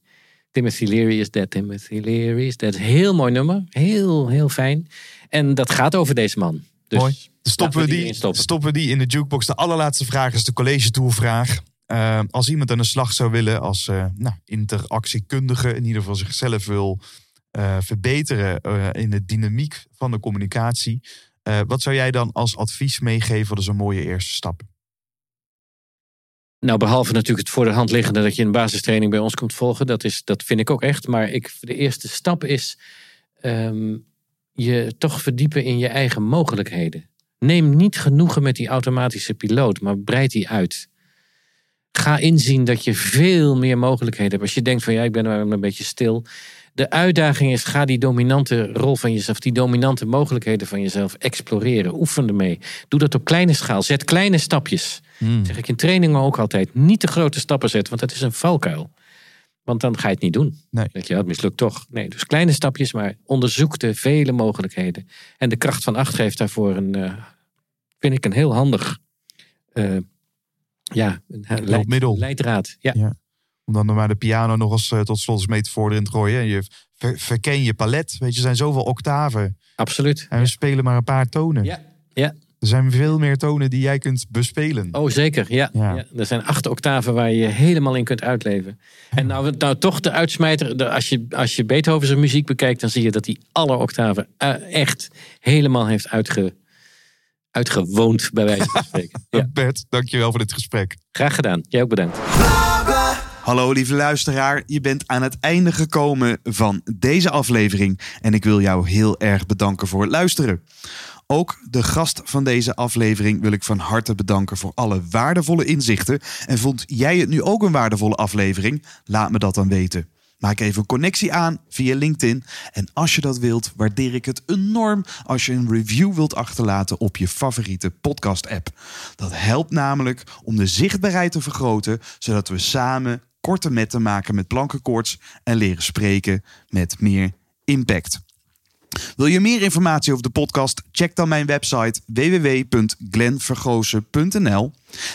Timothy Leary is dead. Timothy Leary is dead. Heel mooi nummer. Heel, heel fijn. En dat gaat over deze man. Dus Mooi. Stoppen we, die stoppen we die in de jukebox. De allerlaatste vraag is de college tourvraag. Eh, als iemand aan de slag zou willen als eh, nou, interactiekundige, in ieder geval zichzelf wil eh, verbeteren eh, in de dynamiek van de communicatie. wat zou jij dan als advies meegeven? Dat is een mooie eerste stap. Nou, behalve natuurlijk het voor de hand liggende dat je een basistraining bij ons komt volgen. Dat, is, dat vind ik ook echt. Maar ik, de eerste stap is ehm, je toch verdiepen in je eigen mogelijkheden. Neem niet genoegen met die automatische piloot, maar breid die uit. Ga inzien dat je veel meer mogelijkheden hebt. Als je denkt van ja, ik ben maar een beetje stil. De uitdaging is, ga die dominante rol van jezelf, die dominante mogelijkheden van jezelf exploreren. Oefen ermee. Doe dat op kleine schaal. Zet kleine stapjes. Zeg ik in trainingen ook altijd. Niet te grote stappen zetten, want dat is een valkuil. Want dan ga je het niet doen. Nee. Denk je, het mislukt toch. Nee, dus kleine stapjes, maar onderzoek de vele mogelijkheden. En de kracht van acht geeft daarvoor een, eh, vind ik, een heel handig eh, ja, een leid- Hulpmiddel. leidraad. Ja. Ja. Om dan maar de piano nog eens eh, tot slot eens metafoor erin te gooien. En je ver- verken je palet. Weet je, er zijn zoveel octaven. absoluut. En we spelen maar een paar tonen. Ja, ja. Er zijn veel meer tonen die jij kunt bespelen. Oh, zeker. Ja. Ja. ja. Er zijn acht octaven waar je je helemaal in kunt uitleven. En nou, nou toch de uitsmijter. de- als, je, als je Beethoven zijn muziek bekijkt, dan zie je dat hij alle octaven eh, echt helemaal heeft uitge, uitgewoond, bij wijze van <laughs> spreken. Ja, Bert, dankjewel voor dit gesprek. graag gedaan. Jij ook bedankt. Hallo lieve luisteraar, je bent aan het einde gekomen van deze aflevering en ik wil jou heel erg bedanken voor het luisteren. Ook de gast van deze aflevering wil ik van harte bedanken voor alle waardevolle inzichten. En vond jij het nu ook een waardevolle aflevering? Laat me dat dan weten. Maak even een connectie aan via LinkedIn. En als je dat wilt, waardeer ik het enorm als je een review wilt achterlaten op je favoriete podcast-app. Dat helpt namelijk om de zichtbaarheid te vergroten, zodat we samen korte metten maken met plankenkoorts en leren spreken met meer impact. Wil je meer informatie over de podcast? Check dan mijn website www.glenvergozen.nl.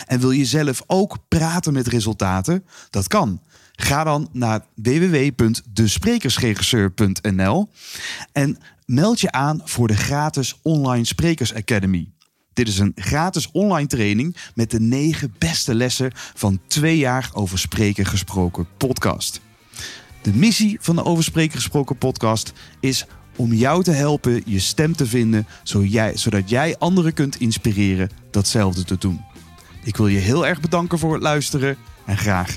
En wil je zelf ook praten met resultaten? Dat kan. Ga dan naar www.desprekersregisseur.nl en meld je aan voor de gratis Online Sprekers Academy. Dit is een gratis online training met de negen beste lessen van twee jaar over spreken gesproken podcast. De missie van de Over Spreken Gesproken podcast is om jou te helpen je stem te vinden, zodat jij anderen kunt inspireren datzelfde te doen. Ik wil je heel erg bedanken voor het luisteren en graag